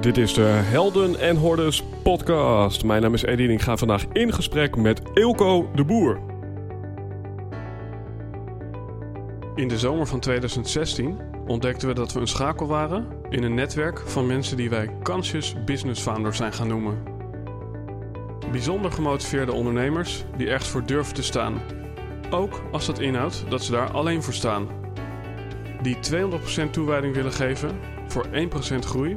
Dit is de Helden en Hordes podcast. Mijn naam is Eddie en ik ga vandaag in gesprek met Eelco de Boer. In de zomer van 2016 ontdekten we dat we een schakel waren in een netwerk van mensen die wij Conscious Business Founders zijn gaan noemen. Bijzonder gemotiveerde ondernemers die echt voor durven te staan. Ook als dat inhoudt dat ze daar alleen voor staan. Die 200% toewijding willen geven voor 1% groei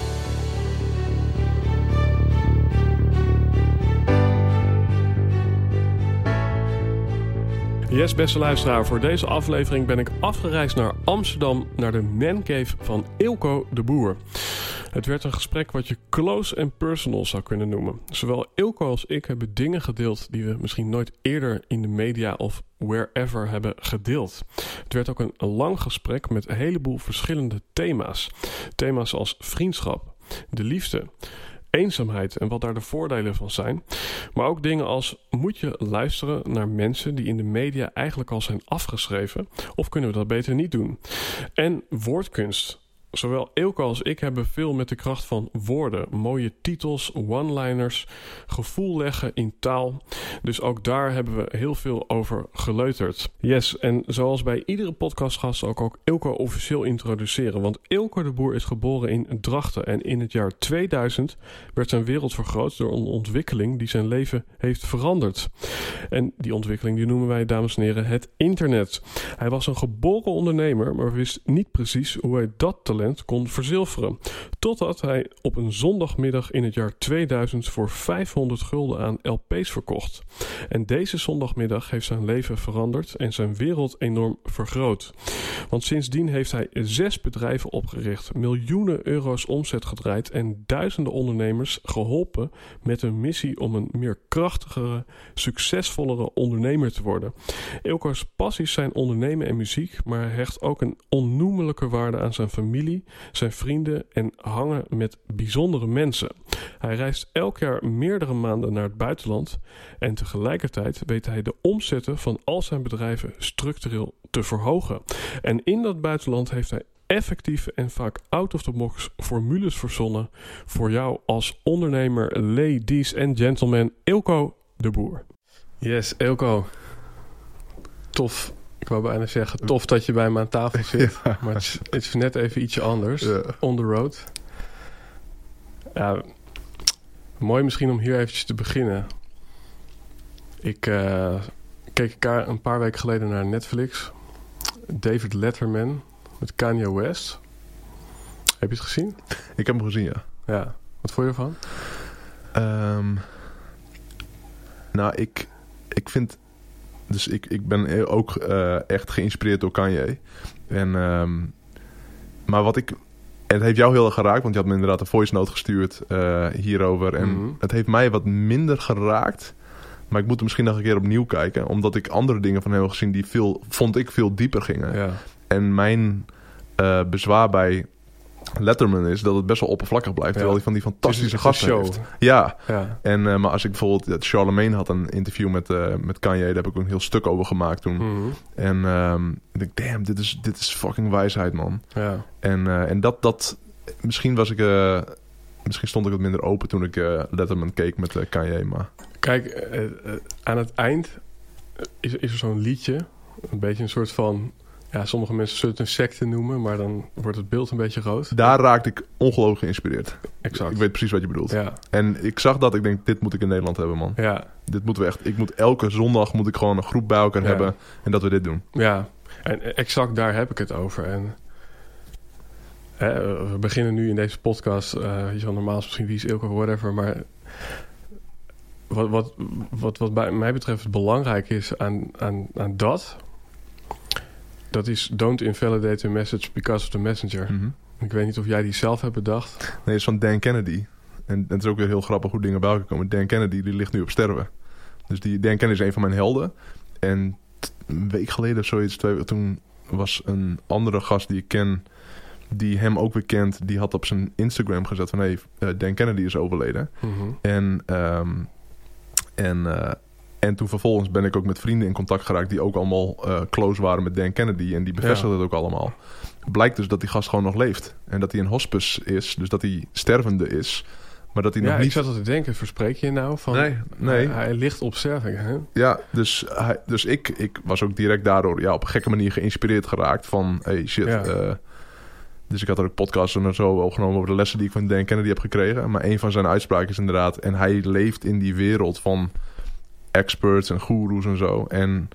Yes, beste luisteraar, voor deze aflevering ben ik afgereisd naar Amsterdam naar de mancave van Ilko de Boer. Het werd een gesprek wat je close en personal zou kunnen noemen. Zowel Ilko als ik hebben dingen gedeeld die we misschien nooit eerder in de media of wherever hebben gedeeld. Het werd ook een lang gesprek met een heleboel verschillende thema's. Thema's als vriendschap, de liefde, eenzaamheid en wat daar de voordelen van zijn. Maar ook dingen als moet je luisteren naar mensen die in de media eigenlijk al zijn afgeschreven of kunnen we dat beter niet doen? En woordkunst. Zowel Eelco als ik hebben veel met de kracht van woorden, mooie titels, one-liners, gevoel leggen in taal. Dus ook daar hebben we heel veel over geleuterd. Yes, en zoals bij iedere podcastgast ik ook Eelco officieel introduceren. Want Eelco de Boer is geboren in Drachten en in het jaar 2000 werd zijn wereld vergroot door een ontwikkeling die zijn leven heeft veranderd. En die ontwikkeling die noemen wij, dames en heren, het internet. Hij was een geboren ondernemer, maar wist niet precies hoe hij dat kon verzilveren. Totdat hij op een zondagmiddag in het jaar 2000 voor 500 gulden aan LP's verkocht. En deze zondagmiddag heeft zijn leven veranderd en zijn wereld enorm vergroot. Want sindsdien heeft hij zes bedrijven opgericht, miljoenen euro's omzet gedraaid en duizenden ondernemers geholpen met een missie om een meer krachtigere, succesvollere ondernemer te worden. Ilko's passies zijn ondernemen en muziek, maar hij hecht ook een onnoemelijke waarde aan zijn familie zijn vrienden en hangen met bijzondere mensen. Hij reist elk jaar meerdere maanden naar het buitenland en tegelijkertijd weet hij de omzetten van al zijn bedrijven structureel te verhogen. En in dat buitenland heeft hij effectieve en vaak out-of-the-box formules verzonnen voor jou als ondernemer, ladies en gentlemen, Ilko de Boer. Yes, Ilko. Tof ik wou bijna zeggen, tof dat je bij me aan tafel zit. Maar het is, net even ietsje anders. On the road. Ja, mooi misschien om hier eventjes te beginnen. Ik uh, keek een paar weken geleden naar Netflix. David Letterman met Kanye West. Heb je het gezien? Ik heb hem gezien, ja. Ja. Wat vond je ervan? Um, nou, ik, ik vind dus ik, ik ben ook uh, echt geïnspireerd door Kanye. En, um, maar wat ik... Het heeft jou heel erg geraakt, want je had me inderdaad een voice note gestuurd uh, hierover. En mm -hmm. het heeft mij wat minder geraakt. Maar ik moet er misschien nog een keer opnieuw kijken. Omdat ik andere dingen van hem heb gezien die veel, vond ik veel dieper gingen. Ja. En mijn uh, bezwaar bij Letterman is dat het best wel oppervlakkig blijft. Terwijl hij van die fantastische gasten heeft. Ja. ja. En, uh, maar als ik bijvoorbeeld... Charlemagne had een interview met, uh, met Kanye. Daar heb ik een heel stuk over gemaakt toen. Mm -hmm. En um, ik denk, damn, dit is, dit is fucking wijsheid, man. Ja. En, uh, en dat, dat... Misschien was ik... misschien stond ik wat minder open toen ik Letterman keek met Kanye, maar... Kijk, aan het eind is, is er zo'n liedje. Een beetje een soort van ja, sommige mensen zullen het een secte noemen, maar dan wordt het beeld een beetje rood. Daar raakte ik ongelooflijk geïnspireerd. Exact. Ik weet precies wat je bedoelt. Ja. En ik zag dat, ik denk, dit moet ik in Nederland hebben, man. Ja. Dit moeten we echt, ik moet elke zondag moet ik gewoon een groep bij elkaar ja. hebben en dat we dit doen. Ja, en exact daar heb ik het over. En hè, we beginnen nu in deze podcast, uh, je zal normaal misschien wie is Ilko of whatever, maar wat, wat, wat, wat bij mij betreft belangrijk is aan, aan, aan dat dat is don't invalidate a message because of the messenger. Mm -hmm. Ik weet niet of jij die zelf hebt bedacht. Nee, het is van Dan Kennedy. En het is ook weer heel grappig hoe dingen bij elkaar komen. Dan Kennedy die ligt nu op sterven. Dus die Dan Kennedy is een van mijn helden. En een week geleden of zoiets, twee, toen was een andere gast die ik ken, die hem ook weer kent, die had op zijn Instagram gezet van hey, eh, Dan Kennedy is overleden. Mhm. En, ehm, en, eh, en toen vervolgens ben ik ook met vrienden in contact geraakt die ook allemaal eh, close waren met Dan Kennedy. En die bevestigden het ook allemaal. Blijkt dus dat die gast gewoon nog leeft. En dat hij een hospice is, dus dat hij stervende is. Maar dat hij Ja, nog ik niet... zat al te denken, verspreek je nou van... Nee, nee. Hij, hij ligt op sterving, hè? Ja, dus, hij, dus ik, ik was ook direct daardoor ja, op een gekke manier geïnspireerd geraakt van... Hey, shit. Ja. eh, dus ik had er ook podcasts en zo opgenomen over de lessen die ik van Dan Kennedy heb gekregen. Maar een van zijn uitspraken is inderdaad... En hij leeft in die wereld van experts en goeroes en zo. En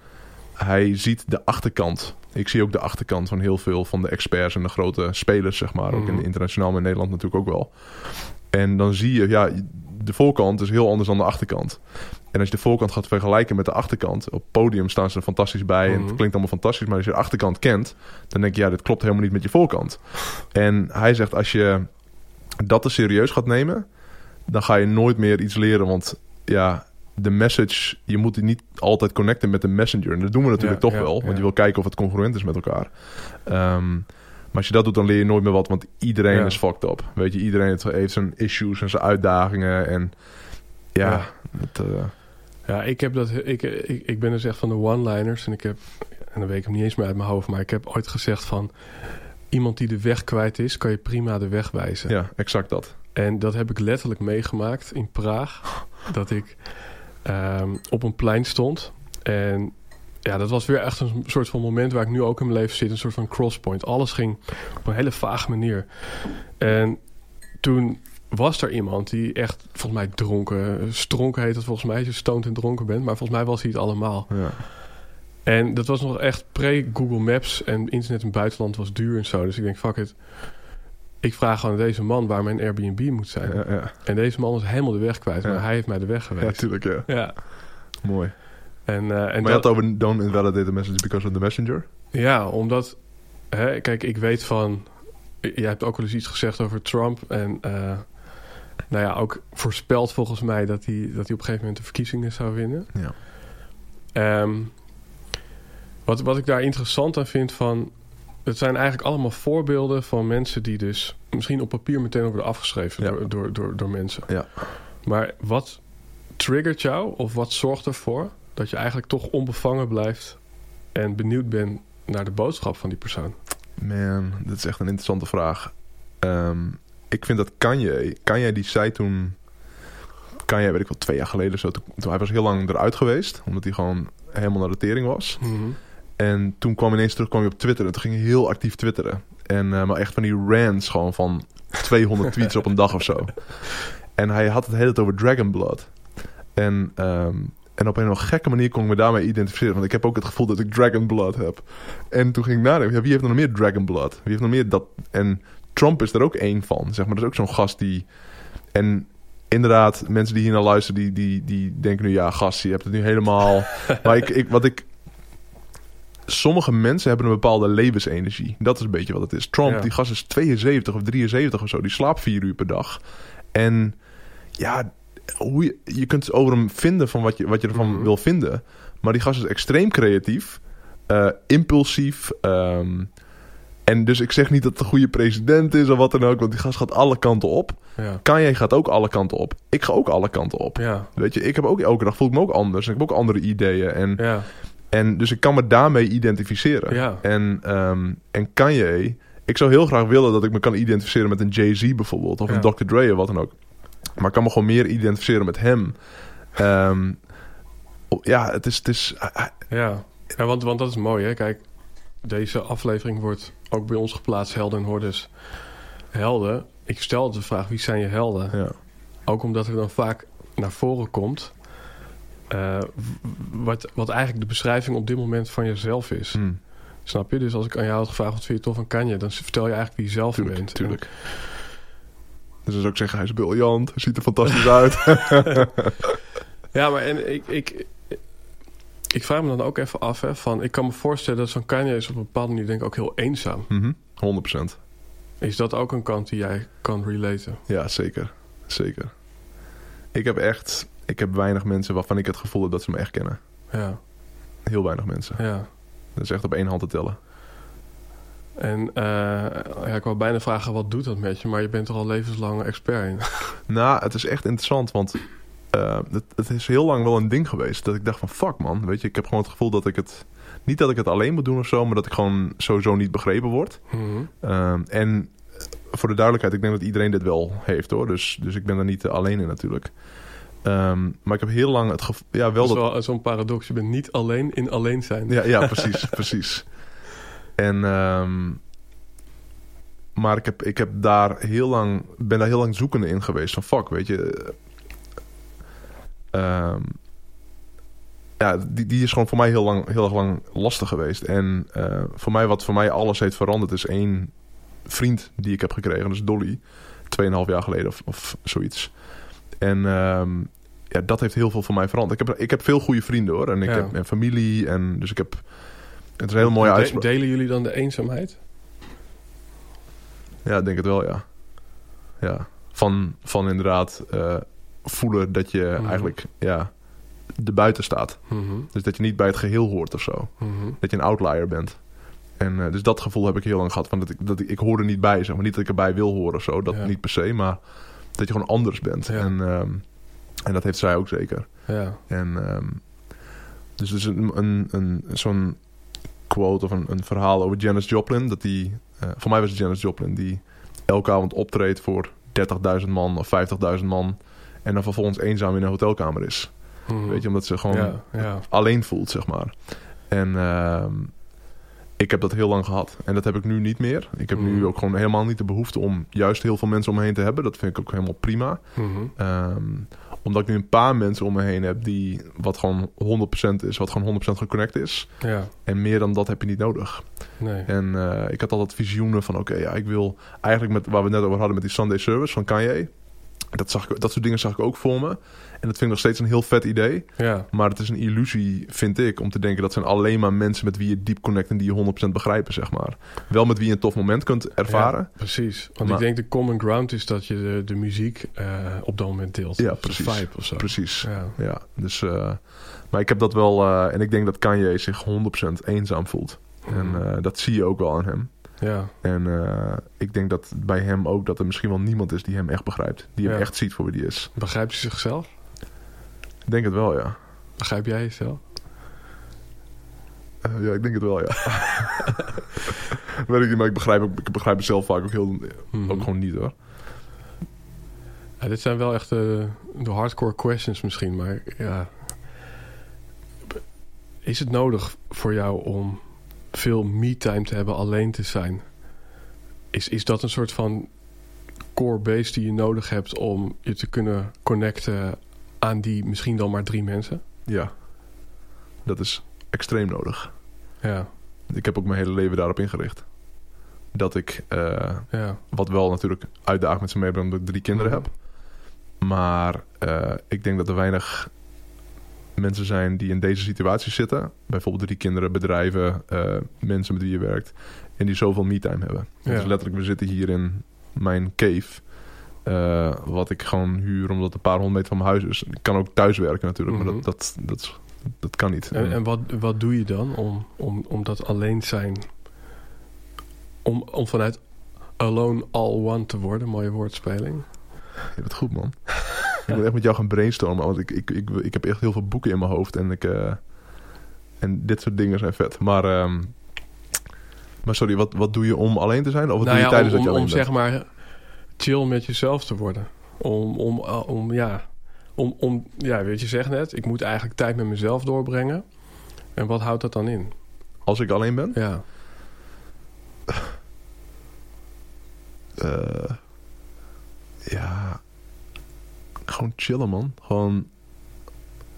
hij ziet de achterkant. Ik zie ook de achterkant van heel veel van de experts en de grote spelers, zeg maar. Ook in Mhm. internationaal, maar in Nederland natuurlijk ook wel. En dan zie je, ja, de voorkant is heel anders dan de achterkant. En als je de voorkant gaat vergelijken met de achterkant, op het podium staan ze er fantastisch bij en Mhm. het klinkt allemaal fantastisch, maar als je de achterkant kent, dan denk je, ja, dit klopt helemaal niet met je voorkant. En hij zegt, als je dat te serieus gaat nemen, dan ga je nooit meer iets leren, want ja, de message, je moet die niet altijd connecten met de messenger. En dat doen we natuurlijk Ja, toch ja, wel, want je wil kijken of het congruent is met elkaar. Ehm, maar als je dat doet, dan leer je nooit meer wat, want iedereen is fucked up. Weet je, iedereen heeft- zijn issues en zijn uitdagingen en ja, eh, Ja, ik, heb dat, ik, ik, ik ben dus echt van de one-liners. En ik heb, en dan weet ik hem niet eens meer uit mijn hoofd, maar ik heb ooit gezegd van... Iemand die de weg kwijt is, kan je prima de weg wijzen. ja, exact dat. En dat heb ik letterlijk meegemaakt in Praag. Dat ik ehm, op een plein stond. En ja, dat was weer echt een soort van moment waar ik nu ook in mijn leven zit. Een soort van crosspoint. Alles ging op een hele vage manier. En toen was er iemand die echt, volgens mij dronken... Stronken heet het volgens mij, als je stoned en dronken bent. Maar volgens mij was hij het allemaal. Ja. En dat was nog echt pre-Google Maps. En internet in het buitenland was duur en zo. Dus ik denk, fuck it. Ik vraag gewoon aan deze man waar mijn Airbnb moet zijn. Ja, ja. En deze man is helemaal de weg kwijt. Maar hij heeft mij de weg ja, geweest. tuurlijk, ja. Ja. Mooi. En, eh, en maar je dat, had het over don't invalidate the message because of the messenger. ja, omdat... Hè, kijk, ik weet van... Jij hebt ook wel eens iets gezegd over Trump. En eh, nou ja, ook voorspeld volgens mij... Dat hij, dat hij op een gegeven moment de verkiezingen zou winnen. Ja. Ehm, wat, wat ik daar interessant aan vind van... Het zijn eigenlijk allemaal voorbeelden van mensen die dus... misschien op papier meteen worden afgeschreven Ja. door, door, door, door mensen. Ja. Maar wat triggert jou of wat zorgt ervoor... dat je eigenlijk toch onbevangen blijft... en benieuwd bent naar de boodschap van die persoon? Man, dat is echt een interessante vraag. Ehm, ik vind dat Kanye... Kanye die zei toen... Kanye, weet ik wel, twee jaar geleden zo. Toen, toen- hij was heel lang eruit geweest. Omdat hij gewoon helemaal naar de tering was. En toen kwam ineens terug kwam hij op Twitter. En toen ging hij heel actief twitteren. En eh, maar echt van die rants gewoon van 200 tweets op een dag of zo. En hij had het hele tijd over Dragon Blood. En, ehm, en op een of gekke manier kon ik me daarmee identificeren. Want ik heb ook het gevoel dat ik Dragon Blood heb. En toen ging ik nadenken, ja, wie heeft nog meer Dragon Blood? Wie heeft nog meer dat? En Trump is er ook één van. Zeg maar, dat is ook zo'n gast die... En inderdaad, mensen die hier naar luisteren, die, die, die denken nu... Ja, gast, je hebt het nu helemaal... maar ik, ik, wat ik... Sommige mensen hebben een bepaalde levensenergie. Dat is een beetje wat het is. Trump, Ja. die gast is 72 of 73 of zo. Die slaapt vier uur per dag. En ja, hoe je, je kunt over hem vinden van wat je, wat je ervan Mhm. wil vinden. Maar die gast is extreem creatief, eh, impulsief. ehm, en dus ik zeg niet dat het een goede president is of wat dan ook. Want die gast gaat alle kanten op. Ja. Kanye gaat ook alle kanten op. Ik ga ook alle kanten op. Ja. Weet je, ik heb ook elke dag voel ik me ook anders. En ik heb ook andere ideeën. En, Ja. En dus ik kan me daarmee identificeren. Ja. En, ehm, en Kanye, ik zou heel graag willen dat ik me kan identificeren met een Jay-Z bijvoorbeeld. Of Ja. een Dr. Dre of wat dan ook. Maar ik kan me gewoon meer identificeren met hem. Ehm, ja, het is... Het is Ja, ja want, want dat is mooi, hè? Kijk, deze aflevering wordt ook bij ons geplaatst, Helden en Hordes. Helden, ik stel de vraag, wie zijn je helden? ja. Ook omdat er dan vaak naar voren komt... eh, wat, wat eigenlijk de beschrijving op dit moment van jezelf is. Hm, Snap je? Dus als ik aan jou had gevraagd, wat vind je tof van Kanye? Dan vertel je eigenlijk wie je zelf tuurlijk, bent. tuurlijk. Dus dan zou ik zeggen, hij is briljant. Hij ziet er fantastisch uit. Ja, maar en ik, ik, ik vraag me dan ook even af, hè, van... Ik kan me voorstellen dat zo'n Kanye is op een bepaalde manier denk ik ook heel eenzaam. Mhm, 100%. Is dat ook een kant die jij kan relaten? Ja, zeker. Zeker. Ik heb echt... ik heb weinig mensen waarvan ik het gevoel heb dat ze me echt kennen. Ja, Heel weinig mensen. ja. Dat is echt op één hand te tellen. En eh, ja, ik wou bijna vragen, wat doet dat met je? Maar je bent er al levenslang expert in. Nou, het is echt interessant, want eh, het, het is heel lang wel een ding geweest. Dat ik dacht van, fuck man, weet je, ik heb gewoon het gevoel dat ik het... Niet dat ik het alleen moet doen of zo, maar dat ik gewoon sowieso niet begrepen word. Mhm. Ehm, en voor de duidelijkheid, ik denk dat iedereen dit wel heeft hoor. Dus, dus ik ben er niet eh, alleen in natuurlijk. Ehm, maar ik heb heel lang het gevoel... Ja, wel Dat is dat... zo'n paradox. Je bent niet alleen in alleen zijn. Ja, ja precies, precies. En... ehm, maar ik heb, ik heb daar heel lang... Ben daar heel lang zoekende in geweest. Van fuck, weet je... ehm, ja, die, die is gewoon voor mij heel, lang, heel erg lang lastig geweest. En eh, voor mij, wat voor mij alles heeft veranderd, is één vriend die ik heb gekregen. Dus Dolly. Tweeënhalf jaar geleden of, of zoiets. En ja, dat heeft heel veel voor mij veranderd. Ik heb, ik heb veel goede vrienden hoor. En ik Ja. heb en familie. En dus ik heb... Het is een hele mooie De- uitspraak. Delen jullie dan de eenzaamheid? Ja, ik denk het wel, ja. Ja. Van, van inderdaad eh, voelen dat je Mhm. eigenlijk ja, er buiten staat. Mhm, Dus dat je niet bij het geheel hoort of zo. mhm. Dat je een outlier bent. En eh, dus dat gevoel heb ik heel lang gehad. Van dat ik, dat ik, ik hoor er niet bij, zeg maar. Niet dat ik erbij wil horen of zo. Dat Ja. niet per se, maar dat je gewoon anders bent. Ja. En, ehm, en dat heeft zij ook zeker. Ja, En ehm, dus is een, een, een, zo'n quote of een, een verhaal over Janis Joplin. Dat die, eh, voor mij was het Janis Joplin, die elke avond optreedt voor 30.000 man of 50.000 man. En dan vervolgens eenzaam in een hotelkamer is. Mhm. Weet je, omdat ze gewoon ja, ja. alleen voelt, zeg maar. En ehm, ik heb dat heel lang gehad. En dat heb ik nu niet meer. Ik heb Mhm. nu ook gewoon helemaal niet de behoefte om juist heel veel mensen om me heen te hebben. Dat vind ik ook helemaal prima. Mhm. Ehm, omdat ik nu een paar mensen om me heen heb die wat gewoon 100% is, wat gewoon 100% geconnect is. ja, En meer dan dat heb je niet nodig. nee. En eh, ik had altijd visioenen van: oké, ja, ik wil eigenlijk met waar we het net over hadden met die Sunday Service van Kanye. Dat, zag ik, dat soort dingen zag ik ook voor me. En dat vind ik nog steeds een heel vet idee. Ja, Maar het is een illusie, vind ik, om te denken dat zijn alleen maar mensen met wie je diep connect en die je 100% begrijpen, zeg maar. Wel met wie je een tof moment kunt ervaren. Ja, precies. Want Maar- ik denk de common ground is dat je de, de muziek eh, op dat moment deelt. Ja, Of de precies. vibe of zo. Precies. Ja. Ja, dus, eh, maar ik heb dat wel, eh, en ik denk dat Kanye zich 100% eenzaam voelt. En Mhm. eh, dat zie je ook wel aan hem. ja, En ik denk dat bij hem ook dat er misschien wel niemand is die hem echt begrijpt. Die hem Ja. echt ziet voor wie die is. begrijpt hij zichzelf? Ik denk het wel, ja. Begrijp jij jezelf? Eh, ja, ik denk het wel, ja. Weet ik niet, maar ik begrijp, ik begrijp mezelf vaak ook, heel, Mhm. ook gewoon niet hoor. Ja, dit zijn wel echt de, de hardcore questions misschien, maar ja. Is het nodig voor jou om veel me-time te hebben, alleen te zijn? Is, is dat een soort van core base die je nodig hebt om je te kunnen connecten aan die misschien dan maar drie mensen? Ja, dat is extreem nodig. Ja, Ik heb ook mijn hele leven daarop ingericht. Dat ik, eh, ja. wat wel natuurlijk uitdagend met z'n meebrengt, omdat ik drie kinderen heb. Maar eh, ik denk dat er weinig mensen zijn die in deze situatie zitten. Bijvoorbeeld drie kinderen, bedrijven, eh, mensen met wie je werkt. En die zoveel me-time hebben. Ja. Dus letterlijk, we zitten hier in mijn cave. Eh, wat ik gewoon huur omdat het een paar honderd meter van mijn huis is. Ik kan ook thuis werken natuurlijk, maar Mhm. dat, dat, dat, dat kan niet. En, en wat, wat doe je dan om, om, om dat alleen zijn... Om, om vanuit alone all one te worden, mooie woordspeling. Je bent goed, man. ik moet echt met jou gaan brainstormen. Want ik, ik, ik, ik heb echt heel veel boeken in mijn hoofd. En, ik, eh, en dit soort dingen zijn vet. Maar, ehm, maar sorry, wat, wat doe je om alleen te zijn? Of wat nou doe je ja, tijdens om, dat je alleen om bent? zeg maar chill met jezelf te worden. Om, om, uh, om ja, om, om, ja, weet je, zeg net, ik moet eigenlijk tijd met mezelf doorbrengen. En wat houdt dat dan in? Als ik alleen ben? Ja, eh, ja, gewoon chillen, man. Gewoon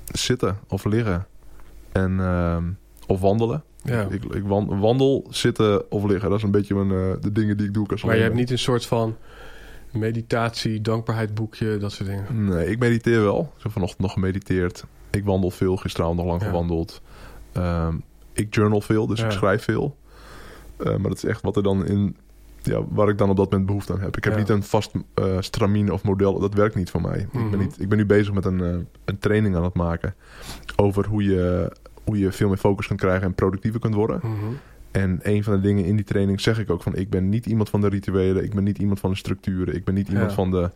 zitten of liggen. En, ehm, of wandelen. ja. Ik, ik wan- wandel, zitten of liggen. Dat is een beetje mijn, eh, de dingen die ik doe. Als Maar je hebt niet een soort van meditatie, dankbaarheidboekje, dat soort dingen. Nee, ik mediteer wel. Ik heb vanochtend nog gemediteerd. Ik wandel veel, gisteravond nog lang Ja. gewandeld. Ehm, ik journal veel, dus Ja. ik schrijf veel. Eh, maar dat is echt wat er dan in, ja, waar ik dan op dat moment behoefte aan heb. Ik heb Ja. niet een vast eh, stramine of model. Dat werkt niet voor mij. ik, Mhm. ben niet, ik ben nu bezig met een, eh, een training aan het maken over hoe je, hoe je veel meer focus kunt krijgen en productiever kunt worden. Mhm. En een van de dingen in die training zeg ik ook van... ik ben niet iemand van de rituelen, ik ben niet iemand van de structuren... ik ben niet iemand Ja. van de...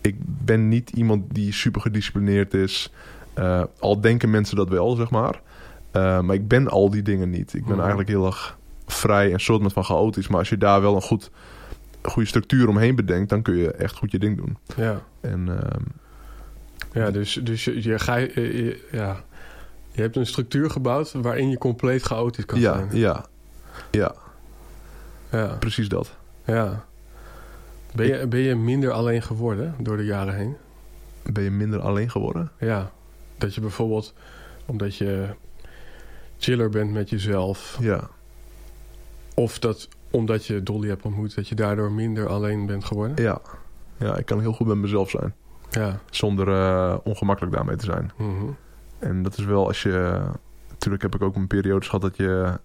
ik ben niet iemand die super gedisciplineerd is. Eh, al denken mensen dat wel, zeg maar. Eh, maar ik ben al die dingen niet. Ik ben Mhm. eigenlijk heel erg vrij en soort van chaotisch. Maar als je daar wel een goed, goede structuur omheen bedenkt... dan kun je echt goed je ding doen. Ja, En ehm, ja dus, dus je, je, ga, je, je- ja. je hebt een structuur gebouwd waarin je compleet chaotisch kan ja, zijn. ja, ja, Ja, precies dat. ja. Ben, je, ben je minder alleen geworden door de jaren heen? Ben je minder alleen geworden? Ja, dat je bijvoorbeeld, omdat je chiller bent met jezelf, Ja, of dat omdat je Dolly hebt ontmoet, dat je daardoor minder alleen bent geworden? ja. Ja, ik kan heel goed met mezelf zijn. Ja. Zonder eh, ongemakkelijk daarmee te zijn. Mhm. En dat is wel als je... Natuurlijk heb ik ook een periode gehad dat, je,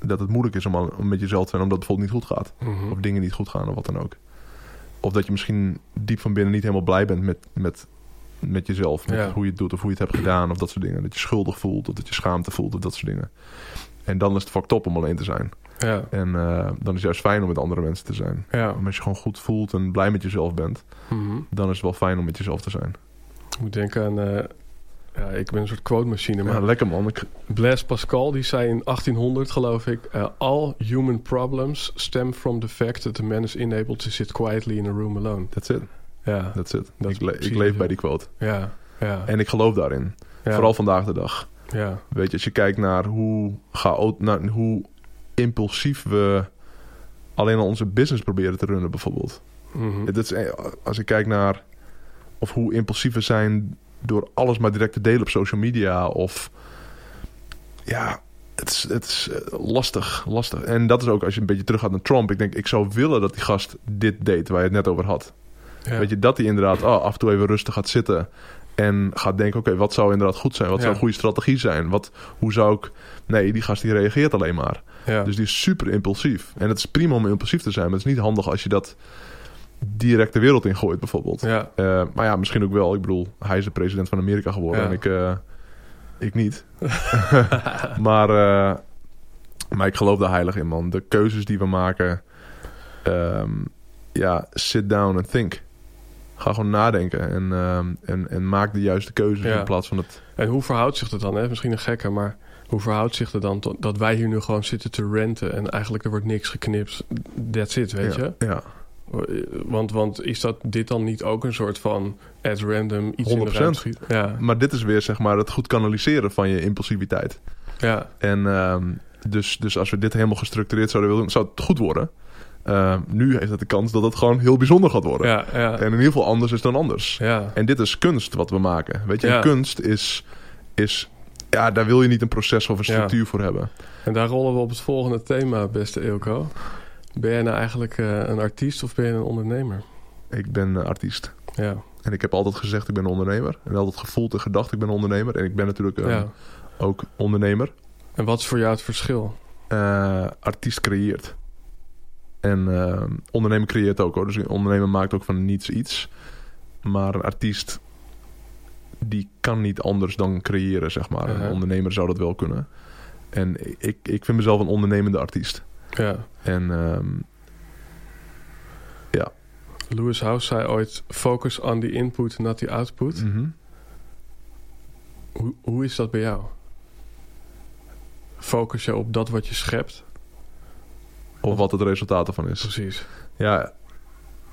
dat het moeilijk is om, al- om met jezelf te zijn... omdat het bijvoorbeeld niet goed gaat. Mhm. Of dingen niet goed gaan of wat dan ook. Of dat je misschien diep van binnen niet helemaal blij bent met, met, met jezelf. Met Ja. hoe je het doet of hoe je het hebt gedaan of dat soort dingen. Dat je schuldig voelt of dat je schaamte voelt of dat soort dingen. En dan is het fucked up om alleen te zijn. Ja, En eh, dan is het juist fijn om met andere mensen te zijn. ja. Als je gewoon goed voelt en blij met jezelf bent... Mhm. dan is het wel fijn om met jezelf te zijn. Ik moet denken aan... eh, ja, ik ben een soort quote machine, maar Ja, lekker man. Blaise Pascal die zei in 1800 geloof ik... eh, All human problems stem from the fact that a man is unable to sit quietly in a room alone. that's it. Ja, That's it. Dat is ik, le- ik leef bij die quote. ja, ja. En ik geloof daarin. ja, Vooral vandaag de dag. Ja, Weet je, als je kijkt naar hoe, chaot, naar hoe impulsief we alleen al onze business proberen te runnen, bijvoorbeeld. mhm. Het is, eh, als ik kijk naar of hoe impulsief we zijn door alles maar direct te delen op social media of ja, het is, het is eh, lastig, lastig. En dat is ook als je een beetje teruggaat naar Trump. Ik denk, ik zou willen dat die gast dit deed waar je het net over had. ja. Weet je, dat hij inderdaad oh, af en toe even rustig gaat zitten. En gaat denken, oké, wat zou inderdaad goed zijn? Wat Ja. zou een goede strategie zijn? Wat, hoe zou ik... Nee, die gast die reageert alleen maar. ja. Dus die is super impulsief. En het is prima om impulsief te zijn. Maar het is niet handig als je dat direct de wereld in gooit, bijvoorbeeld. ja, Eh, maar ja, misschien ook wel. Ik bedoel, hij is de president van Amerika geworden. Ja. En ik, eh, ik niet. maar, eh, maar ik geloof daar heilig in, man. De keuzes die we maken... ehm, ja, sit down and think. Ga gewoon nadenken. En, ehm, en, en maak de juiste keuzes Ja. in plaats van het... En hoe verhoudt zich dat dan? Hè? Misschien een gekker, maar hoe verhoudt zich het dan tot, dat wij hier nu gewoon zitten te renten en eigenlijk er wordt niks geknipt? That's it, weet je? Ja, Want, want is dat dit dan niet ook een soort van at random iets in de 100%. ruimte schieten? Ja, maar dit is weer zeg maar het goed kanaliseren van je impulsiviteit. ja, En ehm, dus, dus als we dit helemaal gestructureerd zouden willen, zou het goed worden. Ehm, nu heeft het de kans dat het gewoon heel bijzonder gaat worden. ja, ja, En in ieder geval anders is dan anders. ja, En dit is kunst wat we maken. Weet je, en kunst is, is... Ja, daar wil je niet een proces of een Ja. structuur voor hebben. En daar rollen we op het volgende thema, beste Eelco. Ben jij nou eigenlijk eh, een artiest of ben je een ondernemer? Ik ben artiest. Ja, En ik heb altijd gezegd, ik ben een ondernemer. En altijd gevoeld en gedacht, ik ben een ondernemer. En ik ben natuurlijk eh, ja. ook ondernemer. En wat is voor jou het verschil? Eh, artiest creëert. En eh, ondernemer creëert ook hoor. Dus een ondernemer maakt ook van niets iets. Maar een artiest die kan niet anders dan creëren, zeg maar. Uh-huh. Een ondernemer zou dat wel kunnen. En ik, ik vind mezelf een ondernemende artiest. Ja. En ehm, Lewis House zei ooit: focus on the input, not the output. mhm. Hoe, hoe is dat bij jou? Focus je op dat wat je schept? of wat het resultaat ervan is. Precies. Ja,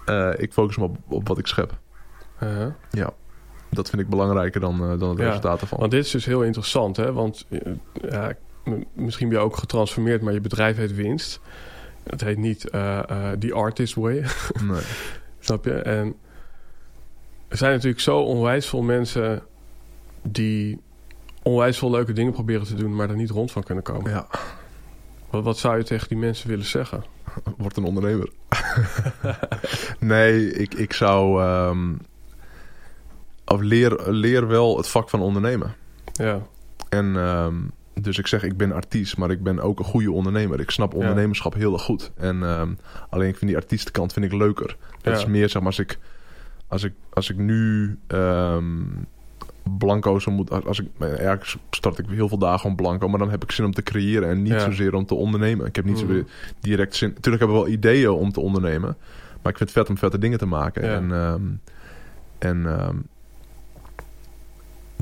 eh, ik focus me op, op wat ik schep. Uh-huh. Dat vind ik belangrijker dan, eh, dan het Ja, resultaat ervan. Want dit is dus heel interessant, hè? Want eh, ja, misschien ben je ook getransformeerd, maar je bedrijf heet winst. Het heet niet eh, eh, The Artist Way, Nee. snap je? En er zijn natuurlijk zo onwijs veel mensen die onwijs veel leuke dingen proberen te doen, maar er niet rond van kunnen komen. Ja, Wat, wat zou je tegen die mensen willen zeggen? word een ondernemer. nee, ik, ik zou... ehm, of leer, leer wel het vak van ondernemen. Ja, En ehm, dus ik zeg, ik ben artiest, maar ik ben ook een goede ondernemer. Ik snap ondernemerschap heel erg goed. En ehm, alleen ik vind die artiestenkant vind ik leuker. Dat is meer zeg maar als ik als ik als ik nu ehm, blanco zou moeten als ik ergens start ik heel veel dagen om blanco, maar dan heb ik zin om te creëren en niet Ja. zozeer om te ondernemen. Ik heb niet zo direct zin. Natuurlijk hebben we wel ideeën om te ondernemen, maar ik vind het vet om vette dingen te maken. Ja. En ehm, en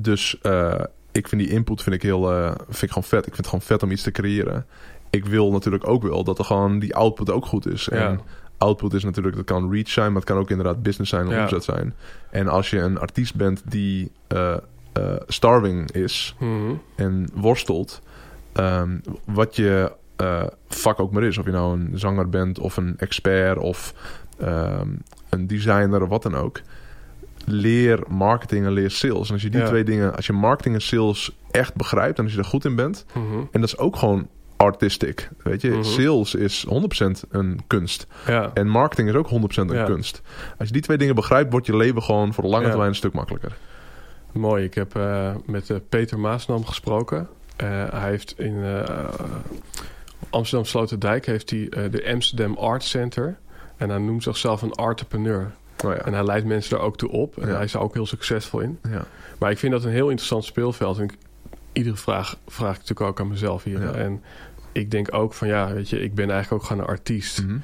dus eh, ik vind die input vind ik heel eh, vind ik gewoon vet. Ik vind het gewoon vet om iets te creëren. Ik wil natuurlijk ook wel dat er gewoon die output ook goed is. Ja. En output is natuurlijk, dat kan reach zijn, maar het kan ook inderdaad business zijn of Ja. omzet zijn. En als je een artiest bent die eh, eh, starving is Mhm. en worstelt, ehm, wat je vak ook maar is, of je nou een zanger bent of een expert of ehm, een designer of wat dan ook. Leer marketing en leer sales. En als je die Ja. twee dingen, als je marketing en sales echt begrijpt en als je er goed in bent, Mhm. en dat is ook gewoon artistic. Weet je, Mhm. sales is 100% een kunst. Ja. En marketing is ook 100% een Ja. kunst. Als je die twee dingen begrijpt, wordt je leven gewoon voor de lange termijn een stuk makkelijker. Mooi. Ik heb eh, met eh, Peter Maasnam gesproken. Eh, hij heeft in Amsterdam Sloterdijk heeft hij de Amsterdam Art Center. En hij noemt zichzelf een entrepreneur. Oh ja. En hij leidt mensen daar ook toe op. En Ja. hij is daar ook heel succesvol in. ja. Maar ik vind dat een heel interessant speelveld. En ik, iedere vraag vraag ik natuurlijk ook aan mezelf hier. En ik denk ook van ja, weet je, ik ben eigenlijk ook gewoon een artiest. Mhm.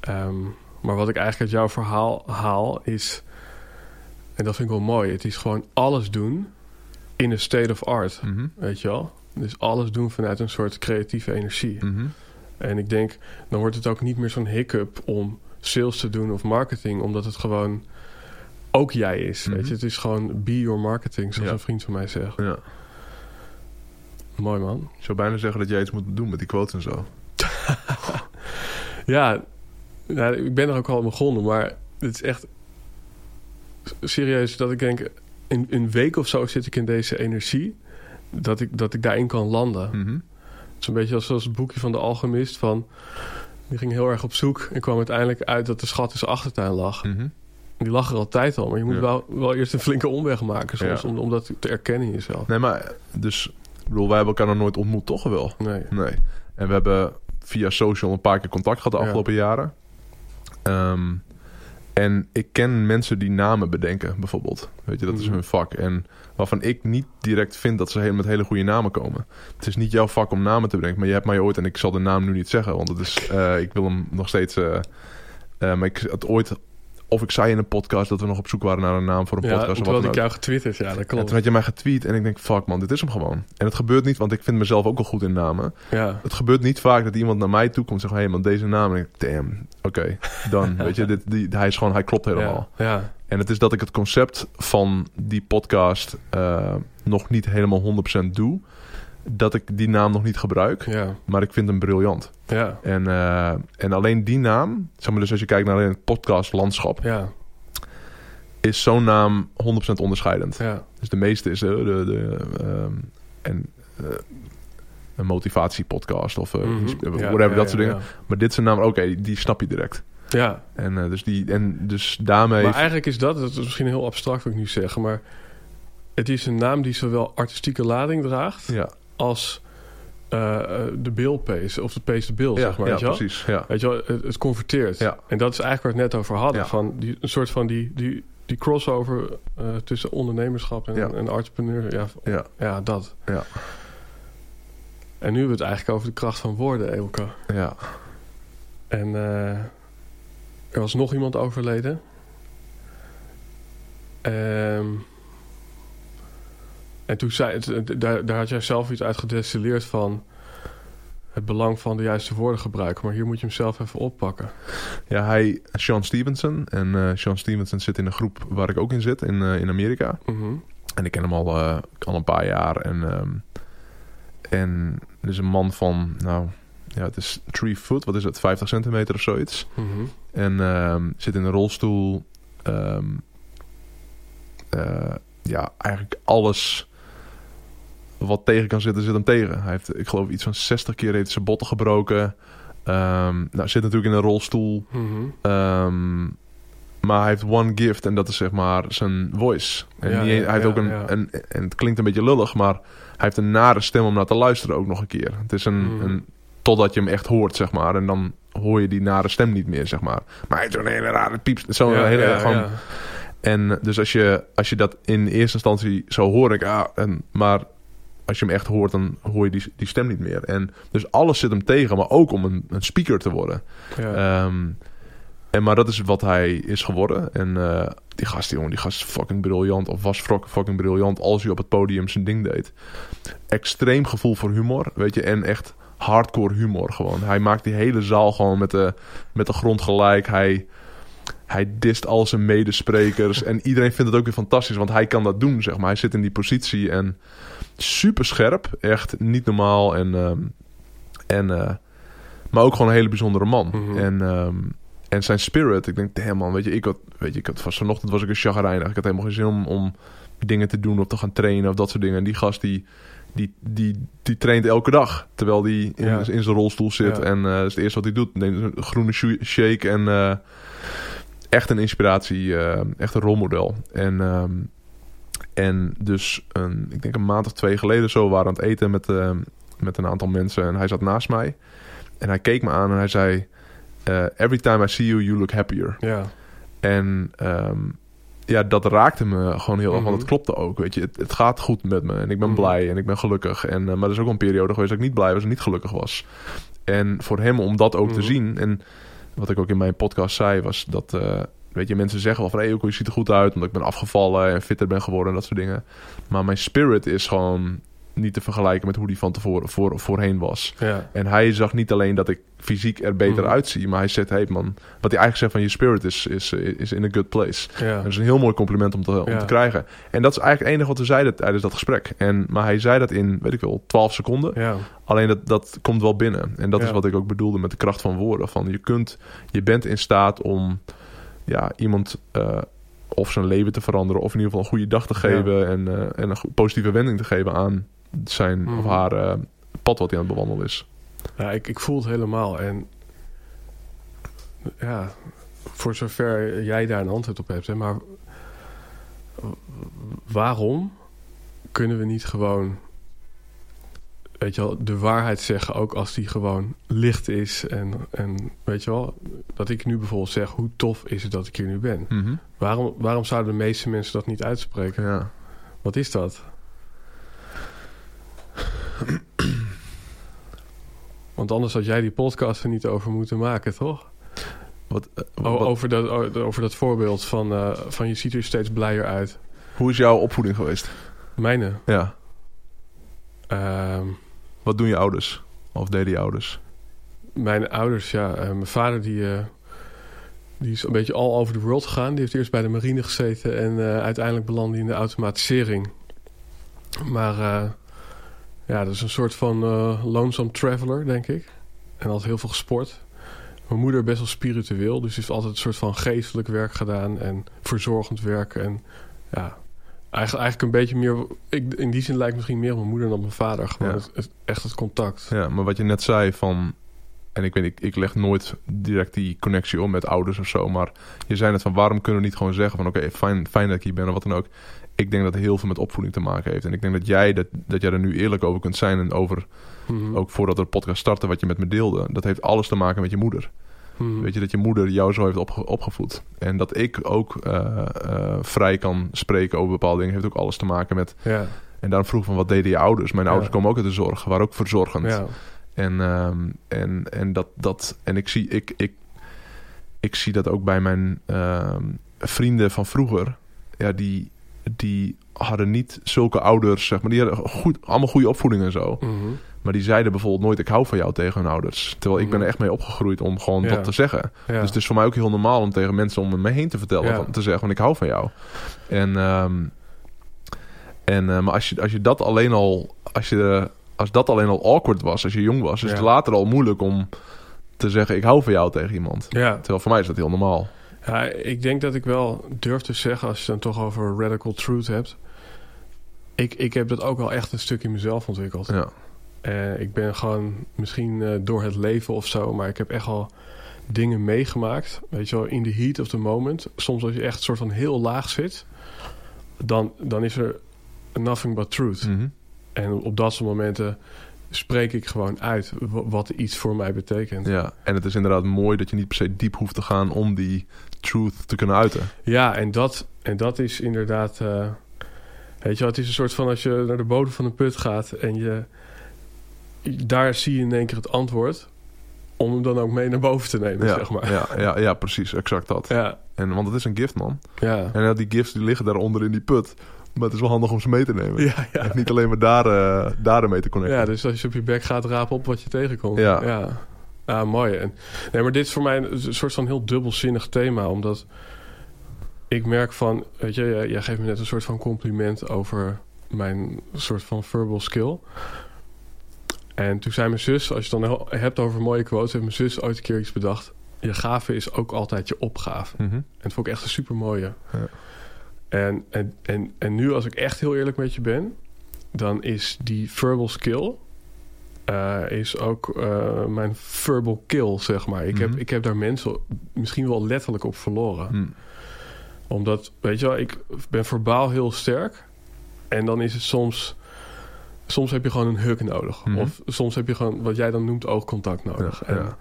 Ehm, maar wat ik eigenlijk uit jouw verhaal haal is... En dat vind ik wel mooi. Het is gewoon alles doen in een state of art. Mhm. Weet je wel? Dus alles doen vanuit een soort creatieve energie. Mhm. En ik denk, dan wordt het ook niet meer zo'n hiccup om sales te doen of marketing. Omdat het gewoon ook jij is. Mhm. Weet je? Het is gewoon be your marketing, zoals Ja. een vriend van mij zegt. Ja. Mooi man. Ik zou bijna zeggen dat jij iets moet doen met die quotes en zo. Ja, nou, ik ben er ook al begonnen, maar het is echt serieus dat ik denk, in een week of zo zit ik in deze energie, dat ik, dat ik daarin kan landen. Mhm. Het is een beetje als, zoals het boekje van de alchemist van, die ging heel erg op zoek en kwam uiteindelijk uit dat de schat in zijn achtertuin lag. Mhm. Die lag er altijd al, maar je moet Ja. wel, wel eerst een flinke omweg maken soms, Ja. om, om dat te erkennen in jezelf. Nee, maar dus, ik bedoel, wij hebben elkaar nog nooit ontmoet, toch wel? Nee. Nee. En we hebben via social een paar keer contact gehad de Ja. afgelopen jaren. Ehm, en ik ken mensen die namen bedenken, bijvoorbeeld. Weet je, dat is Mhm. hun vak. En waarvan ik niet direct vind dat ze met hele goede namen komen. Het is niet jouw vak om namen te bedenken, maar je hebt mij ooit, en ik zal de naam nu niet zeggen, want het is, eh, ik wil hem nog steeds. eh, eh, maar ik had ooit, of ik zei in een podcast dat we nog op zoek waren naar een naam voor een Ja, podcast. had dan ik ook. jou getwitterd, ja, dat En klopt. toen had je mij getweet en ik denk, fuck man, dit is hem gewoon. En het gebeurt niet, want ik vind mezelf ook wel goed in namen. Ja, Het gebeurt niet vaak dat iemand naar mij toe komt en zegt: Hé, hey man, deze naam. En ik, damn, oké, dan. Weet je, dit, die, hij is gewoon, hij klopt helemaal. ja, ja, En het is dat ik het concept van die podcast eh, nog niet helemaal 100% doe. Dat ik die naam nog niet gebruik. ja, Maar ik vind hem briljant. ja, En, eh, en alleen die naam, zeg maar dus als je kijkt naar alleen het podcastlandschap, ja, is zo'n naam 100% onderscheidend. ja. Dus de meeste is de, de, de ehm, en, eh, een motivatiepodcast of Ja, whatever, ja, dat soort dingen. Maar dit een naam, oké, die, die snap je direct. Ja. En, eh, dus, die, en dus daarmee... Maar eigenlijk is dat, dat is misschien heel abstract wat ik nu zeg, maar het is een naam die zowel artistieke lading draagt ja, als de bill pace, of de pace de bill, ja, zeg maar. ja weet je wel? precies. Ja. Weet je wel, het, het converteert. Ja. En dat is eigenlijk waar we het net over hadden. Van die, een soort van die, die, die crossover tussen ondernemerschap en, en entrepreneur. Ja, Ja, ja, dat. Ja. En nu hebben we het eigenlijk over de kracht van woorden, Elke. ja. En eh, er was nog iemand overleden. Ehm, en toen zei het, daar, daar had jij zelf iets uit gedestilleerd van het belang van de juiste woorden gebruiken. Maar hier moet je hem zelf even oppakken. ja, hij, Sean Stevenson. En eh Sean Stevenson zit in een groep waar ik ook in zit, in, eh, in Amerika. Mhm. En ik ken hem al, eh, al een paar jaar. En, ehm en het is een man van, nou, ja, het is 3 foot, wat is het, 50 centimeter of zoiets. Mhm. En ehm, zit in een rolstoel. Ehm, eh, ja, eigenlijk alles wat tegen kan zitten, zit hem tegen. Hij heeft, ik geloof, iets van 60 keer heeft zijn botten gebroken. Ehm, nou, zit natuurlijk in een rolstoel. Ehm, maar hij heeft one gift en dat is zeg maar zijn voice. En Ja, niet- ja, hij heeft ja, ook een, een... En het klinkt een beetje lullig, maar hij heeft een nare stem om naar te luisteren ook nog een keer. Het is een... Mm. een totdat je hem echt hoort, zeg maar. En dan hoor je die nare stem niet meer, zeg maar. Maar hij heeft zo'n hele rare pieps. Zo'n Ja, hele... ja, gewoon, ja. En dus als je, als je dat in eerste instantie zo hoort, ik, ah, en, maar als je hem echt hoort, dan hoor je die, die stem niet meer. En dus alles zit hem tegen, maar ook om een, een speaker te worden. Ja. En maar dat is wat hij is geworden. En eh, die gast, jongen, die gast is fucking briljant. Of was fuck- fucking briljant als hij op het podium zijn ding deed. Extreem gevoel voor humor, weet je. En echt hardcore humor gewoon. Hij maakt die hele zaal gewoon met de, met de grond gelijk. Hij, hij dist al zijn medesprekers. en iedereen vindt het ook weer fantastisch, want hij kan dat doen, zeg maar. Hij zit in die positie en super scherp. Echt niet normaal. En, ehm, en, eh, maar ook gewoon een hele bijzondere man. Mhm. En, ehm, en zijn spirit, ik denk, damn man, weet je, ik had, weet je, ik had vast vanochtend was ik een chagrijnig. Ik had helemaal geen zin om, om dingen te doen of te gaan trainen of dat soort dingen. En die gast die, die, die, die traint elke dag, terwijl die in, Ja. in zijn rolstoel zit. Ja. En eh, dat is het eerste wat hij doet. Neemt een groene shake en eh, echt een inspiratie, eh, echt een rolmodel. En, ehm, en dus een, ik denk een maand of twee geleden zo waren we aan het eten met, met een aantal mensen. En hij zat naast mij. En hij keek me aan en hij zei... eh, every time I see you, you look happier. ja. En ehm, ja, dat raakte me gewoon heel erg. Mhm. Want het klopte ook, weet je. Het, het gaat goed met me en ik ben Mhm. blij en ik ben gelukkig. En, eh, maar er is ook een periode geweest dat ik niet blij was en niet gelukkig was. En voor hem om dat ook te Mhm. zien... En wat ik ook in mijn podcast zei, was dat... eh, weet je, mensen zeggen wel van... Hey, je ziet er goed uit omdat ik ben afgevallen en fitter ben geworden en dat soort dingen. Maar mijn spirit is gewoon niet te vergelijken met hoe die van tevoren voor, voorheen was. ja. En hij zag niet alleen dat ik fysiek er beter Mhm. uitzie, maar hij zegt: Hey man, wat hij eigenlijk zegt van je spirit is, is, is in a good place. ja. Dat is een heel mooi compliment om te, om Ja. te krijgen. En dat is eigenlijk het enige wat we zeiden tijdens dat gesprek. En, maar hij zei dat in, weet ik wel, 12 seconden. ja. Alleen dat, dat komt wel binnen. En dat is wat ik ook bedoelde met de kracht van woorden. Van je kunt, je bent in staat om ja, iemand eh, of zijn leven te veranderen, of in ieder geval een goede dag te geven en, eh, en een positieve wending te geven aan zijn of Mhm. haar eh, pad wat hij aan het bewandelen is. Ja, ik, ik voel het helemaal. En ja, voor zover jij daar een antwoord op hebt, hè, maar waarom kunnen we niet gewoon, weet je wel, de waarheid zeggen, ook als die gewoon licht is en, en weet je wel, dat ik nu bijvoorbeeld zeg, hoe tof is het dat ik hier nu ben? Mhm. Waarom, waarom zouden de meeste mensen dat niet uitspreken? Ja. Wat is dat? Want anders had jij die podcast er niet over moeten maken, toch? Wat, eh, wat- over, dat, over dat voorbeeld van, eh, van je ziet er steeds blijer uit. hoe is jouw opvoeding geweest? Mijne. Ja. ehm, Wat doen je ouders? Of deden je ouders? mijn ouders, ja. eh, mijn vader die, die is een beetje all over the world gegaan. Die heeft eerst bij de marine gezeten en uiteindelijk belandde hij in de automatisering. Maar ja, dat is een soort van eh lonesome traveler, denk ik. En had heel veel gesport. Mijn moeder best wel spiritueel, dus heeft altijd een soort van geestelijk werk gedaan en verzorgend werk. En ja, eigenlijk, eigenlijk een beetje meer. Ik, in die zin lijkt misschien meer op mijn moeder dan op mijn vader. Gewoon Ja. het, het- echt het contact. Ja, maar wat je net zei van... En ik weet, ik, ik leg nooit direct die connectie om met ouders of zo. Maar je zei net van waarom kunnen we niet gewoon zeggen van oké, fijn, fijn dat ik hier ben of wat dan ook. Ik denk dat het heel veel met opvoeding te maken heeft. En ik denk dat jij, dat, dat jij er nu eerlijk over kunt zijn. En over, Mhm. ook voordat de podcast starten, wat je met me deelde. Dat heeft alles te maken met je moeder. Mhm. Weet je, dat je moeder jou zo heeft opge- opgevoed. En dat ik ook eh, eh, vrij kan spreken over bepaalde dingen. Heeft ook alles te maken met... Ja, En daarom vroeg van wat deden je ouders? Mijn ouders komen ook uit de zorg. Waren ook verzorgend. ja. En, ehm, en, en, dat, dat, en ik, zie, ik, ik, ik zie dat ook bij mijn ehm, vrienden van vroeger. Ja, die, die hadden niet zulke ouders, zeg maar. Die hadden goed, allemaal goede opvoeding en zo. Mhm. Maar die zeiden bijvoorbeeld nooit: Ik hou van jou tegen hun ouders. Terwijl ik ben er echt mee opgegroeid om gewoon Ja. dat te zeggen. ja. Dus het is voor mij ook heel normaal om tegen mensen om me heen te vertellen. Ja. Van, te zeggen: van, Ik hou van jou. En, ehm, en, eh, maar als je, als je dat alleen al. Als, je, als dat alleen al awkward was, als je jong was, is het later al moeilijk om te zeggen: Ik hou van jou tegen iemand. Terwijl voor mij is dat heel normaal. Ja, ik denk dat ik wel durf te zeggen, als je dan toch over radical truth hebt. Ik, ik heb dat ook wel echt een stuk in mezelf ontwikkeld. Ja. Eh, ik ben gewoon misschien eh, door het leven of zo, maar ik heb echt al dingen meegemaakt. Weet je wel, in the heat of the moment. Soms als je echt soort van heel laag zit, dan, dan is er nothing but truth. Mhm. En op dat soort momenten spreek ik gewoon uit wa- wat iets voor mij betekent. Ja, en het is inderdaad mooi dat je niet per se diep hoeft te gaan om die truth te kunnen uiten. Ja, en dat, en dat is inderdaad. eh, weet je, het is een soort van als je naar de bodem van een put gaat en je. Daar zie je in één keer het antwoord. Om hem dan ook mee naar boven te nemen, Ja, zeg maar. ja, ja, ja, precies, exact dat. Ja, En, want het is een gift, man. ja. En ja, die gifts die liggen daaronder in die put. Maar het is wel handig om ze mee te nemen. Ja, ja. En niet alleen maar daar, daar mee te connecten. ja, dus als je op je bek gaat, raap op wat je tegenkomt. Ja. ja. Ah, mooi. En, nee, maar dit is voor mij een soort van heel dubbelzinnig thema. Omdat ik merk van... Weet je, jij, jij geeft me net een soort van compliment over mijn soort van verbal skill. En toen zei mijn zus, als je het dan hebt over mooie quotes... heeft mijn zus ooit een keer iets bedacht. Je gave is ook altijd je opgave. Mhm. En dat vond ik echt een super mooie. Ja. En, en, en, en nu, als ik echt heel eerlijk met je ben, dan is die verbal skill eh, is ook eh, mijn verbal kill, zeg maar. Ik, heb, Mhm. ik heb daar mensen misschien wel letterlijk op verloren. Hm. Omdat, weet je wel, ik ben verbaal heel sterk. En dan is het soms... Soms heb je gewoon een huk nodig. Mhm. Of soms heb je gewoon wat jij dan noemt oogcontact nodig. Ja, en ja.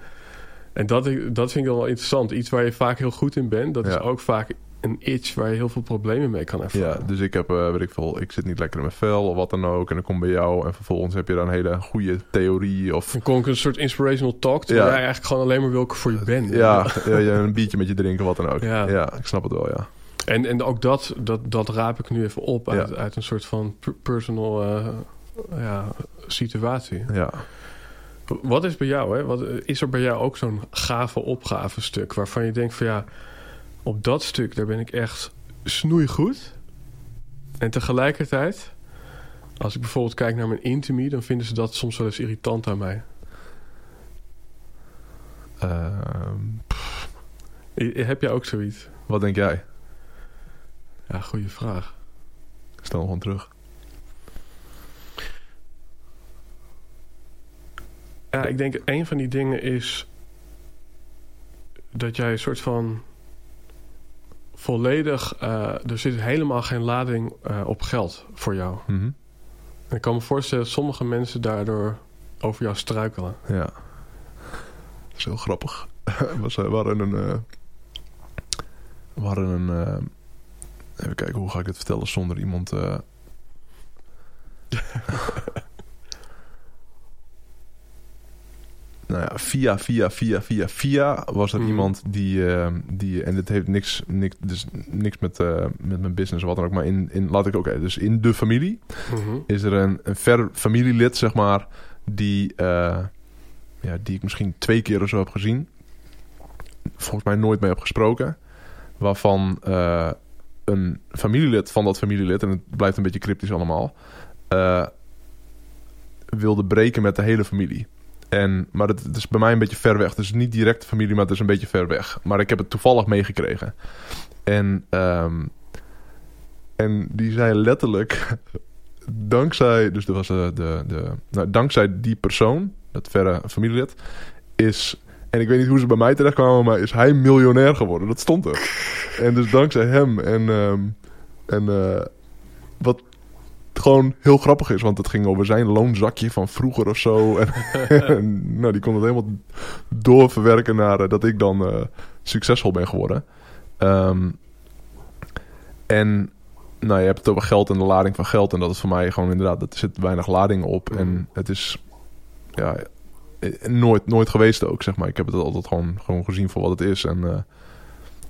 en dat, dat vind ik dan wel interessant. Iets waar je vaak heel goed in bent, dat Ja. is ook vaak een itch waar je heel veel problemen mee kan Ja, ervaren. dus ik heb, eh, weet ik veel, ik zit niet lekker in mijn vel of wat dan ook. En dan kom bij jou en vervolgens heb je dan een hele goede theorie of... Dan kom ik een soort inspirational talk, terwijl Ja. jij eigenlijk gewoon alleen maar wil ik voor je ben. Ja, ja, ja, een biertje met je drinken, wat dan ook. Ja. Ja, ik snap het wel, ja. En, en ook dat, dat, dat raap ik nu even op uit, Ja. uit een soort van per- personal eh, ja, situatie. Ja, Wat is bij jou, hè? Wat, is er bij jou ook zo'n gave opgave stuk waarvan je denkt van ja, op dat stuk daar ben ik echt snoeigoed. En tegelijkertijd, als ik bijvoorbeeld kijk naar mijn intimie, dan vinden ze dat soms wel eens irritant aan mij. Ehm, Heb jij ook zoiets? wat denk jij? Ja, goede vraag. Ik stel gewoon terug. Ja, ik denk een van die dingen is dat jij een soort van volledig, eh, er zit helemaal geen lading eh, op geld voor jou. Mhm. En ik kan me voorstellen dat sommige mensen daardoor over jou struikelen. Ja. Dat is heel grappig. we zijn- we hadden een... eh, we hadden een... eh, even kijken, hoe ga ik dit vertellen zonder iemand... nou ja, via, via, via, via, via was er Mhm. iemand die, eh, die... En dit heeft niks, niks, dus niks met, eh, met mijn business of wat dan ook. Maar in, in laat ik... Oké, dus in de familie Mhm. is er een, een ver familielid, zeg maar, die, eh, ja, die ik misschien twee keer of zo heb gezien. Volgens mij nooit mee heb gesproken. Waarvan eh, een familielid van dat familielid, en het blijft een beetje cryptisch allemaal, eh, wilde breken met de hele familie. En, maar het, is bij mij een beetje ver weg. Is niet direct familie, maar het is een beetje ver weg. Maar ik heb het toevallig meegekregen. En, ehm, en die zei letterlijk dankzij, dus dat was de, de, de nou, dankzij die persoon, dat verre familielid, is, en ik weet niet hoe ze bij mij terecht kwamen, maar is hij miljonair geworden. Dat stond er. En dus dankzij hem en, ehm, en eh, wat gewoon heel grappig is, want het ging over zijn loonzakje van vroeger of zo. En, en, nou, die kon het helemaal doorverwerken naar eh, dat ik dan eh, succesvol ben geworden. Ehm, en nou, je hebt het over geld en de lading van geld. En dat is voor mij gewoon inderdaad, er zit weinig lading op. Mhm. En het is ja, eh, nooit, nooit geweest ook, zeg maar. Ik heb het altijd gewoon, gewoon gezien voor wat het is. En,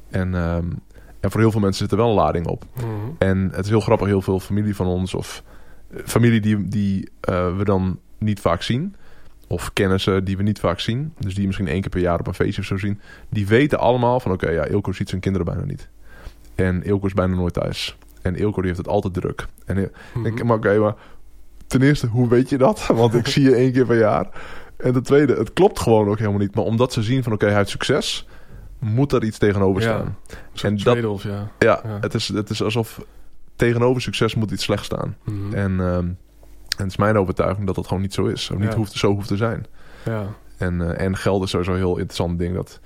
en, ehm, en voor heel veel mensen zit er wel een lading op. Mhm. En het is heel grappig, heel veel familie van ons of eh, familie die, die eh, we dan niet vaak zien. Of kennissen die we niet vaak zien. Dus die misschien één keer per jaar op een feestje of zo zien. Die weten allemaal van oké, ja, Ilko ziet zijn kinderen bijna niet. En Ilko is bijna nooit thuis. En Ilko die heeft het altijd druk. En ik Mhm. denk, maar oké, maar ten eerste, hoe weet je dat? Want ik zie je één keer per jaar. En ten tweede, het klopt gewoon ook helemaal niet. Maar omdat ze zien van oké, hij heeft succes, moet er iets tegenover Ja. staan. Zo'n en dat- ja. Ja, Ja. Het, is, het is alsof tegenover succes moet iets slechts staan. Mhm. En, ehm, en het is mijn overtuiging dat dat gewoon niet zo is. Of niet Ja. hoeft, zo hoeft te zijn. ja. En, eh, en geld is sowieso een heel interessant ding. Dat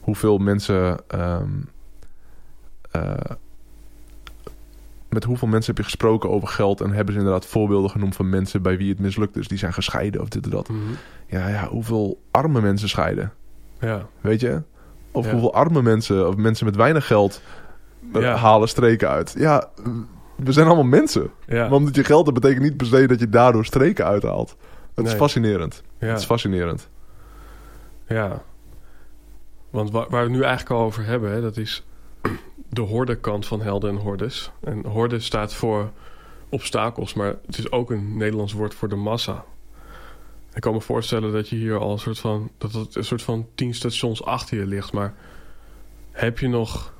hoeveel mensen. ehm, eh, met hoeveel mensen heb je gesproken over geld en hebben ze inderdaad voorbeelden genoemd van mensen bij wie het mislukt is, die zijn gescheiden of dit en dat. Mhm. Ja, ja, hoeveel arme mensen scheiden, Ja. weet je? Of Ja. hoeveel arme mensen of mensen met weinig geld eh, Ja. halen streken uit. Ja, we zijn allemaal mensen. Maar omdat je geld hebt, betekent niet per se dat je daardoor streken uithaalt. Het is fascinerend. ja. Het is fascinerend. Ja. Want waar, waar we het nu eigenlijk al over hebben, hè, dat is de horde-kant van helden en hordes. En horde staat voor obstakels, maar het is ook een Nederlands woord voor de massa. Ik kan me voorstellen dat je hier al een soort van, dat het een soort van tien stations achter je ligt, maar heb je nog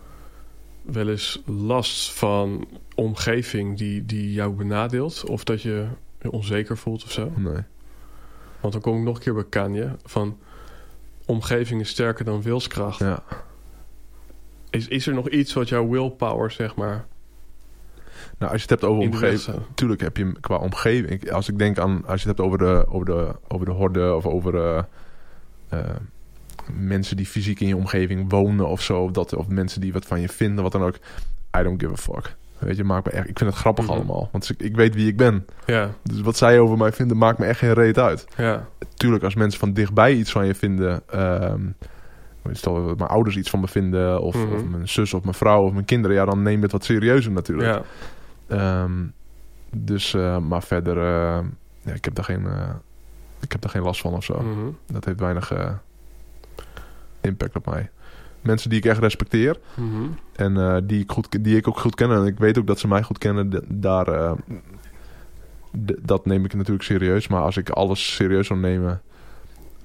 wel eens last van omgeving die, die jou benadeelt? Of dat je je onzeker voelt of zo? Nee. Want dan kom ik nog een keer bij Kanye. Van omgeving is sterker dan wilskracht. Ja. Is, is er nog iets wat jouw willpower, zeg maar, Nou, als je het hebt over omgeving... staat? Tuurlijk heb je qua omgeving... Als ik denk aan... Als je het hebt over de, over de, over de horde of over... eh, eh, mensen die fysiek in je omgeving wonen of zo. Of, dat, of mensen die wat van je vinden, wat dan ook. I don't give a fuck. Weet je, maakt me echt... Ik vind het grappig Mhm. allemaal. Want ik, ik weet wie ik ben. Ja, Dus wat zij over mij vinden, maakt me echt geen reet uit. ja, Tuurlijk, als mensen van dichtbij iets van je vinden... ehm stel dat mijn ouders iets van me vinden... Of, Mhm. of mijn zus of mijn vrouw of mijn kinderen... Ja, dan neem je het wat serieuzer natuurlijk. ja. Ehm, dus, eh, maar verder, eh, ja, ik heb daar geen, eh, ik heb daar geen last van of zo. Mhm. Dat heeft weinig impact op mij. Mensen die ik echt respecteer Mhm. en die, ik goed, die ik ook goed ken en ik weet ook dat ze mij goed kennen, daar, dat neem ik natuurlijk serieus. Maar als ik alles serieus zou nemen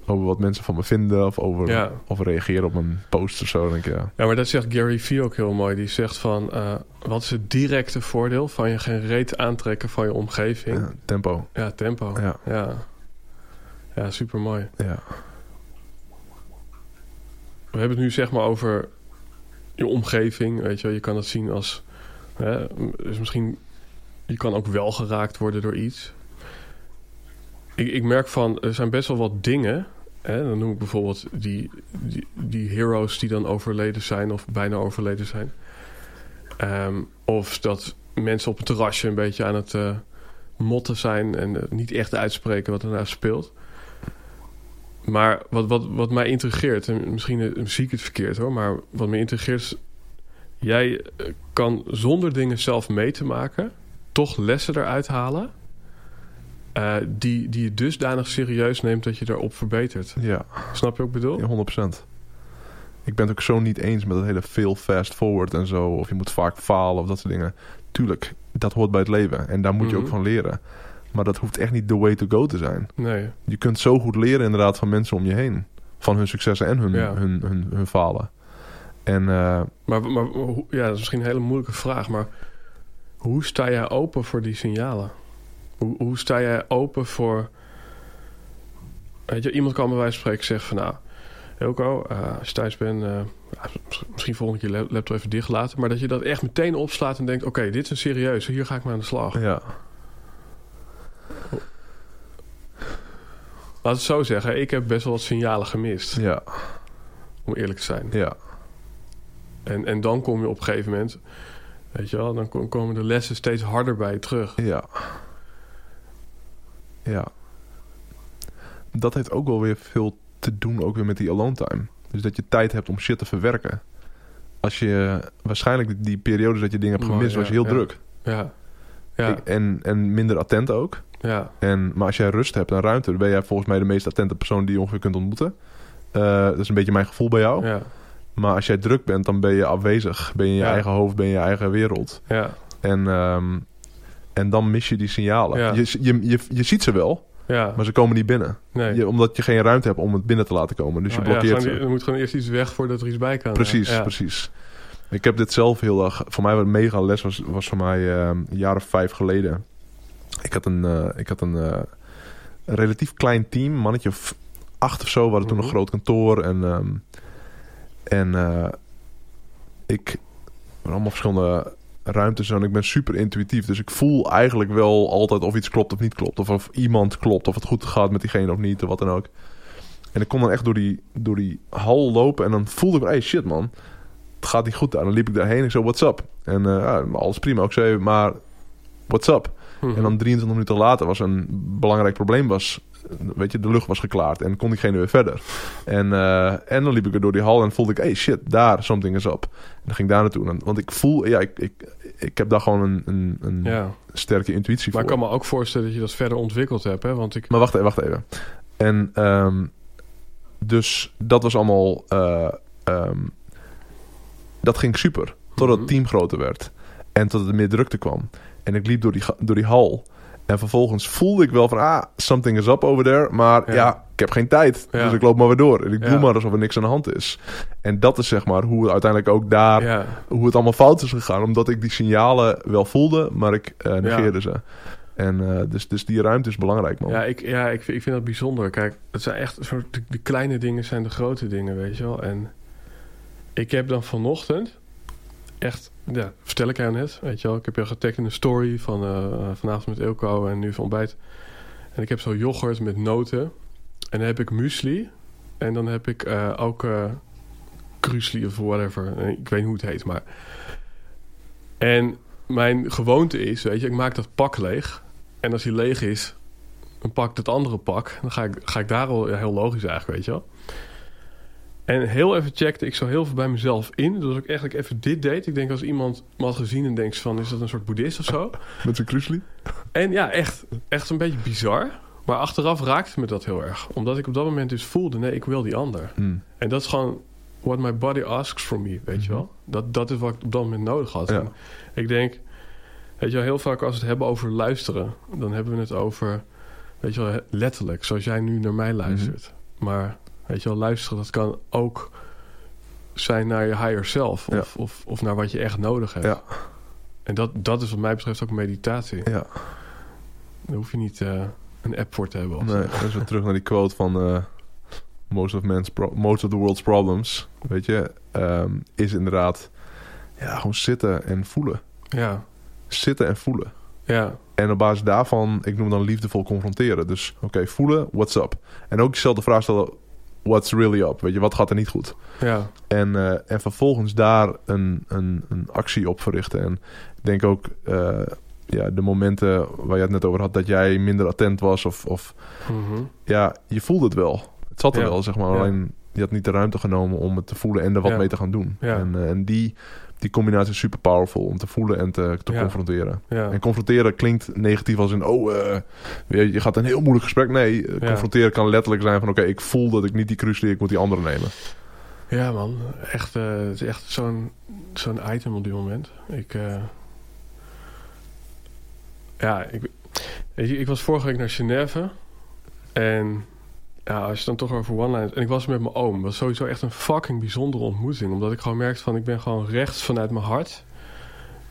over wat mensen van me vinden of over Ja. of reageren op een post of zo, denk ik ja. ja, maar dat zegt Gary Vee ook heel mooi. Die zegt van, eh, wat is het directe voordeel van je geen reet aantrekken van je omgeving? ja, tempo. Ja, tempo. Ja. Ja, ja super mooi. Ja. We hebben het nu zeg maar over je omgeving. Weet je, wel. je kan het zien als. Hè, dus misschien. Je kan ook wel geraakt worden door iets. Ik, ik merk van. Er zijn best wel wat dingen. Dan noem ik bijvoorbeeld die, die, die heroes die dan overleden zijn. of bijna overleden zijn. Ehm, of dat mensen op het terrasje een beetje aan het eh, motten zijn. en eh, niet echt uitspreken wat er nou speelt. Maar wat, wat, wat mij intrigeert, en misschien eh, zie ik het verkeerd hoor, maar wat me intrigeert is, jij kan zonder dingen zelf mee te maken, toch lessen eruit halen, eh, die, die je dusdanig serieus neemt dat je daarop verbetert. ja. Snap je wat ik bedoel? Ja, 100%. Ik ben het ook zo niet eens met het hele veel fast forward en zo. Of je moet vaak falen of dat soort dingen. Tuurlijk, dat hoort bij het leven. En daar moet je Mhm. ook van leren. Maar dat hoeft echt niet the way to go te zijn. Nee. Je kunt zo goed leren inderdaad van mensen om je heen. Van hun successen en hun, Ja. hun, hun, hun falen. En eh, Maar, maar ja, dat is misschien een hele moeilijke vraag, maar hoe sta jij open voor die signalen? Hoe, hoe sta jij open voor. Weet je, iemand kan bij wijze van spreken zeggen van nou, Elko, eh, als je thuis bent, eh, misschien volgende keer lap- laptop even dicht laten, maar dat je dat echt meteen opslaat en denkt: oké, dit is een serieuze, hier ga ik mee aan de slag. ja, Laat het zo zeggen, ik heb best wel wat signalen gemist, ja, om eerlijk te zijn. ja, En, en dan kom je op een gegeven moment, weet je wel, dan ko- komen de lessen steeds harder bij je terug. ja. Ja. Dat heeft ook wel weer veel te doen ook weer met die alone time. Dus dat je tijd hebt om shit te verwerken. Als je waarschijnlijk die, periodes dat je dingen hebt gemist, was je heel ja, druk. Ja, ja, Ik- en, en minder attent ook. ja. En, maar als jij rust hebt en ruimte, dan ben jij volgens mij de meest attente persoon die je ongeveer kunt ontmoeten. Eh, dat is een beetje mijn gevoel bij jou. ja, Maar als jij druk bent, dan ben je afwezig. Ben je in je Ja. eigen hoofd, ben je in je eigen wereld. ja, En, ehm, en dan mis je die signalen. Ja. Je, je, je, je ziet ze wel, ja. maar ze komen niet binnen. Nee. Je, omdat je geen ruimte hebt om het binnen te laten komen. Dus je ja, blokkeert ze. Er moet gewoon eerst iets weg voordat er iets bij kan. Precies, ja. precies. Ik heb dit zelf heel erg... Voor mij wat een mega les was, was voor mij ehm, een jaar of vijf geleden. Ik had een, eh, ik had een, eh, relatief klein team. Mannetje of acht of zo. We hadden toen Mhm. een groot kantoor. En, ehm, en ik... allemaal verschillende ruimtes en ik ben super intuïtief. Dus ik voel eigenlijk wel altijd of iets klopt of niet klopt. Of of iemand klopt, of het goed gaat met diegene of niet, of wat dan ook. En ik kon dan echt door die, door die hal lopen. En dan voelde ik, hey shit man. Het gaat niet goed daar. Dan liep ik daarheen. Ik zo, what's up? En eh, ja, alles prima. Ik zei, maar what's up? Mhm. En dan 23 minuten later was een belangrijk probleem was... Weet je, de lucht was geklaard en kon diegene weer verder. En, eh, en dan liep ik er door die hal en voelde ik... Hey shit, daar, something is up. En dan ging ik daar naartoe. Want ik voel... Ja, ik, ik, ik heb daar gewoon een, een, een ja. sterke intuïtie Maar ik voor. kan me ook voorstellen dat je dat verder ontwikkeld hebt. Hè? Want ik... Maar wacht even, wacht even. En ehm, dus dat was allemaal... eh, ehm, dat ging super. Totdat het Mhm. team groter werd. En tot er meer drukte kwam. En ik liep door die, door die hal. En vervolgens voelde ik wel van... Ah, something is up over there. Maar Ja. ja, ik heb geen tijd. Ja. Dus ik loop maar weer door. En ik doe maar alsof er niks aan de hand is. En dat is zeg maar hoe het uiteindelijk ook daar... Hoe het allemaal fout is gegaan. Omdat ik die signalen wel voelde. Maar ik eh, negeerde ze. En eh, dus, dus die ruimte is belangrijk, man. Ja, ik, ja ik, vind- ik vind dat bijzonder. Kijk, het zijn echt soort, de, de kleine dingen zijn de grote dingen, weet je wel. En ik heb dan vanochtend echt, ja, vertel ik jou net, weet je wel. Ik heb je getagd in een story van eh, eh, vanavond met Ilko en nu van ontbijt. En ik heb zo yoghurt met noten. En dan heb ik muesli. En dan heb ik eh, ook krusli of whatever. Ik weet niet hoe het heet, maar... En mijn gewoonte is, weet je, ik maak dat pak leeg. En als die leeg is, dan pak ik het andere pak. Dan ga ik, ga ik daar al heel logisch eigenlijk, weet je wel. En heel even checkte ik zo heel veel bij mezelf in. Dus ik eigenlijk even dit deed. Ik denk als iemand me had gezien en denkt van... is dat een soort boeddhist of zo? Met zijn krusli. En ja, echt, echt een beetje bizar. Maar achteraf raakte me dat heel erg. Omdat ik op dat moment dus voelde... nee, ik wil die ander. Mm. En dat is gewoon what my body asks from me, weet je wel. Dat, dat is wat ik op dat moment nodig had. Ja. Ik denk, weet je wel, heel vaak als we het hebben over luisteren... dan hebben we het over, weet je wel, letterlijk. Zoals jij nu naar mij luistert. Maar, weet je wel, luisteren, dat kan ook zijn naar je higher self. Of, of, of naar wat je echt nodig hebt. Ja. En dat, dat is wat mij betreft ook meditatie. Ja. Daar hoef je niet eh, een app voor te hebben. Of Nee, we terug naar die quote van... eh, most, of man's most of the world's problems, weet je... ehm, is inderdaad... Ja, gewoon zitten en voelen. Ja, Zitten en voelen. ja, En op basis daarvan, ik noem het dan liefdevol confronteren. Dus oké, voelen, what's up? En ook jezelf de vraag stellen, what's really up? Weet je, wat gaat er niet goed? ja, En, eh, en vervolgens daar een, een, een actie op verrichten. En ik denk ook, eh, ja, de momenten waar je het net over had, dat jij minder attent was. Of, of mhm. ja, je voelde het wel. Het zat er Ja. wel, zeg maar. Alleen je had niet de ruimte genomen om het te voelen en er wat Ja. mee te gaan doen. En, eh, en die, die combinatie is super powerful om te voelen en te, te Ja. confronteren. ja. En confronteren klinkt negatief als in, oh, eh, je, je gaat een heel moeilijk gesprek. Nee, eh, confronteren kan letterlijk zijn van, oké, ik voel dat ik niet die cruise ik moet die andere nemen. Ja, man. Echt, eh, het is echt zo'n zo'n item op dit moment. Ik, ja, ik, weet je, ik was vorige week naar Genève. En ja, als je dan toch over one-line... En ik was met mijn oom. Dat was sowieso echt een fucking bijzondere ontmoeting. Omdat ik gewoon merkte van... Ik ben gewoon rechts vanuit mijn hart.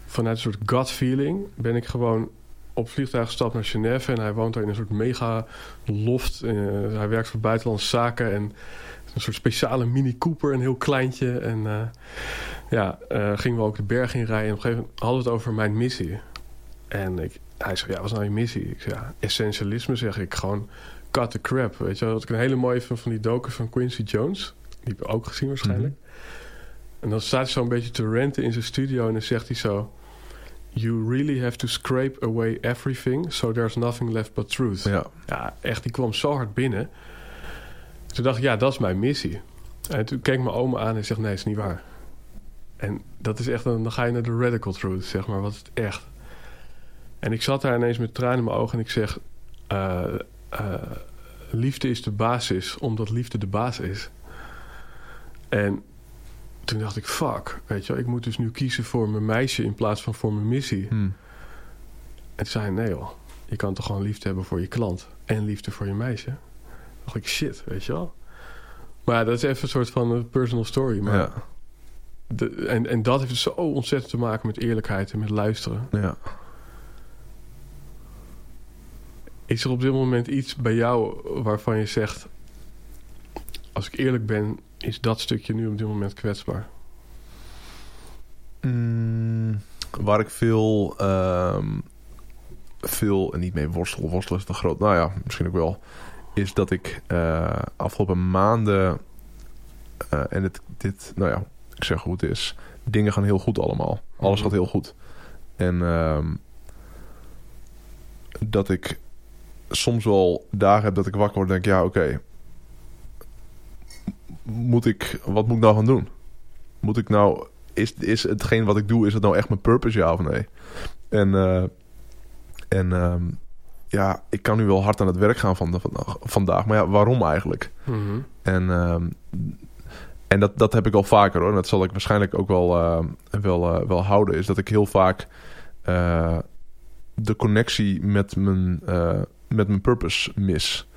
Vanuit een soort gut feeling. Ben ik gewoon op vliegtuig gestapt naar Genève. En hij woont daar in een soort mega loft. Eh, hij werkt voor buitenlandse zaken. En een soort speciale Mini Cooper, een heel kleintje. En eh, ja, eh, gingen we ook de berg in rijden. En op een gegeven moment hadden we het over mijn missie. En ik, hij zei, ja, wat is nou je missie? Ik zei, ja, essentialisme zeg ik. Gewoon cut the crap, weet je. Dat ik een hele mooie van, van die docus van Quincy Jones. Die heb je ook gezien waarschijnlijk. En dan staat hij zo een beetje te renten in zijn studio. En dan zegt hij zo... You really have to scrape away everything... so there's nothing left but truth. Ja, Ja, echt, die kwam zo hard binnen. Toen dacht ik, ja, dat is mijn missie. En toen keek mijn oma aan en zegt, nee, is niet waar. En dat is echt, een, dan ga je naar de radical truth, zeg maar. Wat is het echt? En ik zat daar ineens met tranen in mijn ogen en ik zeg... eh, eh, liefde is de basis, omdat liefde de baas is. En toen dacht ik, fuck, weet je wel, ik moet dus nu kiezen voor mijn meisje in plaats van voor mijn missie. hm. En toen zei hij, nee joh, je kan toch gewoon liefde hebben voor je klant en liefde voor je meisje. Toen dacht ik, shit, weet je wel. Maar ja, dat is even een soort van een personal story. Maar ja, de, en, en dat heeft dus zo ontzettend te maken met eerlijkheid en met luisteren. ja. Is er op dit moment iets bij jou waarvan je zegt... als ik eerlijk ben, is dat stukje nu op dit moment kwetsbaar? Mm, waar ik veel, ehm, veel, en niet mee worstel, worstelen is te groot. Nou ja, misschien ook wel. is dat ik eh, afgelopen maanden... eh, en het, dit, nou ja, ik zeg hoe het is. Dingen gaan heel goed allemaal. Alles Mhm. gaat heel goed. En ehm, dat ik soms wel dagen heb dat ik wakker word en denk... Ja, oké. moet ik... Wat moet ik nou gaan doen? Moet ik nou... Is, is hetgeen wat ik doe, is het nou echt mijn purpose, ja of nee? En, eh, en ehm, ja, ik kan nu wel hard aan het werk gaan van de, vandaag, vandaag. Maar ja, waarom eigenlijk? Mhm. En, ehm, en dat, dat heb ik al vaker hoor. En dat zal ik waarschijnlijk ook wel, eh, wel, eh, wel houden. Is dat ik heel vaak de connectie met mijn, met mijn purpose mis.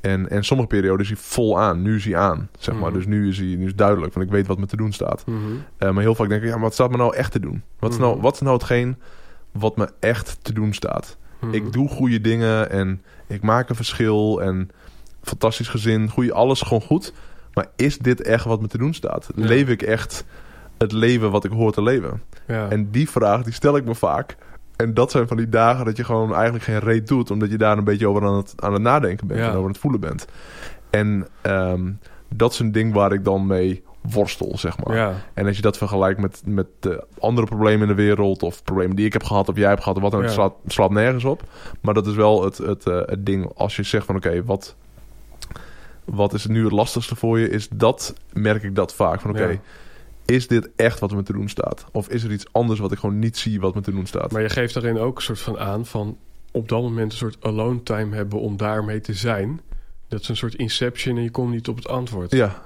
En, en sommige perioden is hij vol aan. Nu is hij aan, zeg maar. Mhm. Dus nu is hij nu is duidelijk. Want ik weet wat me te doen staat. Mhm. Eh, maar heel vaak denk ik, ja, maar wat staat me nou echt te doen? Wat is nou, Mhm. wat is nou hetgeen wat me echt te doen staat? Ik doe goede dingen en ik maak een verschil en fantastisch gezin, goede alles gewoon goed. Maar is dit echt wat me te doen staat? Ja. Leef ik echt het leven wat ik hoor te leven? Ja. En die vraag die stel ik me vaak. En dat zijn van die dagen dat je gewoon eigenlijk geen reet doet, omdat je daar een beetje over aan het, aan het nadenken bent Ja. en over aan het voelen bent. En ehm, dat is een ding waar ik dan mee worstel, zeg maar. ja. En als je dat vergelijkt met, met de andere problemen in de wereld... of problemen die ik heb gehad of jij hebt gehad... of wat dan Ja. slaat, slaat nergens op. Maar dat is wel het, het, eh, het ding als je zegt van... oké, wat, wat is nu het lastigste voor je? Is dat, merk ik dat vaak. Van oké, Ja. Is dit echt wat me te doen staat? Of is er iets anders wat ik gewoon niet zie wat me te doen staat? Maar je geeft daarin ook een soort van aan van op dat moment een soort alone time hebben om daarmee te zijn. Dat is een soort inception en je komt niet op het antwoord. Ja,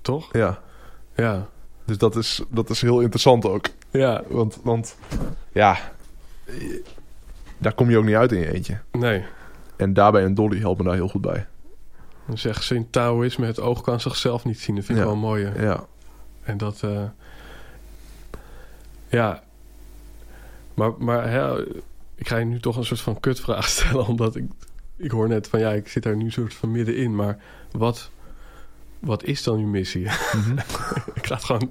Toch? ja. Ja. Dus dat is, dat is heel interessant ook. Ja. Want, want ja, daar kom je ook niet uit in je eentje. Nee. En daarbij een dolly helpt me daar heel goed bij. Dan zeggen ze in Taoïsme het oog kan zichzelf niet zien. Dat vind ik Ja. wel mooi. Ja, En dat... eh, ja. Maar, maar hè, ik ga je nu toch een soort van kutvraag stellen. Omdat ik... Ik hoor net van ja, ik zit daar nu soort van middenin. Maar wat... Wat is dan uw missie? Mhm. ik ga het gewoon...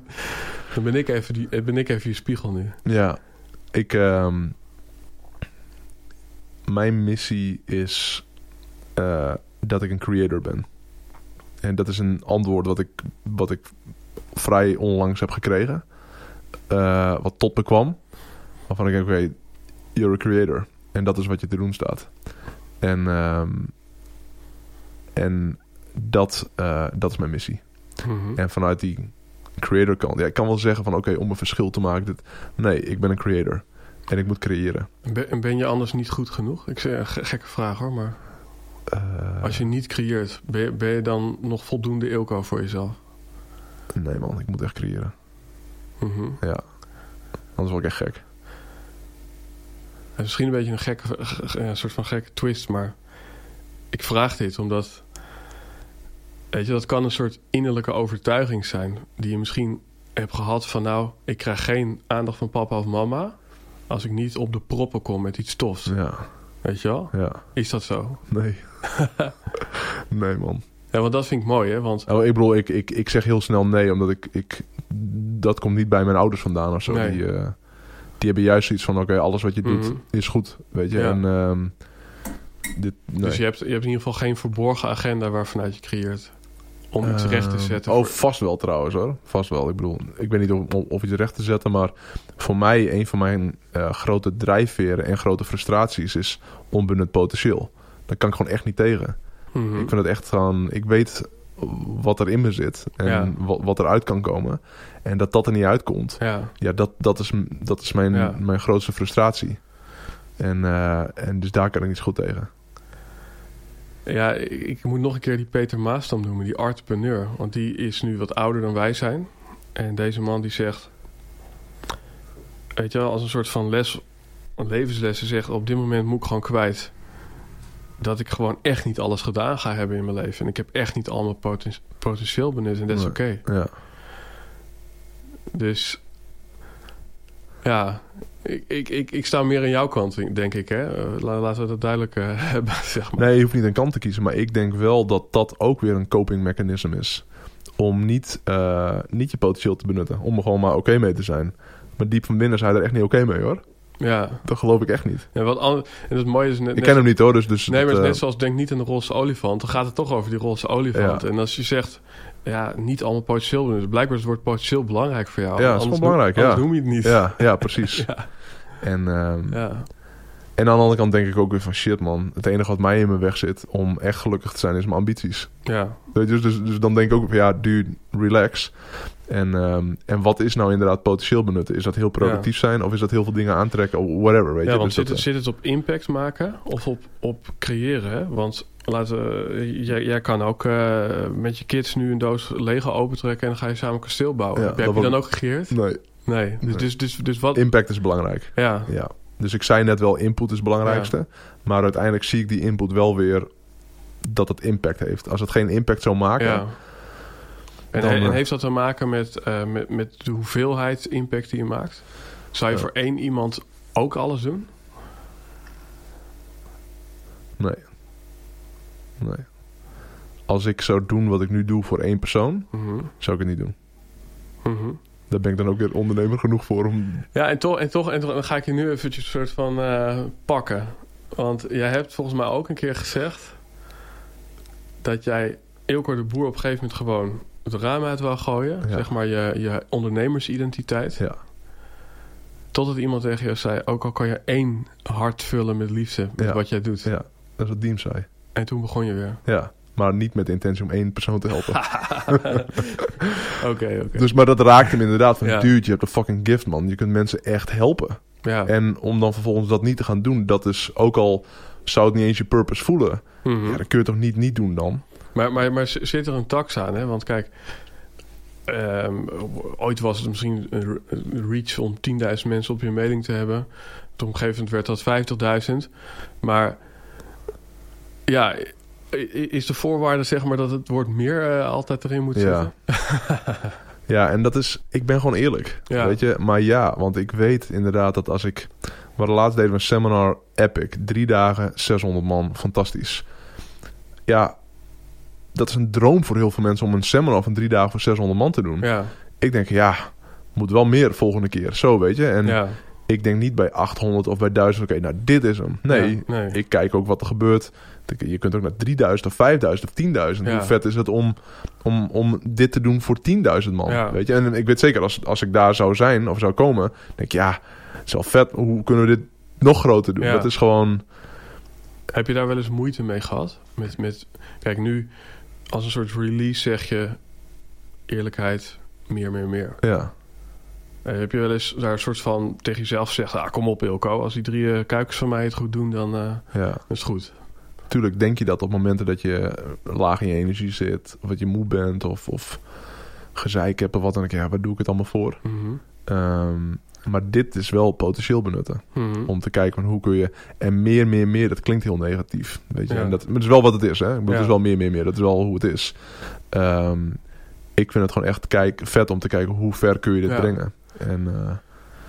Dan ben ik even, die, ben ik even je spiegel nu. Ja, ik. ehm, mijn missie is eh, dat ik een creator ben. En dat is een antwoord wat ik, wat ik vrij onlangs heb gekregen. eh, wat tot me kwam. Waarvan ik denk, oké, you're a creator. En dat is wat je te doen staat. En, ehm, en dat, eh, dat is mijn missie. Mhm. En vanuit die creator kant. Ja, ik kan wel zeggen van oké, om een verschil te maken. Dit, nee, ik ben een creator. En ik moet creëren. En ben, en ben je anders niet goed genoeg? Ik zeg een ge- gekke vraag hoor, maar Eh, als je niet creëert, ben je, ben je dan nog voldoende Ilko voor jezelf? Nee man, ik moet echt creëren. Mhm. Ja. Anders word ik echt gek. Is misschien een beetje een gekke, ge- ge- een soort van gekke twist, maar ik vraag dit omdat, weet je, dat kan een soort innerlijke overtuiging zijn die je misschien hebt gehad van nou, ik krijg geen aandacht van papa of mama als ik niet op de proppen kom met iets tofs. Ja, Weet je wel? ja. Is dat zo? Nee. nee man. Ja, want dat vind ik mooi, hè? Want Oh, ik bedoel, ik, ik, ik zeg heel snel nee, omdat ik, ik... Dat komt niet bij mijn ouders vandaan of zo. Nee. Die, eh, die hebben juist zoiets van, oké, alles wat je doet Mhm. is goed. Weet je, Ja. en... ehm, dit, nee. Dus je hebt, je hebt in ieder geval geen verborgen agenda waarvanuit je creëert. Om iets Ehm, recht te zetten. Oh, vast wel trouwens hoor. Vast wel. Ik bedoel, ik weet niet of, of iets recht te zetten, maar voor mij een van mijn eh, grote drijfveren en grote frustraties is onbenut potentieel. Daar kan ik gewoon echt niet tegen. Mhm. Ik vind het echt gewoon, ik weet wat er in me zit en Ja. wat, wat eruit kan komen. En dat dat er niet uitkomt, Ja, ja, dat, dat is, dat is mijn, Ja. mijn grootste frustratie. En, eh, en dus daar kan ik niet goed tegen. ja ik, ik moet nog een keer die Peter Maastam noemen, die entrepreneur. Want die is nu wat ouder dan wij zijn. En deze man die zegt... Weet je wel, als een soort van les, een levenslessen zegt... op dit moment moet ik gewoon kwijt... dat ik gewoon echt niet alles gedaan ga hebben in mijn leven. En ik heb echt niet al mijn poten- potentieel benut. En dat is Nee. oké. Ja. Dus ja, ik, ik, ik, ik sta meer aan jouw kant, denk ik. Hè? Eh, la- laten we dat duidelijk eh, hebben, zeg maar. Nee, je hoeft niet een kant te kiezen. Maar ik denk wel dat dat ook weer een coping mechanism is. Om niet, eh, niet je potentieel te benutten. Om er gewoon maar oké mee te zijn. Maar diep van binnen zijn je er echt niet oké mee hoor. Ja. Dat geloof ik echt niet. ja wat en het mooie is... Net, Ik ken hem niet hoor, dus... dus Nee, maar het is eh, net zoals denk niet aan de roze olifant. Dan gaat het toch over die roze olifant. Ja. En als je zegt, ja, niet allemaal potentieel doen. Dus blijkbaar is het woord potentieel belangrijk voor jou. Ja, dat is wel belangrijk, noem, ja. anders noem je het niet. Ja, ja, precies. Ja. En, ehm, Ja. en aan de andere kant denk ik ook weer van... Shit man, het enige wat mij in mijn weg zit om echt gelukkig te zijn is mijn ambities. ja. Weet je, Dus, dus, dus dan denk ik ook van ja, dude, relax. En, ehm, en wat is nou inderdaad potentieel benutten? Is dat heel productief zijn of is dat heel veel dingen aantrekken? Of whatever, weet Ja, je. want Dus zit, dat, het, zit het op impact maken of op, op creëren? Hè? Want laten we, jij, jij kan ook eh, met je kids nu een doos Lego opentrekken en dan ga je samen een kasteel bouwen. Ja, heb je, dan ook gecreëerd? eh, nee, Nee. Dus, dus, dus, dus wat? impact is belangrijk. Ja, Ja. Dus ik zei net wel, input is het belangrijkste. Maar uiteindelijk zie ik die input wel weer dat het impact heeft. Als het geen impact zou maken, ja. En, Dan, en eh, heeft dat te maken met, eh, met, met de hoeveelheid impact die je maakt? Zou je voor één iemand ook alles doen? nee. Nee. Als ik zou doen wat ik nu doe voor één persoon, Mhm. zou ik het niet doen. Mhm. Daar ben ik dan ook weer ondernemer genoeg voor om... Ja, en toch, en toch, en toch dan ga ik je nu eventjes een soort van eh, pakken. Want jij hebt volgens mij ook een keer gezegd dat jij Ilko de Boer op een gegeven moment gewoon het raam uit wou gooien. Ja. Zeg maar je, je ondernemersidentiteit. Ja. Totdat iemand tegen jou zei, ook al kan je één hart vullen met liefde met Ja. wat jij doet. Ja, dat is wat Diem zei. En toen begon je weer. Ja, maar niet met de intentie om één persoon te helpen. Oké, oké. Dus, maar dat raakt hem inderdaad van... Ja. dude, je hebt een fucking gift, man. Je kunt mensen echt helpen. Ja. En om dan vervolgens dat niet te gaan doen... dat is ook al... zou het niet eens je purpose voelen... Mhm. ja, dan kun je het toch niet niet doen dan? Maar, maar, maar zit er een tax aan, hè? Want kijk, ehm, ooit was het misschien een reach om 10.000 mensen op je mailing te hebben. Toen op een gegeven moment werd dat 50.000. Maar ja, is de voorwaarde zeg maar dat het woord meer eh, altijd erin moet Ja. zitten? Ja, en dat is... Ik ben gewoon eerlijk. Ja. Weet je? Maar ja, want ik weet inderdaad dat als ik... We hadden laatst deden we een seminar Epic. Drie dagen, 600 man. Fantastisch. Ja, dat is een droom voor heel veel mensen... om een seminar van drie dagen voor 600 man te doen. Ja, Ik denk, ja, moet wel meer volgende keer. Zo, weet je. En ja, ik denk niet bij 800 of bij 1000, oké, nou, dit is hem. Nee, Ja, nee. ik kijk ook wat er gebeurt. Je kunt ook naar 3000 of 5000 of 10.000. Ja. Hoe vet is het om, om, om dit te doen voor 10.000 man? Ja. Weet je? En ik weet zeker, als, als ik daar zou zijn of zou komen, denk ik, ja, het is wel vet. Hoe kunnen we dit nog groter doen? Ja. Dat is gewoon, Heb je daar wel eens moeite mee gehad? Met, met, kijk, nu als een soort release zeg je eerlijkheid, meer, meer, meer. ja. Eh, heb je wel eens daar een soort van tegen jezelf gezegd... Ah, kom op Ilko, als die drie eh, kuikens van mij het goed doen, dan, eh, ja. is het goed. Tuurlijk denk je dat op momenten dat je laag in je energie zit, of dat je moe bent, of, of gezeik hebt of wat dan ook. Ja, waar doe ik het allemaal voor? Mhm. Ehm, maar dit is wel potentieel benutten. Mhm. Om te kijken van hoe kun je... En meer, meer, meer, dat klinkt heel negatief. Weet je? Ja. En dat, maar het is wel wat het is. Hè? Ja. Het is wel meer, meer, meer. Dat is wel hoe het is. Ehm, ik vind het gewoon echt kijk, vet om te kijken hoe ver kun je dit Ja. brengen. En eh,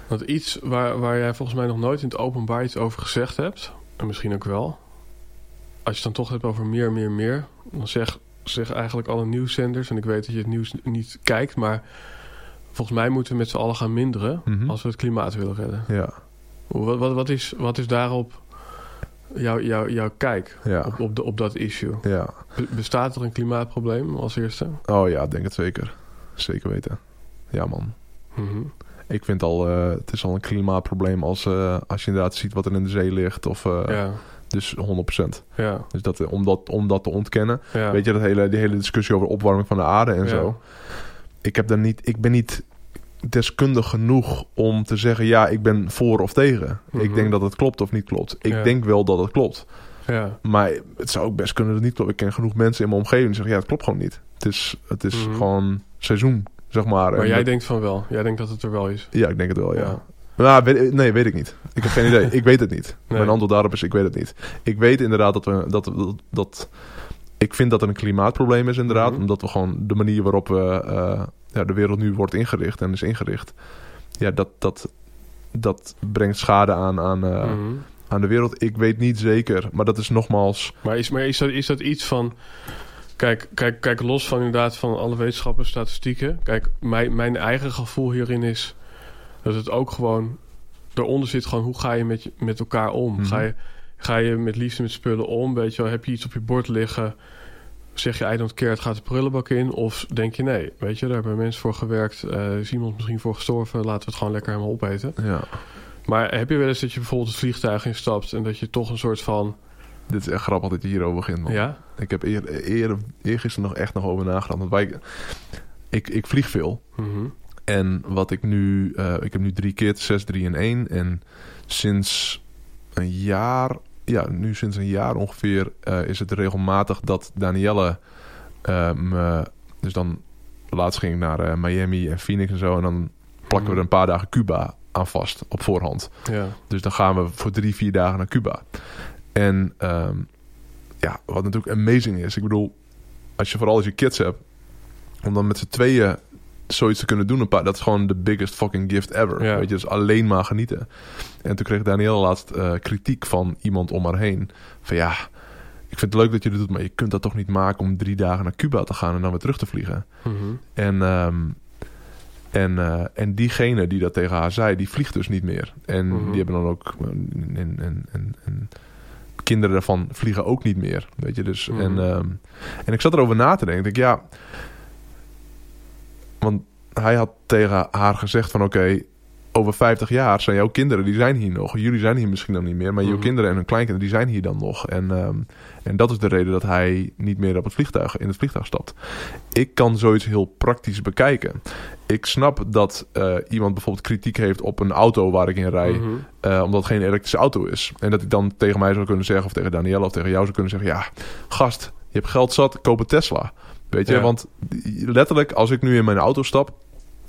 Want iets waar, waar jij volgens mij nog nooit in het openbaar iets over gezegd hebt... en misschien ook wel... als je het dan toch hebt over meer, meer, meer... dan zeg, zeg eigenlijk alle nieuwszenders... en ik weet dat je het nieuws niet kijkt... maar volgens mij moeten we met z'n allen gaan minderen... mhm. als we het klimaat willen redden. ja, Wat, wat, wat, is, wat is daarop jouw jouw jouw kijk ja, op, op, de, op dat issue? ja. Be- Bestaat er een klimaatprobleem als eerste? Oh ja, denk het zeker. Zeker weten. Ja man. Mhm. Ik vind al, eh, het is al een klimaatprobleem als, eh, als je inderdaad ziet wat er in de zee ligt. Of, eh, Ja, Dus 100%. ja, Dus dat, om, dat, om dat te ontkennen. ja. Weet je, dat hele, die hele discussie over opwarming van de aarde en Ja. zo. Ik, heb daar niet, ik ben niet deskundig genoeg om te zeggen... ja, ik ben voor of tegen. Mhm. Ik denk dat het klopt of niet klopt. Ik Ja. denk wel dat het klopt. ja. Maar het zou ook best kunnen dat het niet klopt. Ik ken genoeg mensen in mijn omgeving die zeggen... ja, het klopt gewoon niet. Het is, het is Mhm. gewoon seizoen, zeg maar. Maar En jij dat- denkt van wel. Jij denkt dat het er wel is. Ja, ik denk het wel, ja. Ja. Nou, weet, nee, weet ik niet. Ik heb geen idee. Ik weet het niet. Nee. Mijn antwoord daarop is, ik weet het niet. Ik weet inderdaad dat we... Dat, dat, dat, ik vind dat er een klimaatprobleem is inderdaad. Mhm. Omdat we gewoon de manier waarop we, eh, ja, de wereld nu wordt ingericht en is ingericht... Ja, dat, dat, dat brengt schade aan, aan, eh, Mhm. aan de wereld. Ik weet niet zeker, maar dat is nogmaals... Maar, is, maar is, dat, is dat iets van... Kijk, kijk, kijk, los van inderdaad van alle wetenschappen en statistieken. Kijk, mijn, mijn eigen gevoel hierin is... dat het ook gewoon daaronder zit gewoon hoe ga je met, met elkaar om? Mhm. Ga, je, ga je met liefde met spullen om? Weet je wel, heb je iets op je bord liggen? Zeg je I don't care, het gaat de prullenbak in? Of denk je nee, weet je, daar hebben mensen voor gewerkt. eh is iemand misschien voor gestorven? Laten we het gewoon lekker helemaal opeten. Ja. Maar heb je wel eens dat je bijvoorbeeld het vliegtuig instapt... en dat je toch een soort van... Dit is echt grappig dat je hierover begint, man. Ja? Ik heb eer, eer, eergisteren nog echt nog over nagedacht. Want wij, ik, ik vlieg veel. Mhm. En wat ik nu... eh, ik heb nu drie kids, zes, drie en één. En sinds een jaar... Ja, nu sinds een jaar ongeveer eh, is het regelmatig dat Danielle eh, me... Dus dan... Laatst ging ik naar eh, Miami en Phoenix en zo. En dan plakken we er een paar dagen Cuba aan vast op voorhand. Ja. Dus dan gaan we voor drie, vier dagen naar Cuba. En ehm, ja, wat natuurlijk amazing is. Ik bedoel, als je vooral als je kids hebt, om dan met z'n tweeën zoiets te kunnen doen, een paar, dat is gewoon de biggest fucking gift ever. Ja. Weet je, dus alleen maar genieten. En toen kreeg Danielle laatst eh, kritiek van iemand om haar heen. Van ja, ik vind het leuk dat je dat doet, maar je kunt dat toch niet maken om drie dagen naar Cuba te gaan en dan weer terug te vliegen. Mhm. En, ehm, en, eh, en diegene die dat tegen haar zei, die vliegt dus niet meer. En Mhm. die hebben dan ook. En, en, en, en, en kinderen daarvan vliegen ook niet meer. Weet je, dus. Mhm. En, ehm, en ik zat erover na te denken. Ik denk, ja. Want hij had tegen haar gezegd: van oké. over 50 jaar zijn jouw kinderen, die zijn hier nog. Jullie zijn hier misschien dan niet meer, maar jouw Mhm. kinderen en hun kleinkinderen, die zijn hier dan nog. En, ehm, en dat is de reden dat hij niet meer op het vliegtuig, in het vliegtuig stapt. Ik kan zoiets heel praktisch bekijken. Ik snap dat eh, iemand bijvoorbeeld kritiek heeft op een auto waar ik in rij, Mhm. eh, omdat het geen elektrische auto is. En dat ik dan tegen mij zou kunnen zeggen, of tegen Danielle of tegen jou zou kunnen zeggen: ja, gast, je hebt geld zat, koop een Tesla. Weet je, Ja. want letterlijk, als ik nu in mijn auto stap,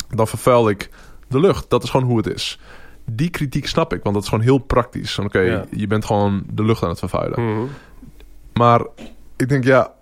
dan vervuil ik de lucht. Dat is gewoon hoe het is. Die kritiek snap ik, want dat is gewoon heel praktisch. Oké, Ja. je bent gewoon de lucht aan het vervuilen. Mhm. Maar ik denk, ja,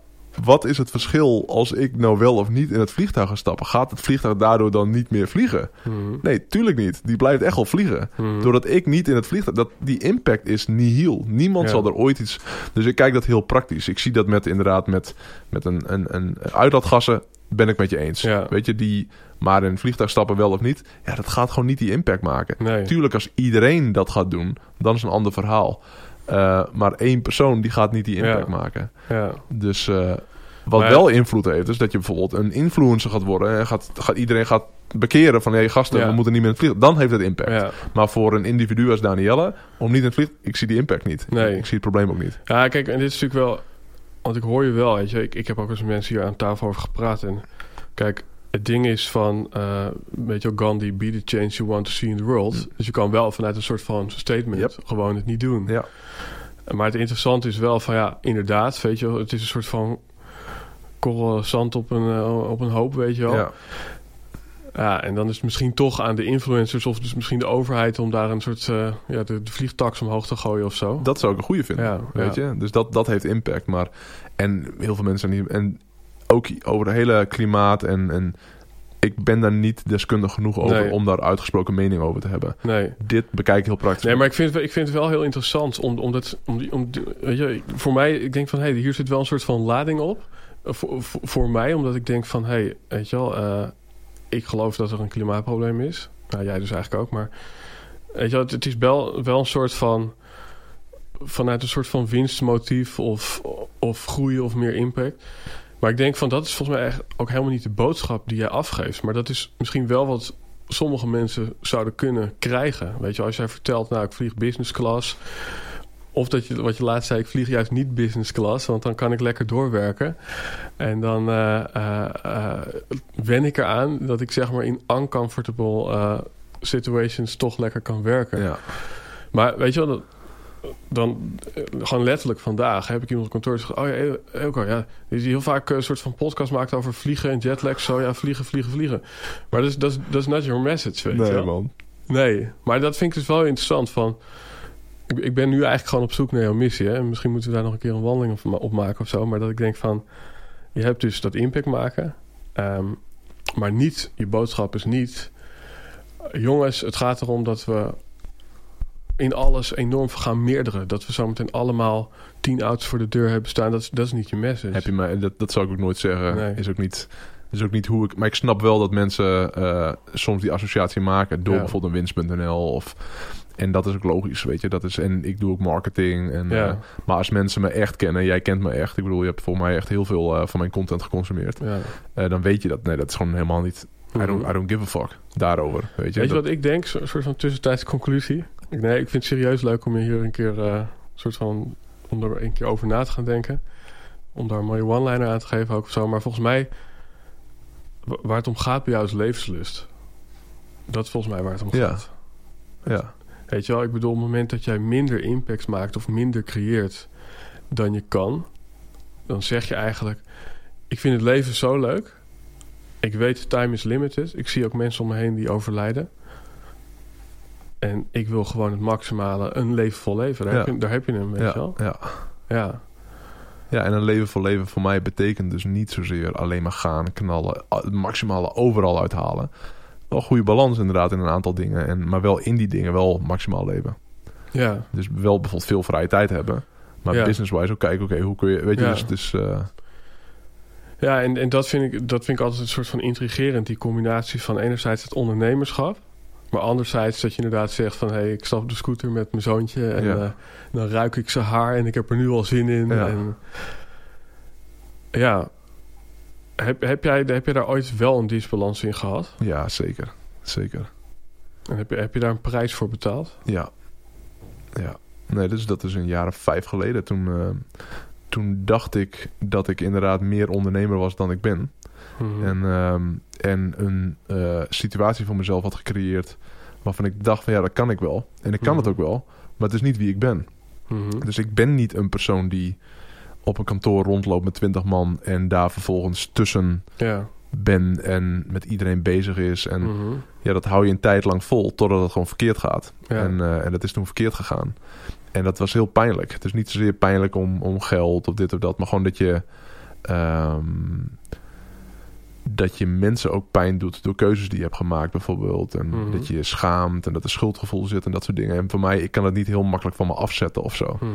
wat is het verschil als ik nou wel of niet in het vliegtuig ga stappen? Gaat het vliegtuig daardoor dan niet meer vliegen? Mhm. Nee, tuurlijk niet. Die blijft echt wel vliegen. Mhm. Doordat ik niet in het vliegtuig... Dat, die impact is nihil. Niemand Ja. zal er ooit iets... Dus ik kijk dat heel praktisch. Ik zie dat met inderdaad met, met een, een, een uitlaatgassen... ben ik met je eens. Ja. Weet je, die maar in een vliegtuig stappen wel of niet... ja, dat gaat gewoon niet die impact maken. Nee. Tuurlijk, als iedereen dat gaat doen... dan is een ander verhaal. Eh, maar één persoon die gaat niet die impact Ja. maken. Ja. Dus eh, wat Maar- wel invloed heeft, is dat je bijvoorbeeld een influencer gaat worden en gaat, gaat iedereen gaat bekeren van hé hey, gasten, Ja. we moeten niet meer in het vliegtuig. Dan heeft het impact. Maar voor een individu als Danielle, om niet in het vliegtuig, ik zie die impact niet. Nee. Ik zie het probleem ook niet. Ja, kijk, en dit is natuurlijk wel... Want ik hoor je wel, weet je. Ik, ik heb ook eens met mensen hier aan tafel over gepraat. En kijk, het ding is van... eh weet je Gandhi, be the change you want to see in the world. Dus je kan wel vanuit een soort van statement Yep. gewoon het niet doen. Ja. Maar het interessante is wel van, ja, inderdaad, weet je wel. Het is een soort van korrel zand op een, eh, op een hoop, weet je wel. Ja. Ja, en dan is het misschien toch aan de influencers of dus misschien de overheid om daar een soort eh, ja, de, de vliegtax omhoog te gooien of zo. Dat zou ik een goede vinden. Ja, weet ja. je? Dus dat, dat heeft impact. Maar, en heel veel mensen zijn niet. En ook over het hele klimaat en. en ik ben daar niet deskundig genoeg over Nee. om daar uitgesproken mening over te hebben. Nee. Dit bekijk ik heel praktisch. Nee, maar ik vind, het- ik vind het wel heel interessant om, om dat, om die, om, die- weet je, voor mij, ik denk van, hé, hey, hier zit wel een soort van lading op. Eh, Voor, voor, voor mij, omdat ik denk van, hé, hey, weet je wel, eh, ik geloof dat er een klimaatprobleem is. Nou, jij dus eigenlijk ook, maar weet je wel, het, het is wel, wel een soort van, vanuit een soort van winstmotief of, of groei of meer impact. Maar ik denk van, dat is volgens mij echt ook helemaal niet de boodschap die jij afgeeft. Maar dat is misschien wel wat sommige mensen zouden kunnen krijgen. Weet je, als jij vertelt, nou, ik vlieg business class. Of dat je, wat je laatst zei, ik vlieg juist niet business class, want dan kan ik lekker doorwerken. En dan eh, eh, wen ik eraan dat ik zeg maar in uncomfortable situations toch lekker kan werken. Ja. Maar weet je wel, dan eh, gewoon letterlijk vandaag heb ik iemand op kantoor gezegd: Oh ja, El- Elko, ja, die heel vaak eh, een soort van podcast maakt over vliegen en jetlag. Zo ja, vliegen, vliegen, vliegen. Maar dat is, dat is, dat is not your message, weet je Nee, wel. man. Nee, maar dat vind ik dus wel interessant. Van, ik, ik ben nu eigenlijk gewoon op zoek naar jouw missie. Hè? En misschien moeten we daar nog een keer een wandeling op, op maken of zo. Maar dat ik denk van, je hebt dus dat impact maken. ehm, maar niet, je boodschap is niet... Jongens, het gaat erom dat we in alles enorm gaan meerderen. Dat we zometeen allemaal tien auto's voor de deur hebben staan. Dat is, dat is niet je message. Heb je mij, dat, dat zou ik ook nooit zeggen. Nee. Is ook niet. Dus ook niet hoe ik... Maar ik snap wel dat mensen eh, soms die associatie maken... door Ja. bijvoorbeeld een winst.nl of... En dat is ook logisch, weet je. Dat is, en ik doe ook marketing. En, Ja. eh, maar als mensen me echt kennen, jij kent me echt. Ik bedoel, je hebt voor mij echt heel veel eh, van mijn content geconsumeerd. Ja. Dan weet je dat. Nee, dat is gewoon helemaal niet... I, don't, Mhm. I don't give a fuck daarover, weet je. Weet je Dat- wat ik denk? Een soort van tussentijdse conclusie. Nee, ik vind het serieus leuk om hier een keer eh, soort van om er een keer over na te gaan denken. Om daar een mooie one-liner aan te geven ook of zo. Maar volgens mij, wa- waar het om gaat bij jou is levenslust. Dat is volgens mij waar het om Ja. gaat. Ja, Weet je wel, ik bedoel, op het moment dat jij minder impact maakt of minder creëert dan je kan, dan zeg je eigenlijk: Ik vind het leven zo leuk. Ik weet, time is limited. Ik zie ook mensen om me heen die overlijden. En ik wil gewoon het maximale, een leven vol leven. Daar, Ja. heb, je, daar heb je hem, weet ja, je wel. ja. Ja, Ja, en een leven voor leven voor mij betekent dus niet zozeer alleen maar gaan, knallen, het maximale overal uithalen. Wel goede balans inderdaad in een aantal dingen, en, maar wel in die dingen wel maximaal leven. ja. Dus wel bijvoorbeeld veel vrije tijd hebben, maar Ja. business-wise ook kijken, oké, hoe kun je, weet je, Ja. dus, dus eh, ja en, en dat, vind ik, dat vind ik altijd een soort van intrigerend. Die combinatie van enerzijds het ondernemerschap. Maar anderzijds dat je inderdaad zegt van... hé, hey, ik stap op de scooter met mijn zoontje... en Ja. eh, dan ruik ik zijn haar en ik heb er nu al zin in. Ja. En, ja. Heb, heb, jij, heb jij daar ooit wel een disbalans in gehad? ja, zeker, zeker. En heb je, heb je daar een prijs voor betaald? Ja. Ja. Nee, dus dat is een jaar of vijf geleden. Toen, eh, toen dacht ik dat ik inderdaad meer ondernemer was dan ik ben. Mhm. En, ehm, en een eh, situatie voor mezelf had gecreëerd waarvan ik dacht van ja, dat kan ik wel. En ik kan Mhm. het ook wel, maar het is niet wie ik ben. Mhm. Dus ik ben niet een persoon die op een kantoor rondloopt met twintig man en daar vervolgens tussen Ja. ben en met iedereen bezig is. En Mhm. ja, dat hou je een tijd lang vol totdat het gewoon verkeerd gaat. Ja. En, eh, en dat is toen verkeerd gegaan. En dat was heel pijnlijk. Het is niet zozeer pijnlijk om, om geld of dit of dat, maar gewoon dat je. ehm, dat je mensen ook pijn doet door keuzes die je hebt gemaakt, bijvoorbeeld. En Mhm. dat je je schaamt en dat er schuldgevoel zit en dat soort dingen. En voor mij, ik kan het niet heel makkelijk van me afzetten of zo. Mhm.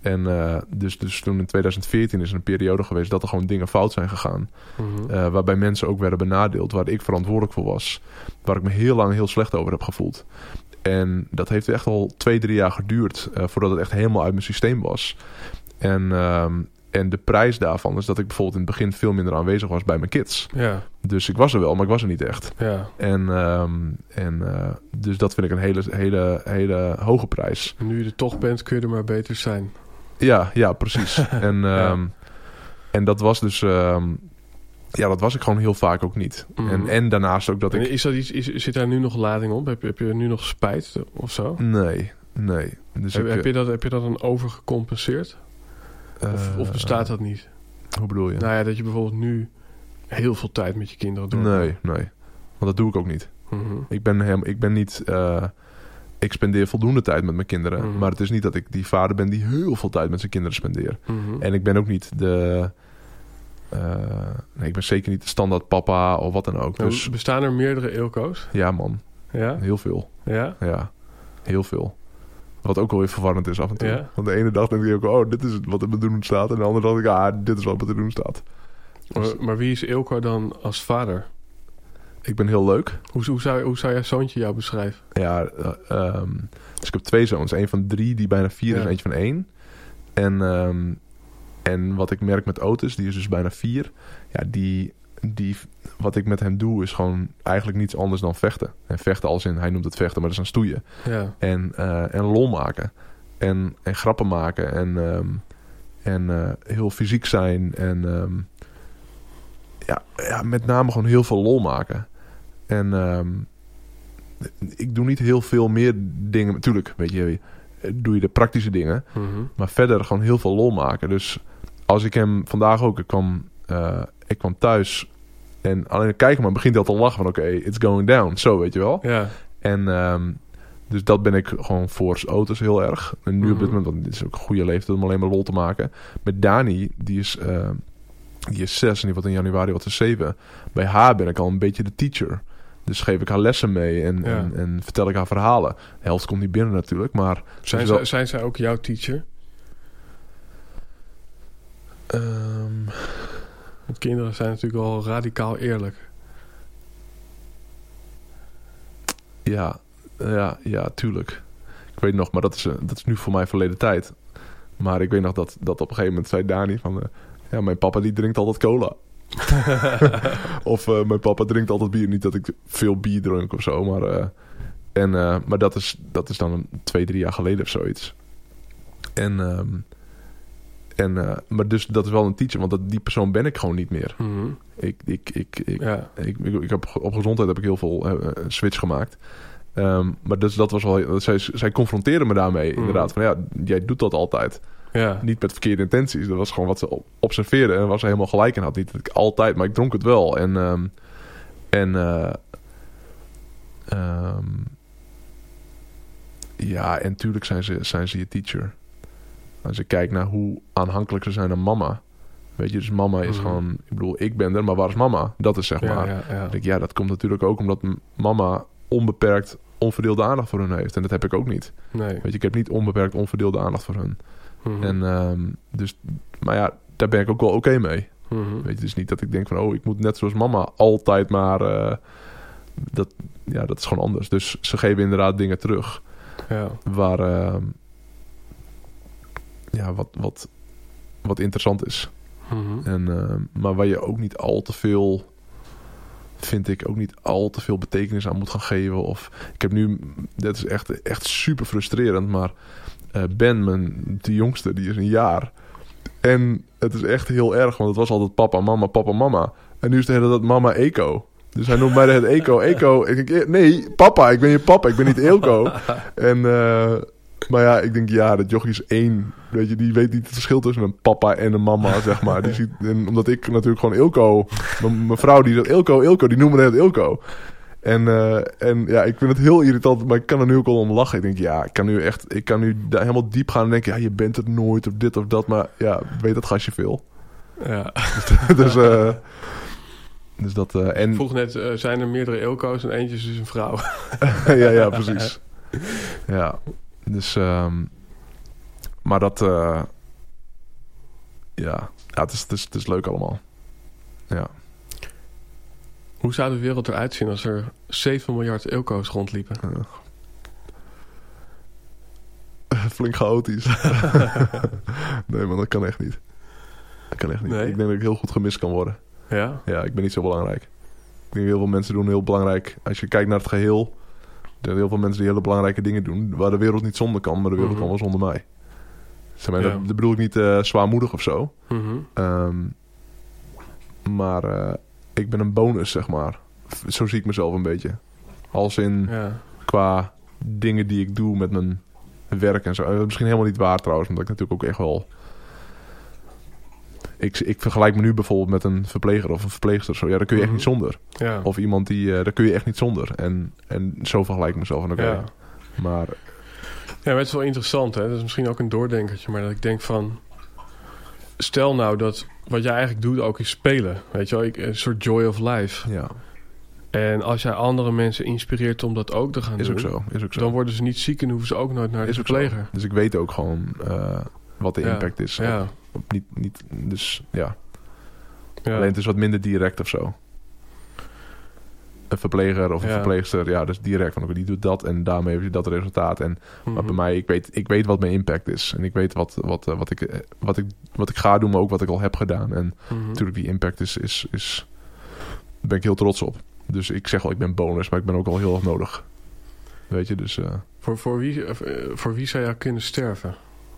En eh, dus, dus toen in 2014 is er een periode geweest dat er gewoon dingen fout zijn gegaan. Mhm. Eh, waarbij mensen ook werden benadeeld, waar ik verantwoordelijk voor was. Waar ik me heel lang heel slecht over heb gevoeld. En dat heeft echt al twee, drie jaar geduurd eh, voordat het echt helemaal uit mijn systeem was. En, ehm, en de prijs daarvan is dat ik bijvoorbeeld in het begin veel minder aanwezig was bij mijn kids. Ja. Dus ik was er wel, maar ik was er niet echt. Ja. En, ehm, en eh, dus dat vind ik een hele, hele, hele hoge prijs. En nu je er toch bent, kun je er maar beter zijn. Ja, ja, precies. en, Ja. ehm, en dat was dus. ehm, ja, dat was ik gewoon heel vaak ook niet. Mhm. En, en daarnaast ook dat En ik. is dat iets, is, zit daar nu nog lading op? Heb je, heb je nu nog spijt of zo? Nee, nee. Dus heb, ik, heb, je dat, heb je dat dan overgecompenseerd? Of, eh, of bestaat dat niet? Hoe bedoel je? Nou ja, dat je bijvoorbeeld nu heel veel tijd met je kinderen door. nee, nee. Want dat doe ik ook niet. Mhm. Ik ben, hem, ik ben niet. eh, ik spendeer voldoende tijd met mijn kinderen. Mhm. Maar het is niet dat ik die vader ben die heel veel tijd met zijn kinderen spendeer. Mhm. En ik ben ook niet de. eh, nee, ik ben zeker niet de standaard papa of wat dan ook. Nou, Dus Bestaan er meerdere Ilko's? ja, man. Ja? Heel veel. Ja? Ja, heel veel. Wat ook wel weer verwarrend is af en toe. Ja. Want de ene dag denk ik ook, oh, dit is wat er te doen staat. En de andere dag denk ik, ah, dit is wat er te doen staat. Maar, maar wie is Ilko dan als vader? ik ben heel leuk. Hoe, hoe, zou, hoe zou zoontje jou beschrijven? Ja, eh, ehm, dus ik heb twee zoons. Eén van drie die bijna vier is Ja. en eentje van één. En, ehm, en wat ik merk met Otis, die is dus bijna vier. Ja, die, die, wat ik met hem doe is gewoon eigenlijk niets anders dan vechten. En vechten als in, hij noemt het vechten, maar dat is aan stoeien. Ja. En, eh, en lol maken. En, en grappen maken. En, ehm, en eh, heel fysiek zijn. En ehm, ja, ja, met name gewoon heel veel lol maken. En ehm, ik doe niet heel veel meer dingen. Natuurlijk, weet je, doe je de praktische dingen. Mhm. Maar verder gewoon heel veel lol maken. Dus als ik hem vandaag ook, ik kwam, eh, ik kwam thuis. En alleen kijken maar begint hij al te lachen van oké, it's going down. Zo, weet je wel. Ja. En ehm, dus dat ben ik gewoon voor auto's heel erg. En nu op dit Mhm. moment, want dit is ook een goede leeftijd om alleen maar lol te maken. Met Dani, die is, eh, die is zes en die wordt in januari wat is zeven. Bij haar ben ik al een beetje de teacher. Dus geef ik haar lessen mee en, Ja. en, en vertel ik haar verhalen. De helft komt niet binnen natuurlijk, maar... Zijn, wel- zij, zijn zij ook jouw teacher? Ehm, kinderen zijn natuurlijk wel radicaal eerlijk. Ja, ja, ja, tuurlijk. Ik weet nog, maar dat is, eh, dat is nu voor mij verleden tijd. Maar ik weet nog dat, dat op een gegeven moment zei Dani van... eh, ja, mijn papa die drinkt altijd cola. of eh, mijn papa drinkt altijd bier. Niet dat ik veel bier dronk of zo, maar... en, maar dat is, dat is dan een, twee, drie jaar geleden of zoiets. En, ehm, en, eh, maar dus dat is wel een teacher, want dat, die persoon ben ik gewoon niet meer. Mhm. Ik, ik, ik, ik, Ja. ik, ik, ik heb, op gezondheid heb ik heel veel eh, een switch gemaakt. Ehm, maar dus, dat was wel. Zij, zij confronteren me daarmee Mhm. inderdaad. Van ja, jij doet dat altijd. Ja. Niet met verkeerde intenties. Dat was gewoon wat ze op- observeerde. En was ze helemaal gelijk in had. Niet dat ik altijd, maar ik dronk het wel. En. ehm, en eh, ehm, ja, en tuurlijk zijn ze, zijn ze je teacher. Als ik kijk naar hoe aanhankelijk ze zijn aan mama. Weet je, dus mama is Mhm. gewoon... Ik bedoel, ik ben er, maar waar is mama? Dat is zeg Ja, maar... ja, ja. Ik denk, ja, dat komt natuurlijk ook omdat mama onbeperkt onverdeelde aandacht voor hun heeft. En dat heb ik ook niet. Nee. Weet je, ik heb niet onbeperkt onverdeelde aandacht voor hun. Mhm. En ehm, dus, maar ja, daar ben ik ook wel oké mee. Mhm. Weet je, dus niet dat ik denk van, oh, ik moet net zoals mama altijd maar. eh, dat, ja, dat is gewoon anders. Dus ze geven inderdaad dingen terug Ja. waar, ehm, ja, wat, wat, wat interessant is. Mhm. En, ehm, maar waar je ook niet al te veel, vind ik, ook niet al te veel betekenis aan moet gaan geven. Of ik heb nu, dat is echt, echt super frustrerend, maar eh, Ben, mijn, de jongste, die is een jaar. En het is echt heel erg, want het was altijd papa, mama, papa, mama. En nu is het hele tijd mama Eco. Dus hij noemt mij het Eco, Eco. Ik denk, nee, papa, ik ben je papa, ik ben niet Eelco. En, eh, maar ja, ik denk, ja, dat jochie is één. Weet je, die weet niet het verschil tussen een papa en een mama, zeg maar. Die ziet, en omdat ik natuurlijk gewoon Ilko... Mijn vrouw die zegt Ilko, Ilko, die noemen het Ilko. En, eh, en ja, ik vind het heel irritant, maar ik kan er nu ook al om lachen. Ik denk, ja, ik kan nu echt... Ik kan nu daar helemaal diep gaan en denken... Ja, je bent het nooit of dit of dat. Maar ja, weet dat gastje veel. Ja. dus, eh, dus dat... eh, en, Ik vroeg net, zijn er meerdere Eelco's en eentje is dus een vrouw? ja, ja, precies. Ja, dus... ehm, maar dat... eh, ja, ja het, is, het, is, het is leuk allemaal. Ja. Hoe zou de wereld eruit zien als er 7 miljard Eelco's rondliepen? Flink chaotisch. nee, man, dat kan echt niet. Dat kan echt niet. Nee? Ik denk dat ik heel goed gemist kan worden. Ja? Ja, ik ben niet zo belangrijk. Ik denk heel veel mensen doen heel belangrijk. Als je kijkt naar het geheel. Er zijn heel veel mensen die hele belangrijke dingen doen. Waar de wereld niet zonder kan, maar de wereld Mhm. kan wel zonder mij. Zeg maar, Ja. dat, dat bedoel ik niet eh, zwaarmoedig of zo. Mhm. Ehm, maar eh, ik ben een bonus, zeg maar. Zo zie ik mezelf een beetje. Als in Ja. qua dingen die ik doe met mijn werk en zo. Eh, Misschien helemaal niet waar trouwens, omdat ik natuurlijk ook echt wel... Ik, ik vergelijk me nu bijvoorbeeld met een verpleger of een verpleegster. Zo. Ja, daar kun je echt Mhm. niet zonder. Ja. Of iemand die... eh daar kun je echt niet zonder. En, en zo vergelijk ik mezelf. En oké. ja. Maar Ja, maar het is wel interessant, hè? Dat is misschien ook een doordenkertje, maar dat ik denk van... Stel nou dat wat jij eigenlijk doet ook is spelen. Weet je wel, ik, een soort joy of life. ja, En als jij andere mensen inspireert om dat ook te gaan is doen... ook zo. Is ook zo. dan worden ze niet ziek en hoeven ze ook nooit naar de is verpleger. Dus ik weet ook gewoon eh, wat de Ja. impact is. Ja, niet, niet, dus ja. ja. Alleen het is wat minder direct of zo. Een verpleger of een Ja. verpleegster, ja, dus direct van oké, die doet dat en daarmee heb je dat resultaat. En maar Mhm. bij mij, ik weet, ik weet wat mijn impact is. En ik weet wat, wat, eh, wat, ik, eh, wat, ik, wat ik ga doen, maar ook wat ik al heb gedaan. En Mhm. natuurlijk, die impact is, is, is. Daar ben ik heel trots op. Dus ik zeg wel, ik ben bonus, maar ik ben ook al heel erg nodig. Weet je, dus. eh, Voor, voor, wie, voor wie zou jij kunnen sterven?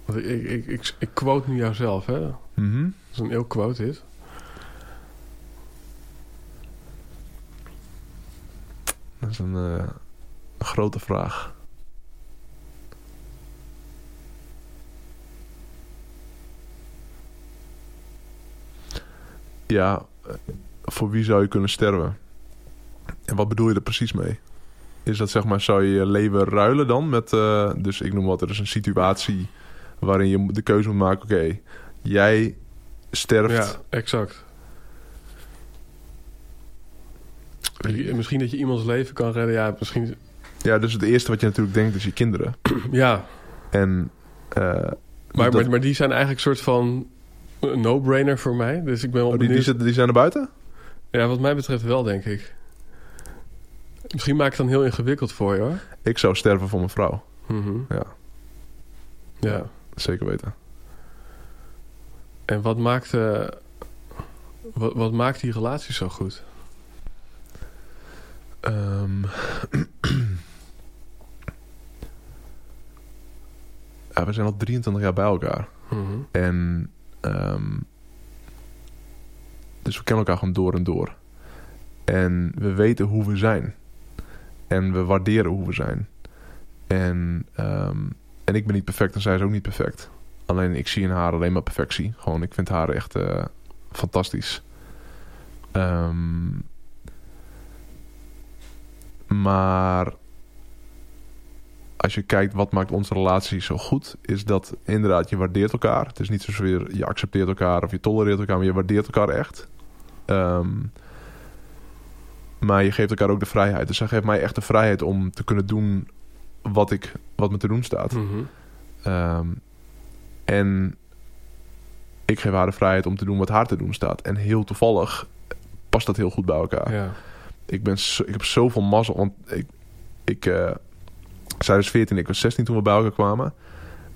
Want ik, ik, ik, ik, quote nu jouzelf, hè? Dat mhm. is een heel quote dit. Dat is een, eh, een grote vraag. Ja, eh, voor wie zou je kunnen sterven? En wat bedoel je er precies mee? Is dat zeg maar, zou je je leven ruilen dan met, eh, dus ik noem wat, er is een situatie waarin je de keuze moet maken, oké, jij sterft. Ja, exact. Misschien dat je iemands leven kan redden. Ja, misschien... Ja, dus het eerste wat je natuurlijk denkt is je kinderen. Ja, En, eh, maar, dat- maar, maar die zijn eigenlijk soort van een no-brainer voor mij. Dus ik ben wel Oh, die, die, benieuwd. zitten, die zijn er buiten? Ja, wat mij betreft wel, denk ik. Misschien maak ik het dan heel ingewikkeld voor je, hoor. Ik zou sterven voor mijn vrouw. Mhm. Ja. Ja. Zeker weten. En wat maakt, eh, wat, wat maakt die relatie zo goed? Ehm. ja, we zijn al 23 jaar bij elkaar. Mhm. En ehm, dus we kennen elkaar gewoon door en door. En we weten hoe we zijn. En we waarderen hoe we zijn. En, ehm, en ik ben niet perfect en zij is ook niet perfect. Alleen ik zie in haar alleen maar perfectie. Gewoon, ik vind haar echt eh, fantastisch. Ehm, maar als je kijkt wat maakt onze relatie zo goed, is dat inderdaad je waardeert elkaar. Het is niet zozeer je accepteert elkaar of je tolereert elkaar, maar je waardeert elkaar echt. Ehm, maar je geeft elkaar ook de vrijheid. Dus zij geeft mij echt de vrijheid om te kunnen doen wat, ik, wat me te doen staat. Mhm. Ehm, en ik geef haar de vrijheid om te doen wat haar te doen staat. En heel toevallig past dat heel goed bij elkaar. Ja. Ik, ben zo- ik heb zoveel mazzel. Want ik, ik, eh, zij was 14, ik was 16 toen we bij elkaar kwamen.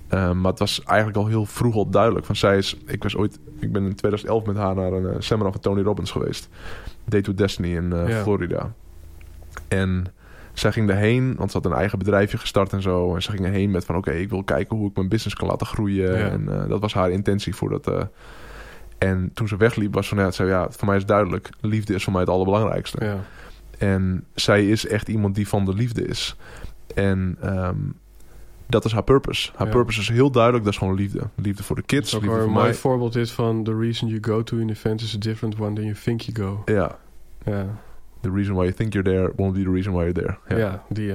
Ehm, maar het was eigenlijk al heel vroeg al duidelijk. Van zij is, ik, was ooit, ik ben in 2011 met haar naar een eh, seminar van Tony Robbins geweest. Day to Destiny in eh, Ja. Florida. En zij ging daarheen, want ze had een eigen bedrijfje gestart en zo. En ze ging erheen met van oké, ik wil kijken hoe ik mijn business kan laten groeien. Ja. En eh, dat was haar intentie voor dat. eh, en toen ze wegliep was van ja, ze zei, ja, voor mij is duidelijk, liefde is voor mij het allerbelangrijkste. Ja. En zij is echt iemand die van de liefde is. En ehm, dat is haar purpose. Haar Ja. purpose is heel duidelijk, dat is gewoon liefde. Liefde voor de kids, liefde voor een mooi mij. voorbeeld is van... The reason you go to an event is a different one than you think you go. Ja, Ja, the reason why you think you're there won't be the reason why you're there. ja. Ja. die...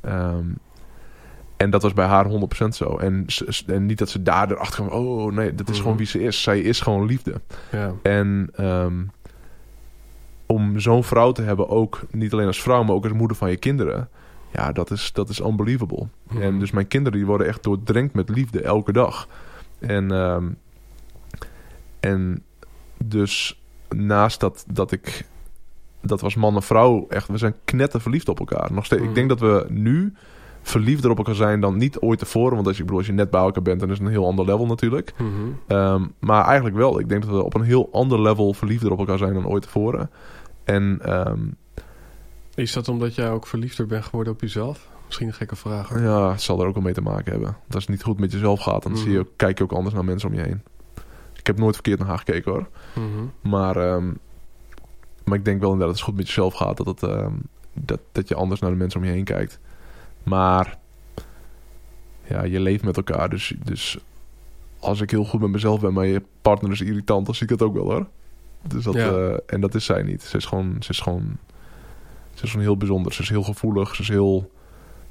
Ehm, en dat was bij haar 100% zo. En, niet dat ze daar erachter kwam, oh nee, dat is Mhm. gewoon wie ze is. Zij is gewoon liefde. ja. En ehm, om zo'n vrouw te hebben, ook niet alleen als vrouw, maar ook als moeder van je kinderen. Ja, dat is, dat is unbelievable. Mhm. En dus mijn kinderen die worden echt doordrenkt met liefde elke dag. En, ehm, en dus naast dat, dat ik... Dat was man en vrouw echt... We zijn knetter verliefd op elkaar. Nog steeds. Ik denk dat we nu verliefder op elkaar zijn dan niet ooit tevoren. Want als je, ik bedoel, als je net bij elkaar bent, dan is het een heel ander level natuurlijk. Mhm. Ehm, maar eigenlijk wel. Ik denk dat we op een heel ander level verliefder op elkaar zijn dan ooit tevoren. En ehm, Is dat omdat jij ook verliefder bent geworden op jezelf? Misschien een gekke vraag. hoor. ja, het zal er ook wel mee te maken hebben. Want Als het niet goed met jezelf gaat, dan zie je, kijk je ook anders naar mensen om je heen. Ik heb nooit verkeerd naar haar gekeken hoor. Mhm. Maar, ehm, maar ik denk wel inderdaad, als het goed met jezelf gaat, dat, het, ehm, dat, dat je anders naar de mensen om je heen kijkt. Maar ja, je leeft met elkaar. Dus, dus als ik heel goed met mezelf ben, maar je partner is irritant, dan zie ik dat ook wel hoor. Dus dat, Ja. eh, en dat is zij niet. Ze is gewoon, ze is gewoon, ze is gewoon heel bijzonder. Ze is heel gevoelig, ze is heel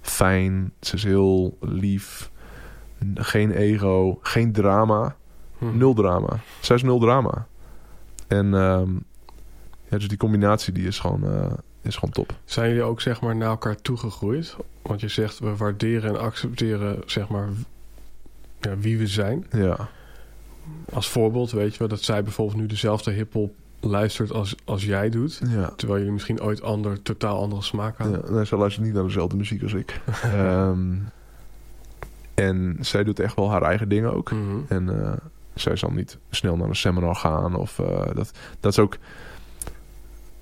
fijn, ze is heel lief. Geen ego, geen drama. Mhm. Nul drama. Zij is nul drama. En ehm, ja, dus die combinatie die is gewoon, eh, is gewoon top. Zijn jullie ook zeg maar naar elkaar toegegroeid? Want je zegt we waarderen en accepteren zeg maar ja, wie we zijn. Ja, Als voorbeeld weet je wel dat zij bijvoorbeeld nu dezelfde hiphop luistert als, als jij doet. ja. Terwijl jullie misschien ooit ander, totaal andere smaak hadden. ja nee, zij luistert niet naar dezelfde muziek als ik. Ehm, en zij doet echt wel haar eigen dingen ook. Mhm. En eh, zij zal niet snel naar een seminar gaan. Of, eh, dat, dat is ook...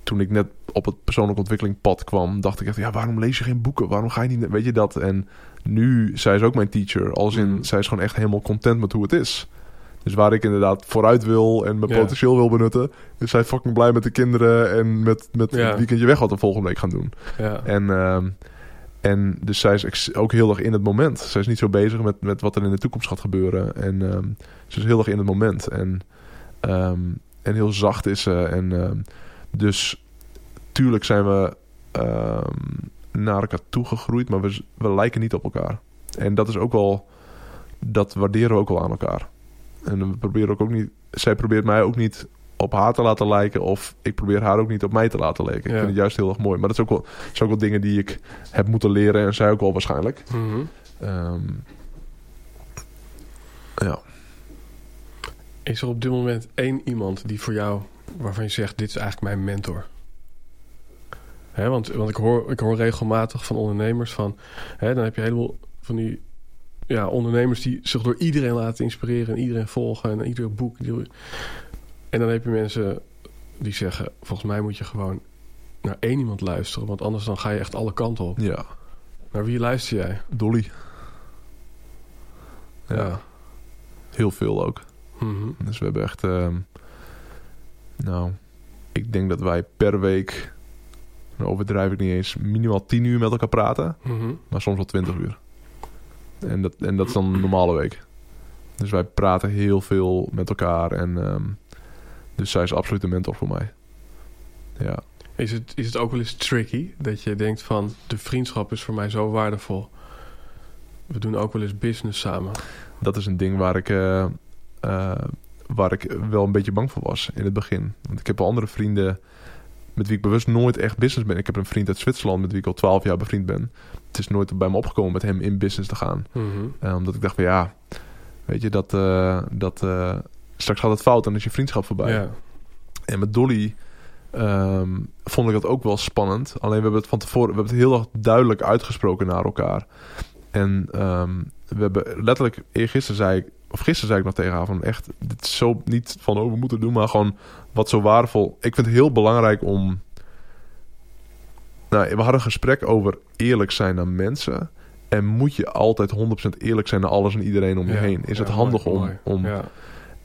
Toen ik net op het persoonlijke ontwikkelingpad kwam... dacht ik echt, ja, waarom lees je geen boeken? Waarom ga je niet... Weet je dat? En nu, zij is ook mijn teacher. Als in, Mhm. zij is gewoon echt helemaal content met hoe het is. Dus waar ik inderdaad vooruit wil en mijn potentieel wil benutten... is zij fucking blij met de kinderen... en met, met het weekendje weg wat we volgende week gaan doen. En, ehm, en dus zij is ook heel erg in het moment. Zij is niet zo bezig met, met wat er in de toekomst gaat gebeuren. En ehm, ze is heel erg in het moment. En, ehm, en heel zacht is ze. En dus tuurlijk zijn we ehm, naar elkaar toegegroeid, maar we, we lijken niet op elkaar. En dat is ook wel, dat waarderen we ook wel aan elkaar. En we proberen ook, ook niet, zij probeert mij ook niet op haar te laten lijken. Of ik probeer haar ook niet op mij te laten lijken. Ja. Ik vind het juist heel erg mooi. Maar dat is ook wel, dat is ook wel dingen die ik heb moeten leren. En zij ook wel waarschijnlijk. Mhm. Ehm, ja. Is er op dit moment één iemand die voor jou, waarvan je zegt, dit is eigenlijk mijn mentor? Hè, want want ik, hoor, ik hoor regelmatig van ondernemers van, hè, dan heb je een heleboel van die ja, ondernemers die zich door iedereen laten inspireren en iedereen volgen en ieder boek. En dan heb je mensen die zeggen, volgens mij moet je gewoon naar één iemand luisteren, want anders dan ga je echt alle kanten op. Ja, Naar wie luister jij? Dolly. Ja, heel veel ook. Mhm. Dus we hebben echt... ehm, nou, ik denk dat wij per week... Nou, overdrijf ik niet eens. Minimaal 10 uur met elkaar praten. Mhm. Maar soms wel 20 uur. En dat, en dat is dan een normale week. Dus wij praten heel veel met elkaar. En ehm, dus zij is absoluut een mentor voor mij. Ja. Is het, is het ook wel eens tricky dat je denkt van de vriendschap is voor mij zo waardevol. We doen ook wel eens business samen. Dat is een ding waar ik, eh, eh, waar ik wel een beetje bang voor was in het begin. Want ik heb wel andere vrienden met wie ik bewust nooit echt business ben. Ik heb een vriend uit Zwitserland met wie ik al 12 jaar bevriend ben. Het is nooit bij me opgekomen met hem in business te gaan. Mhm. Eh, omdat ik dacht van ja, weet je, dat, eh, dat eh, straks gaat het fout en is je vriendschap voorbij. En met Dolly ehm, vond ik dat ook wel spannend. Alleen we hebben het van tevoren, we hebben het heel erg duidelijk uitgesproken naar elkaar. En ehm, we hebben letterlijk, eergisteren zei ik, of gisteren zei ik nog tegen haar van echt, dit is zo niet van we moeten doen, maar gewoon wat zo waardevol. Ik vind het heel belangrijk om. Nou, we hadden een gesprek over eerlijk zijn naar mensen. En moet je altijd 100% eerlijk zijn naar alles en iedereen om je Ja. heen? Is Ja, het handig mooi, om, mooi. om Ja.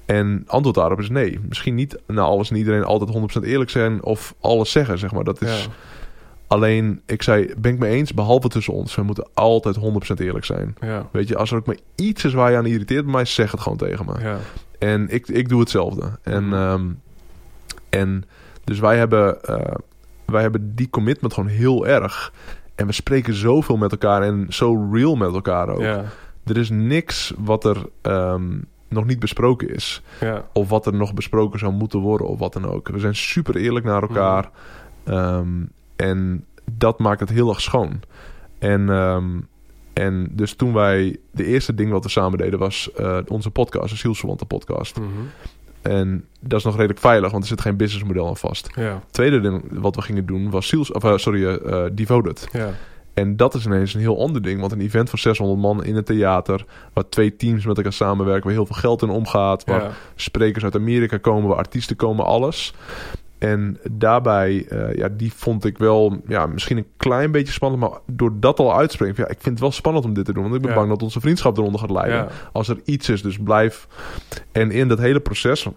en antwoord daarop is nee. Misschien niet naar alles en iedereen altijd 100% eerlijk zijn of alles zeggen, zeg maar. Dat is. Alleen, ik zei, ben ik mee eens, behalve tussen ons. We moeten altijd 100% eerlijk zijn. Ja. Weet je, als er ook maar iets is waar je aan irriteert bij mij, zeg het gewoon tegen me. Ja. En ik, ik doe hetzelfde. En, Mhm. ehm, en dus wij hebben, eh, wij hebben die commitment gewoon heel erg. En we spreken zoveel met elkaar en zo real met elkaar ook. Ja. Er is niks wat er ehm, nog niet besproken is. Ja. Of wat er nog besproken zou moeten worden of wat dan ook. We zijn super eerlijk naar elkaar. Ehm, en dat maakt het heel erg schoon. En, ehm, en dus toen wij... De eerste ding wat we samen deden was eh, onze podcast. De Zielsverwante podcast. Mhm. En dat is nog redelijk veilig, want er zit geen businessmodel aan vast. Ja. Het tweede ding wat we gingen doen was Ziels, of, eh, sorry, eh, Devoted. Ja. En dat is ineens een heel ander ding. Want een event van 600 man in het theater... waar twee teams met elkaar samenwerken... waar heel veel geld in omgaat... waar Ja. sprekers uit Amerika komen, waar artiesten komen, alles. En daarbij, eh, ja, die vond ik wel, ja, misschien een klein beetje spannend, maar door dat al uitspreken, ja, ik vind het wel spannend om dit te doen, want ik ben Ja. bang dat onze vriendschap eronder gaat lijden. Ja. Als er iets is, dus blijf. En in dat hele proces, want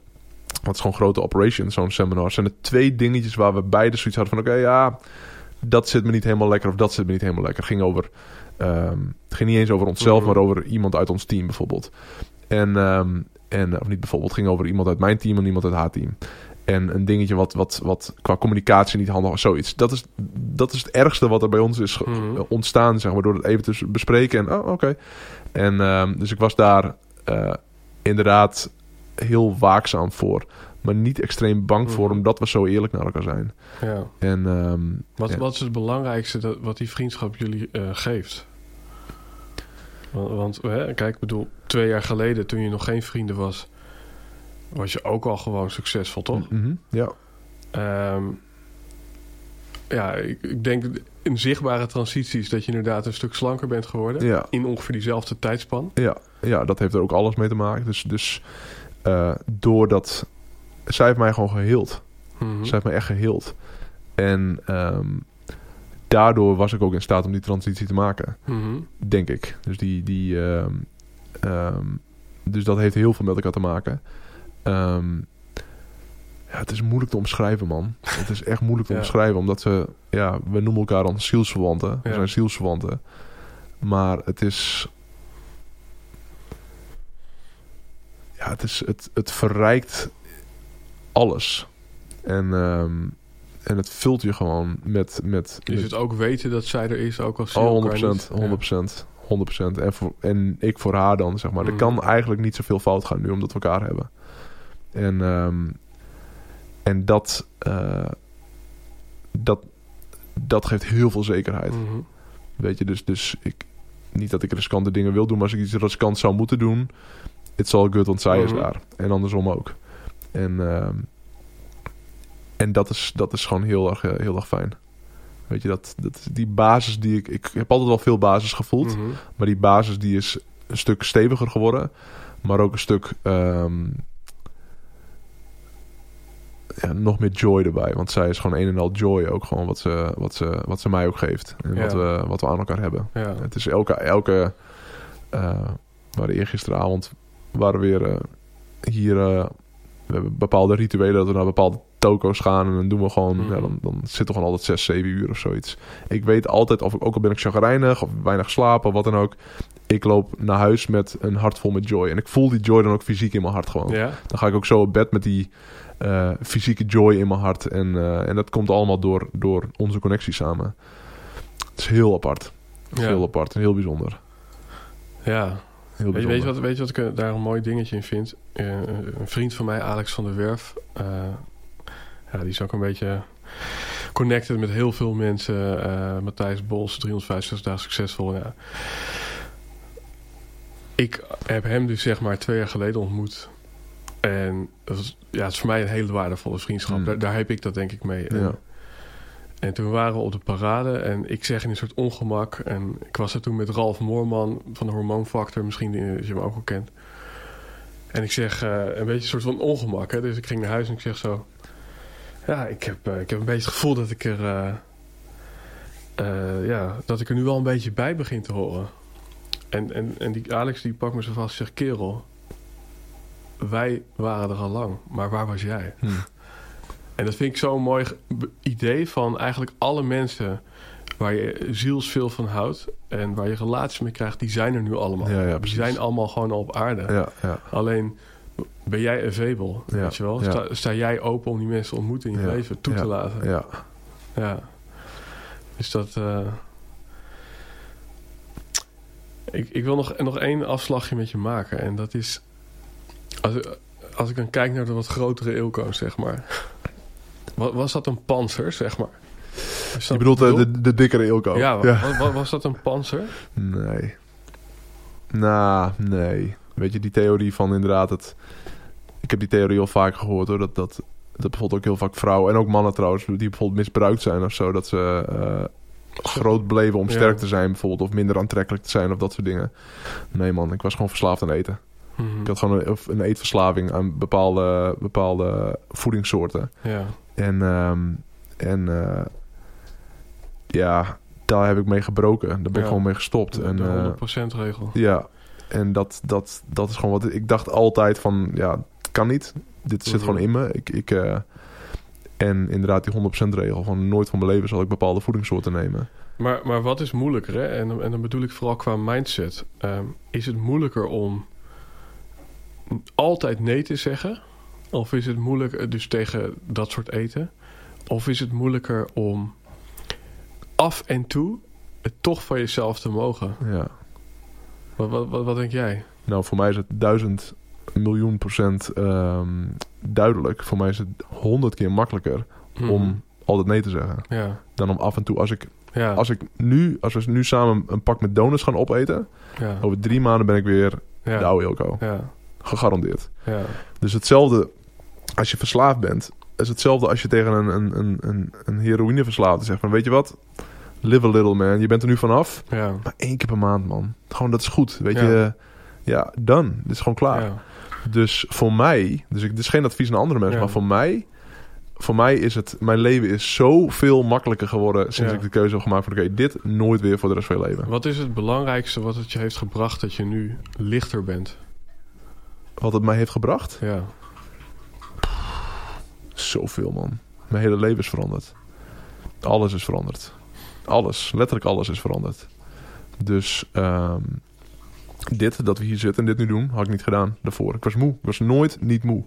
het is gewoon grote operation, zo'n seminar, zijn er twee dingetjes waar we beide zoiets hadden van, oké, ja, dat zit me niet helemaal lekker of dat zit me niet helemaal lekker. Het ging over, ehm, het ging niet eens over onszelf, Mhm. maar over iemand uit ons team bijvoorbeeld. En, ehm, en of niet bijvoorbeeld, het ging over iemand uit mijn team en iemand uit haar team. En een dingetje wat, wat, wat qua communicatie niet handig was, zoiets. Dat is, dat is het ergste wat er bij ons is Mhm. ontstaan, zeg maar, door het even te bespreken. En, oh, oké. En ehm, dus ik was daar eh, inderdaad heel waakzaam voor. Maar niet extreem bang voor, Mhm. omdat we zo eerlijk naar elkaar zijn. ja. En ehm, Wat, Ja. wat is het belangrijkste dat, wat die vriendschap jullie eh, geeft? Want, want hè, kijk, ik bedoel, twee jaar geleden toen je nog geen vrienden was, was je ook al gewoon succesvol, toch? mhm, ja, Ehm, ja, ik, ik denk een zichtbare transitie is dat je inderdaad een stuk slanker bent geworden. ja, In ongeveer diezelfde tijdspan. ja, ja, dat heeft er ook alles mee te maken. Dus, dus eh, doordat... Zij heeft mij gewoon geheeld. Mhm. Zij heeft mij echt geheeld. En ehm, daardoor was ik ook in staat om die transitie te maken. Mhm. Denk ik. Dus, die, die, ehm, dus dat heeft heel veel met elkaar te maken. Ehm, ja, het is moeilijk te omschrijven, man. Het is echt moeilijk te Ja. omschrijven. Omdat we... Ja, we noemen elkaar dan zielsverwanten. We Ja. zijn zielsverwanten. Maar het is... Ja, het, is, het, het verrijkt alles. En, ehm, en het vult je gewoon met... met Is het ook weten dat zij er is, ook als zie je Oh, elkaar 100%. niet? 100%. 100%. En, voor, en ik voor haar dan, zeg maar. Er Mhm. kan eigenlijk niet zoveel fout gaan nu, omdat we elkaar hebben. En, ehm, en dat, eh, dat, dat geeft heel veel zekerheid. Mhm. Weet je, dus, dus ik, niet dat ik riskante dingen wil doen, maar als ik iets riskant zou moeten doen, it's all good, want zij is Mhm. daar. En andersom ook. En, ehm, en dat, is, dat is gewoon heel erg, eh, heel erg fijn. Weet je, dat, dat, die basis die ik... Ik heb altijd wel veel basis gevoeld. Mhm. Maar die basis die is een stuk steviger geworden. Maar ook een stuk... ehm, ja, nog meer joy erbij. Want zij is gewoon een en al joy ook gewoon wat ze, wat ze, wat ze mij ook geeft. En Ja. wat, we, wat we aan elkaar hebben. Ja. Het is elke... elke eh we waren eergisteravond waren we weer eh, hier... eh, we hebben bepaalde rituelen dat we naar bepaalde toko's gaan. En dan doen we gewoon... Mhm. Ja, dan, dan zitten we gewoon altijd 6, 7 uur of zoiets. Ik weet altijd, of ik, ook al ben ik chagrijnig of weinig slapen wat dan ook. Ik loop naar huis met een hart vol met joy. En ik voel die joy dan ook fysiek in mijn hart gewoon. Dan ga ik ook zo op bed met die eh, fysieke joy in mijn hart. En, eh, en dat komt allemaal door, door onze connectie samen. Het is heel apart. Het is Ja. heel apart en heel bijzonder. ja. Heel Weet, je- bijzonder. weet, je wat, weet je wat ik eh, daar een mooi dingetje in vind? Een vriend van mij, Alex van der Werf. ja, die is ook een beetje connected met heel veel mensen. Matthijs Bos, 365 dagen succesvol. Ja. Ik heb hem dus zeg maar twee jaar geleden ontmoet. En dat ja, het is voor mij een hele waardevolle vriendschap. Hmm. Daar, daar heb ik dat denk ik mee. En- Ja. en toen waren we op de parade en ik zeg in een soort ongemak. En ik was er toen met Ralf Moorman van de Hormoonfactor, misschien die, je hem ook wel kent. En ik zeg eh, een beetje een soort van ongemak. Hè? Dus ik ging naar huis en ik zeg zo... Ja, ik heb, eh, ik heb een beetje het gevoel dat ik er... eh, ja, dat ik er nu wel een beetje bij begin te horen. En, en, en die Alex die pakt me zo vast en zegt... Kerel, wij waren er al lang, maar waar was jij? Hm. En dat vind ik zo'n mooi idee van eigenlijk alle mensen waar je zielsveel van houdt en waar je relaties mee krijgt, die zijn er nu allemaal. Ja, ja, die zijn allemaal gewoon al op aarde. Ja, ja. Alleen ben jij available, Ja, weet je wel? Sta, sta jij open om die mensen te ontmoeten in je leven toe te laten? ja. Ja. Dus dat. eh, Ik, ik wil nog, nog één afslagje met je maken. En dat is. Als, als ik dan kijk naar de wat grotere Ilko, zeg maar. Wa- Was dat een panzer, zeg maar? Is Je dat- bedoelt eh, de, de dikkere Ilko? Ja, wa- wa- was dat een panzer? Nee. Nou, nee. Weet je, die theorie van inderdaad het... Ik heb die theorie al vaak gehoord hoor. Dat, dat, dat bijvoorbeeld ook heel vaak vrouwen en ook mannen trouwens... die bijvoorbeeld misbruikt zijn of zo. Dat ze eh, groot bleven om Ja. sterk te zijn bijvoorbeeld. Of minder aantrekkelijk te zijn of dat soort dingen. Nee man, ik was gewoon verslaafd aan eten. Mhm. Ik had gewoon een, een eetverslaving aan bepaalde, bepaalde voedingssoorten. Ja. En, ehm, en eh, ja, daar heb ik mee gebroken. Daar ben ik Ja. gewoon mee gestopt. De, en, de eh, 100% regel. ja, en dat, dat, dat is gewoon wat ik dacht altijd van, ja, het kan niet. Dit zit Mhm. gewoon in me. Ik, ik, eh, en inderdaad die 100% regel. Van nooit van mijn leven zal ik bepaalde voedingssoorten nemen. Maar, maar wat is moeilijker, hè? En, dan- en dan bedoel ik vooral qua mindset. Ehm, is het moeilijker om altijd nee te zeggen? Of is het moeilijker, dus tegen dat soort eten? Of is het moeilijker om af en toe het toch van jezelf te mogen? Ja. Wat, wat, wat, wat denk jij? Nou, voor mij is het duizend miljoen procent ehm, duidelijk. Voor mij is het honderd keer makkelijker Mhm. om altijd nee te zeggen. Ja, Dan om af en toe, als ik, ja, als ik nu, als we nu samen een pak met donuts gaan opeten. ja, Over drie maanden ben ik weer de oude Ilko. ja, Gegarandeerd. ja, Dus hetzelfde als je verslaafd bent. is hetzelfde als je tegen een, een, een, een, een heroïneverslaafde zegt van... Weet je wat? Live a little man. Je bent er nu vanaf. ja, Maar één keer per maand man. Gewoon dat is goed. Weet Ja. je? Ja, done. Dit is gewoon klaar. ja. Dus voor mij... Dus ik, dit is geen advies aan andere mensen. Maar voor mij... Voor mij is het... Mijn leven is zoveel makkelijker geworden... sinds Ja. ik de keuze heb gemaakt van... Oké, dit nooit weer voor de rest van je leven. Wat is het belangrijkste wat het je heeft gebracht dat je nu lichter bent? Wat het mij heeft gebracht? Ja, Zoveel, man. Mijn hele leven is veranderd. Alles is veranderd. Alles, letterlijk alles is veranderd. Dus ehm, dit, dat we hier zitten en dit nu doen, had ik niet gedaan daarvoor. Ik was moe. Ik was nooit niet moe.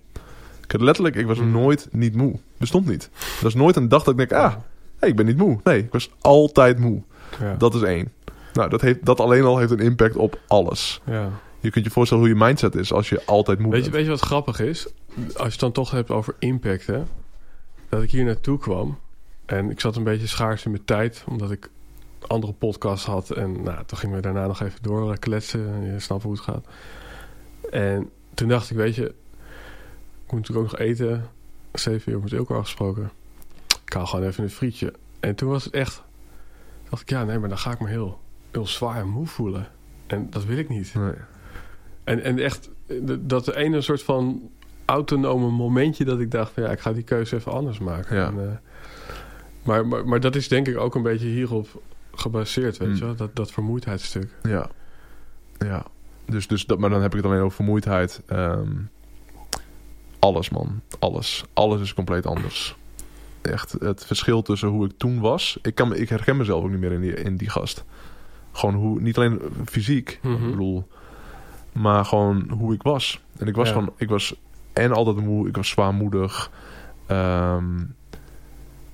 Ik had letterlijk, ik was Hmm. nooit niet moe. Bestond niet. Dat is nooit een dag dat ik denk, ah, hey, ik ben niet moe. Nee, ik was altijd moe. ja, Dat is één. Nou, dat, heeft, dat alleen al heeft een impact op alles. ja. Je kunt je voorstellen hoe je mindset is als je altijd moe Weet je, bent. weet je wat grappig is? Als je het dan toch hebt over impact, hè? Dat ik hier naartoe kwam. En ik zat een beetje schaars in mijn tijd. Omdat ik andere podcasts had. En nou, toen gingen we daarna nog even door kletsen. Je snapt hoe het gaat. En toen dacht ik, weet je, ik moet natuurlijk ook nog eten. Zeven uur met Ilko afgesproken. Ik haal gewoon even een frietje. En toen was het echt, dacht ik, ja, nee, maar dan ga ik me heel, heel zwaar en moe voelen. En dat wil ik niet. Nee. En, en echt, dat de ene soort van autonome momentje dat ik dacht, van, ja, ik ga die keuze even anders maken. Ja. En, eh, maar, maar, maar dat is denk ik ook een beetje hierop gebaseerd, weet Mm. je wel? Dat, dat vermoeidheidsstuk. Ja. Ja. Dus, dus dat, maar dan heb ik het alleen over vermoeidheid. Ehm, alles, man. Alles. Alles is compleet anders. Echt, het verschil tussen hoe ik toen was. Ik, kan, ik herken mezelf ook niet meer in die, in die gast. Gewoon hoe, niet alleen fysiek, Mhm. ik bedoel, maar gewoon hoe ik was. En ik was Ja. gewoon, ik was en altijd moe, ik was zwaarmoedig. Ehm,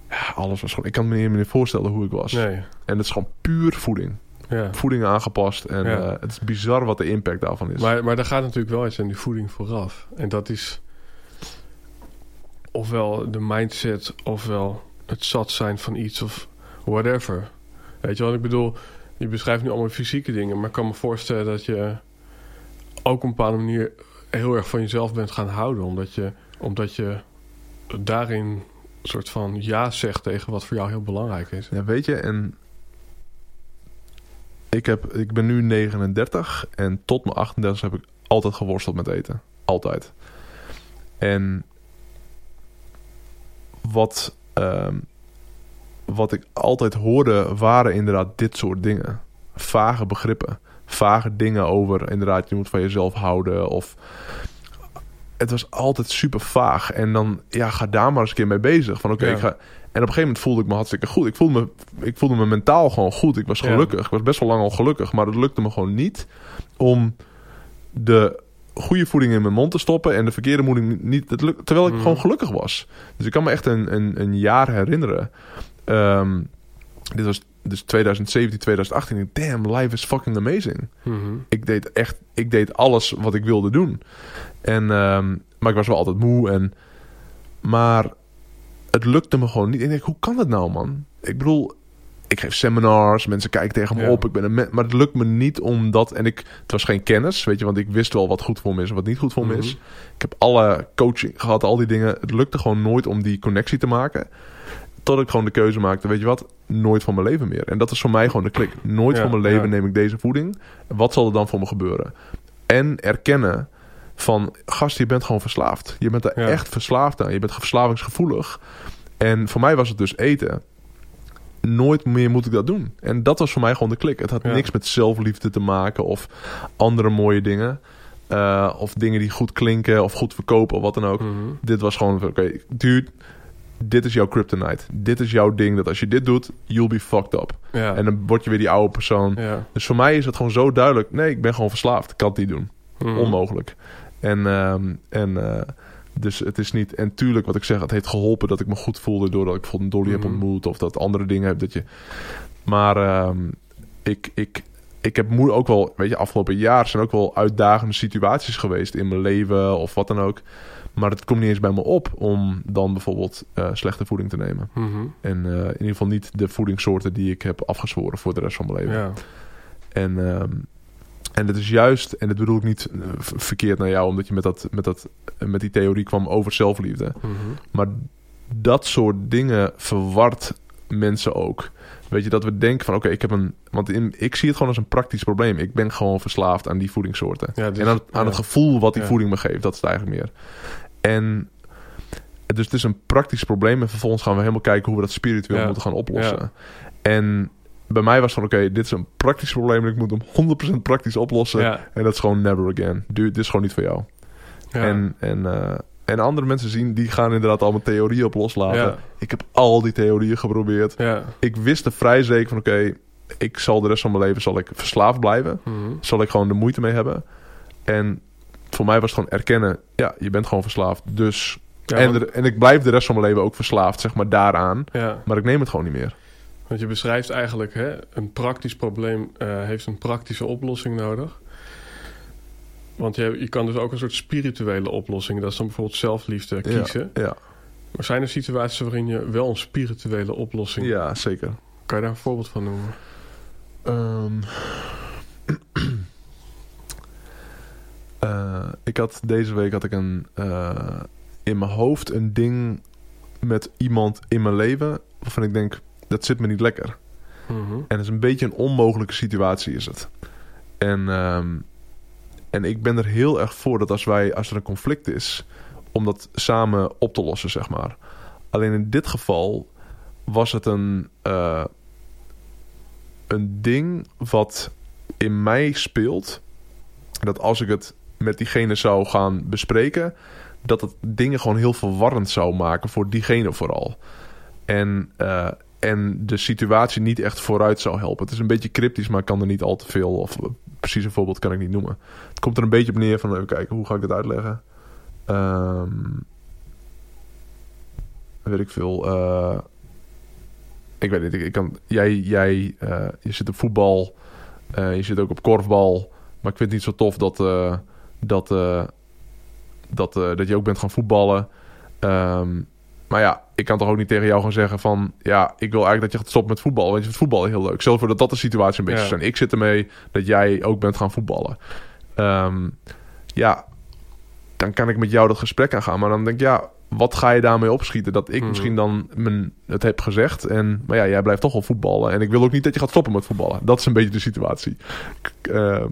ja, alles was gewoon, ik kan me niet meer voorstellen hoe ik was. Nee, En het is gewoon puur voeding ja. voeding aangepast. En eh, het is bizar wat de impact daarvan is. Maar, maar daar gaat natuurlijk wel iets aan die voeding vooraf. En dat is ofwel de mindset, ofwel het zat zijn van iets of whatever. Weet je wat ik bedoel? Je beschrijft nu allemaal fysieke dingen, maar ik kan me voorstellen dat je ook op een bepaalde manier heel erg van jezelf bent gaan houden. Omdat je, omdat je daarin een soort van ja zegt tegen wat voor jou heel belangrijk is. Ja, weet je, en ik, heb, ik ben nu 39 en tot mijn 38 heb ik altijd geworsteld met eten. Altijd. En wat, ehm, wat ik altijd hoorde waren inderdaad dit soort dingen. Vage begrippen. Vage dingen over inderdaad, je moet van jezelf houden of... Het was altijd super vaag. En dan, ja, ga daar maar eens een keer mee bezig. Van oké, Ja. ik ga... En op een gegeven moment voelde ik me hartstikke goed. Ik voelde me, ik voelde me mentaal gewoon goed. Ik was Ja. gelukkig. Ik was best wel lang al gelukkig. Maar het lukte me gewoon niet om de goede voeding in mijn mond te stoppen en de verkeerde voeding niet. Het lukt, terwijl ik Mhm. gewoon gelukkig was. Dus ik kan me echt een, een, een jaar herinneren. Ehm, dit was dus 2017, 2018. Ik dacht, Damn, life is fucking amazing. Mhm. Ik deed echt, ik deed alles wat ik wilde doen. En, ehm, maar ik was wel altijd moe. En, maar het lukte me gewoon niet. En ik denk, hoe kan dat nou, man? Ik bedoel, ik geef seminars, mensen kijken tegen me Ja. op. Ik ben een maar het lukt me niet omdat. En ik, het was geen kennis, weet je, want ik wist wel wat goed voor me is en wat niet goed voor me is. Mhm. Ik heb alle coaching gehad, al die dingen. Het lukte gewoon nooit om die connectie te maken. Tot ik gewoon de keuze maakte, weet je wat, nooit van mijn leven meer. En dat is voor mij gewoon de klik. Nooit Ja, van mijn leven ja. neem ik deze voeding. Wat zal er dan voor me gebeuren? En erkennen van, gast, je bent gewoon verslaafd. Je bent er Ja. echt verslaafd aan. Je bent verslavingsgevoelig. En voor mij was het dus eten. Nooit meer moet ik dat doen. En dat was voor mij gewoon de klik. Het had niks met zelfliefde te maken of andere mooie dingen. Eh, of dingen die goed klinken of goed verkopen of wat dan ook. Mhm. Dit was gewoon, oké, dude, dit is jouw kryptonite. Dit is jouw ding, dat als je dit doet, you'll be fucked up. Ja. En dan word je weer die oude persoon. ja. Dus voor mij is het gewoon zo duidelijk. Nee, ik ben gewoon verslaafd. Ik kan het niet doen. Mhm. Onmogelijk. En, ehm, en eh, dus het is niet... En tuurlijk, wat ik zeg, het heeft geholpen dat ik me goed voelde... doordat ik bijvoorbeeld een Dolly heb Mhm. ontmoet... of dat andere dingen heb dat je... Maar ehm, ik, ik, ik heb ook wel... Weet je, afgelopen jaar zijn ook wel uitdagende situaties geweest... in mijn leven of wat dan ook. Maar het komt niet eens bij me op... om dan bijvoorbeeld eh, slechte voeding te nemen. Mhm. En eh, in ieder geval niet de voedingssoorten... die ik heb afgezworen voor de rest van mijn leven. Ja. En, ehm, en het is juist, en dat bedoel ik niet eh, verkeerd naar jou, omdat je met, dat, met, dat, met die theorie kwam over zelfliefde. Mhm. Maar dat soort dingen verwart mensen ook. Weet je, dat we denken van oké, ik heb een. Want in, ik zie het gewoon als een praktisch probleem. Ik ben gewoon verslaafd aan die voedingssoorten. Ja, dus- en aan, aan ja. het gevoel wat die Ja. voeding me geeft, dat is het eigenlijk meer. En dus het is een praktisch probleem. En vervolgens gaan we helemaal kijken hoe we dat spiritueel Ja. moeten gaan oplossen. Ja. En bij mij was van oké, dit is een praktisch probleem en ik moet hem 100% praktisch oplossen. Ja. En dat is gewoon never again. Dit is gewoon niet voor jou. Ja. En, en, eh, en andere mensen zien, die gaan inderdaad allemaal theorieën op loslaten. Ik heb al die theorieën geprobeerd. Ik wist er vrij zeker van oké, ik zal de rest van mijn leven zal ik verslaafd blijven. Mhm. Zal ik gewoon de moeite mee hebben. En voor mij was het gewoon erkennen, ja, je bent gewoon verslaafd. Dus, Ja, en, want- en ik blijf de rest van mijn leven ook verslaafd, zeg maar, daaraan. ja. Maar ik neem het gewoon niet meer. Want je beschrijft eigenlijk, hè, een praktisch probleem eh, heeft een praktische oplossing nodig. Want je, je kan dus ook een soort spirituele oplossing, dat is dan bijvoorbeeld zelfliefde, kiezen. Ja, Maar zijn er situaties waarin je wel een spirituele oplossing... ja zeker. Kan je daar een voorbeeld van noemen? Ehm. Eh, ik had deze week had ik een eh, in mijn hoofd een ding met iemand in mijn leven waarvan ik denk dat zit me niet lekker. Mhm. En het is een beetje een onmogelijke situatie is het. En, ehm, en ik ben er heel erg voor dat als wij als er een conflict is, om dat samen op te lossen, zeg maar. Alleen in dit geval was het een, eh, een ding wat in mij speelt. Dat als ik het met diegene zou gaan bespreken, dat het dingen gewoon heel verwarrend zou maken voor diegene vooral. En, eh, en de situatie niet echt vooruit zou helpen. Het is een beetje cryptisch, maar ik kan er niet al te veel. Of eh, precies een voorbeeld kan ik niet noemen. Het komt er een beetje op neer van even kijken, hoe ga ik dit uitleggen? Ehm weet ik veel. eh, ik weet niet. Ik, kan, jij, jij je zit op voetbal. je zit ook op korfbal. Maar ik vind het niet zo tof dat, dat, eh, dat, eh, dat je ook bent gaan voetballen. Ehm, maar ja, ik kan toch ook niet tegen jou gaan zeggen van... ja, ik wil eigenlijk dat je gaat stoppen met voetballen. Want je vindt voetballen heel leuk. Stel voor dat dat de situatie een beetje Ja. zijn. Ik zit ermee dat jij ook bent gaan voetballen. Ehm, ja, dan kan ik met jou dat gesprek aangaan. Maar dan denk ik, ja, wat ga je daarmee opschieten? Dat ik Mhm. misschien dan mijn, het heb gezegd. En, maar ja, jij blijft toch wel voetballen. En ik wil ook niet dat je gaat stoppen met voetballen. Dat is een beetje de situatie. Eh,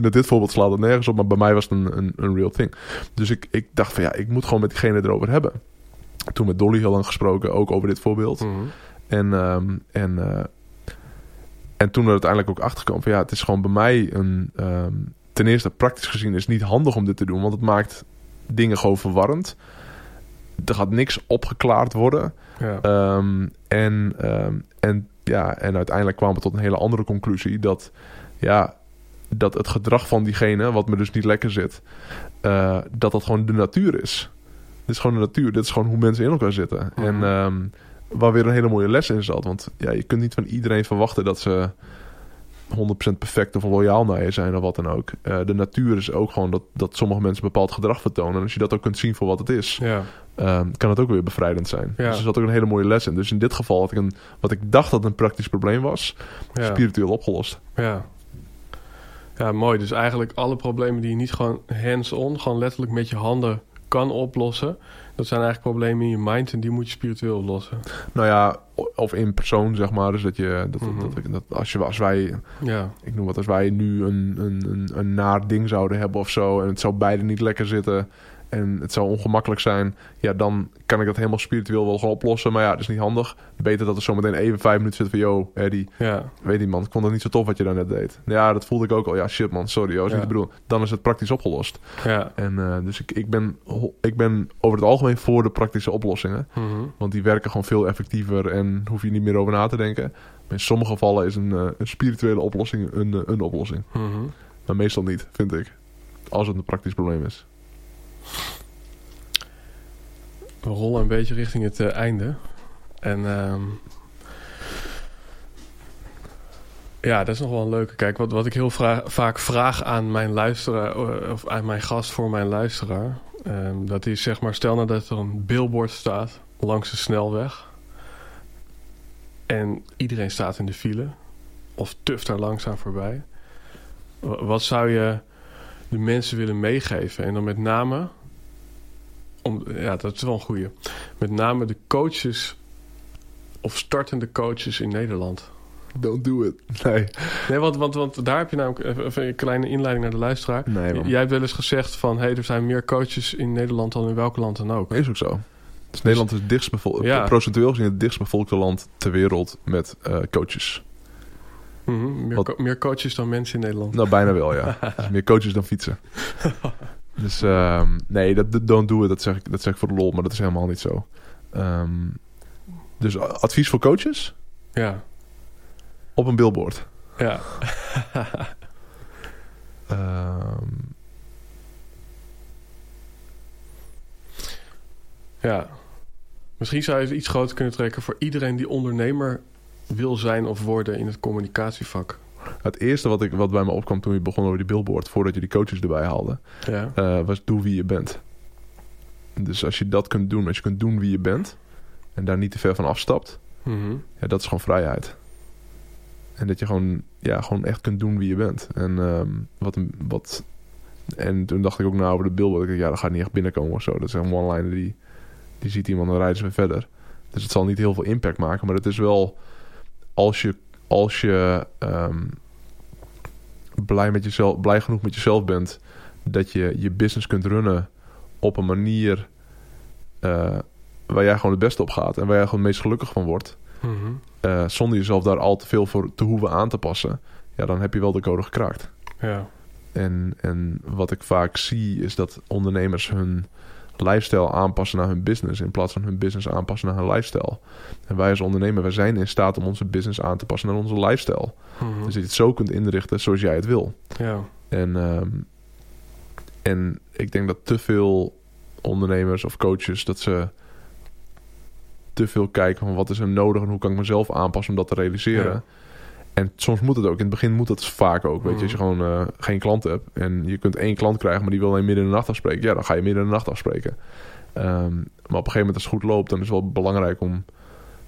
dit voorbeeld slaat het nergens op. Maar bij mij was het een, een, een real thing. Dus ik, ik dacht van ja, ik moet gewoon met diegene erover hebben. Toen met Dolly heel lang gesproken, ook over dit voorbeeld. Mhm. En, ehm, en, eh, en toen er uiteindelijk ook achter kwam van ja, het is gewoon bij mij een. ehm, ten eerste, praktisch gezien is het niet handig om dit te doen, want het maakt dingen gewoon verwarrend. Er gaat niks opgeklaard worden. Ja. Ehm, en, en, ja, en uiteindelijk kwamen we tot een hele andere conclusie. Dat, ja, dat het gedrag van diegene, wat me dus niet lekker zit, eh, dat dat gewoon de natuur is. Dit is gewoon de natuur. Dit is gewoon hoe mensen in elkaar zitten. Mhm. En ehm, waar weer een hele mooie les in zat. Want ja, je kunt niet van iedereen verwachten dat ze 100% perfect of loyaal naar je zijn of wat dan ook. Eh, de natuur is ook gewoon dat, dat sommige mensen bepaald gedrag vertonen. En als je dat ook kunt zien voor wat het is, ja. Ehm, kan het ook weer bevrijdend zijn. Ja. Dus er zat ook een hele mooie les in. Dus in dit geval had ik een, wat ik dacht dat een praktisch probleem was, Ja. spiritueel opgelost. Ja. Ja, mooi. Dus eigenlijk alle problemen die je niet gewoon hands-on, gewoon letterlijk met je handen kan oplossen. Dat zijn eigenlijk problemen in je mind en die moet je spiritueel oplossen. Nou ja, of in persoon zeg maar. Dus dat je, dat, Mhm. dat, ik- dat als, je, als wij, Ja, ik noem wat, als wij nu een, een, een, een naar ding zouden hebben of zo. En het zou beide niet lekker zitten. En het zou ongemakkelijk zijn. Ja, dan kan ik dat helemaal spiritueel wel gewoon oplossen. Maar ja, dat is niet handig. Beter dat er zometeen even vijf minuten zit van... Yo, Eddie, ja, weet niet man, ik vond het niet zo tof wat je daar net deed. Ja, dat voelde ik ook al. Ja, shit man, sorry, dat was Ja. niet de bedoeling. Dan is het praktisch opgelost. ja. En eh, dus ik, ik, ben, ik ben over het algemeen voor de praktische oplossingen. Mhm. Want die werken gewoon veel effectiever en hoef je niet meer over na te denken. Maar in sommige gevallen is een, eh, een spirituele oplossing een, een oplossing. Mhm. Maar meestal niet, vind ik. Als het een praktisch probleem is. We rollen een beetje richting het eh, einde. En ehm, ja, dat is nog wel een leuke. Kijk, wat, wat ik heel vaak vraag aan mijn luisteraar, eh, of aan mijn gast voor mijn luisteraar, ehm, dat is zeg maar, stel nou dat er een billboard staat langs de snelweg. En iedereen staat in de file. Of tuft daar langzaam voorbij. Wa- Wat zou je de mensen willen meegeven? En dan met name om, ja, dat is wel een goeie. Met name de coaches of startende coaches in Nederland. Don't do it. Nee. Nee, want, want, want daar heb je namelijk even, een kleine inleiding naar de luisteraar. Nee man. Jij hebt wel eens gezegd van... Hey, er zijn meer coaches in Nederland dan in welk land dan ook. Is ook zo. Dus Nederland is het dichtstbevolkte, Ja. procentueel gezien het dichtstbevolkte land ter wereld met eh, coaches. Mhm, meer, co- meer coaches dan mensen in Nederland. Nou, bijna wel, ja. Dus meer coaches dan fietsen. Dus ehm, nee, dat don't do it, dat zeg, ik, dat zeg ik voor de lol, maar dat is helemaal niet zo. Ehm, dus advies voor coaches? Ja, Op een billboard. ja. Ehm, ja. Misschien zou je het iets groter kunnen trekken... voor iedereen die ondernemer wil zijn of worden in het communicatievak. Het eerste wat, ik, wat bij me opkwam toen je begon over die billboard, voordat je die coaches erbij haalde, Ja, eh, was doe wie je bent. Dus als je dat kunt doen, als je kunt doen wie je bent en daar niet te ver van afstapt, Mhm. ja, dat is gewoon vrijheid. En dat je gewoon, ja, gewoon echt kunt doen wie je bent. En ehm, wat, een- wat En toen dacht ik ook na over de billboard. Ik, ja, dat gaat niet echt binnenkomen of zo. Dat is een one-liner die, die ziet iemand en dan rijden ze weer verder. Dus het zal niet heel veel impact maken. Maar het is wel... Als je, als je ehm, blij, met jezelf, blij genoeg met jezelf bent... dat je je business kunt runnen op een manier... eh, waar jij gewoon het beste op gaat. En waar jij gewoon het meest gelukkig van wordt... Mhm. eh, zonder jezelf daar al te veel voor te hoeven aan te passen... ja, dan heb je wel de code gekraakt. Ja. En, en wat ik vaak zie is dat ondernemers hun lifestyle aanpassen naar hun business in plaats van hun business aanpassen naar hun lifestyle. En wij als ondernemer, wij zijn in staat om onze business aan te passen naar onze lifestyle. Mhm. Dus dat je het zo kunt inrichten zoals jij het wil. ja. En, ehm, en ik denk dat te veel ondernemers of coaches dat ze te veel kijken van wat is er nodig en hoe kan ik mezelf aanpassen om dat te realiseren. Ja. En soms moet het ook. In het begin moet dat vaak ook. Weet je, als je gewoon eh, geen klant hebt en je kunt één klant krijgen, maar die wil alleen midden in de nacht afspreken. Ja, dan ga je midden in de nacht afspreken. Ehm, maar op een gegeven moment als het goed loopt, dan is het wel belangrijk om,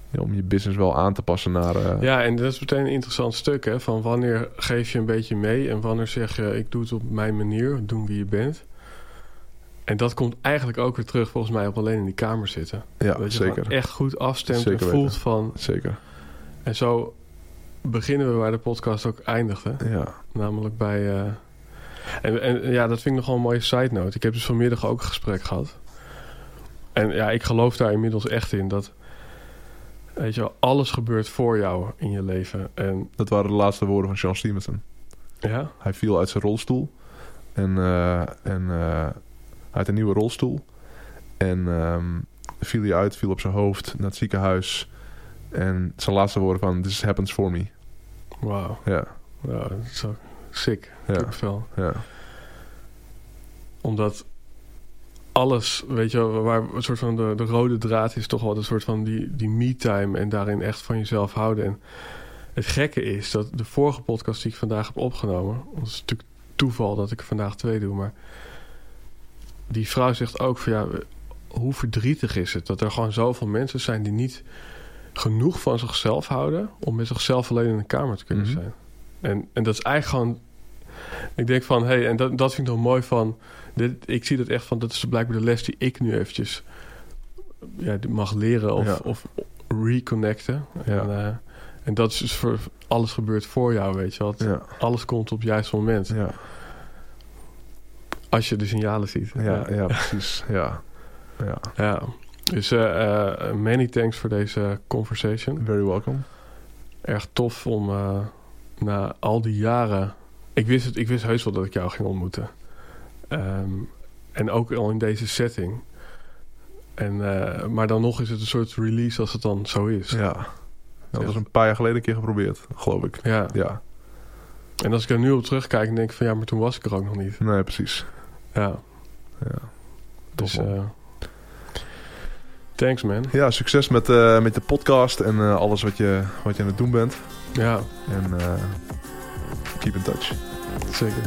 ja, om je business wel aan te passen naar. eh, Ja, en dat is meteen een interessant stuk, hè? Van wanneer geef je een beetje mee en wanneer zeg je: ik doe het op mijn manier, doen wie je bent. En dat komt eigenlijk ook weer terug, volgens mij, op alleen in die kamer zitten. ja, dat je zeker. echt goed afstemt Zeker en voelt weten. van. Zeker. En zo beginnen we waar de podcast ook eindigde. Ja. Namelijk bij. eh, en, en ja, dat vind ik nog wel een mooie side note. Ik heb dus vanmiddag ook een gesprek gehad. En ja, ik geloof daar inmiddels echt in dat. Weet je wel, alles gebeurt voor jou in je leven. En Dat waren de laatste woorden van Sean Stevenson. ja, Hij viel uit zijn rolstoel. En, eh, en eh, uit een nieuwe rolstoel. En ehm, viel hij uit, viel op zijn hoofd naar het ziekenhuis. En zijn laatste woorden van... This happens for me. wauw. Ja, Ja, dat is zo sick. Ja. Ja, Omdat alles, weet je wel, waar een soort van de, de rode draad is toch wel een soort van die, die me-time en daarin echt van jezelf houden. En het gekke is dat de vorige podcast die ik vandaag heb opgenomen, het is natuurlijk toeval dat ik er vandaag twee doe, maar die vrouw zegt ook van ja, hoe verdrietig is het dat er gewoon zoveel mensen zijn die niet genoeg van zichzelf houden om met zichzelf alleen in een kamer te kunnen Mhm. zijn. En, en dat is eigenlijk gewoon. Ik denk van, hé, hey, en dat, dat vind ik nog mooi van. Dit, ik zie dat echt van, dat is blijkbaar de les die ik nu eventjes ja, mag leren of, Ja. of reconnecten. Ja. En, eh, en dat is dus voor alles gebeurt voor jou, weet je. Het- ja, Alles komt op het juiste moment. ja, Als je de signalen ziet. ja, ja, precies. Ja, ja. Dus eh, eh, many thanks voor deze conversation. Very welcome. Erg tof om eh, na al die jaren... Ik wist, het, ik wist heus wel dat ik jou ging ontmoeten. Ehm, en ook al in deze setting. En, maar dan nog is het een soort release als het dan zo is. Ja. Ja, dat was een paar jaar geleden een keer geprobeerd, geloof ik. Ja. Ja, En als ik er nu op terugkijk en denk van... ja, maar toen was ik er ook nog niet. nee, precies. Ja. Ja. Dus... thanks, man. Ja, succes met, eh, met de podcast en eh, alles wat je, wat je aan het doen bent. Ja, En eh, keep in touch. zeker.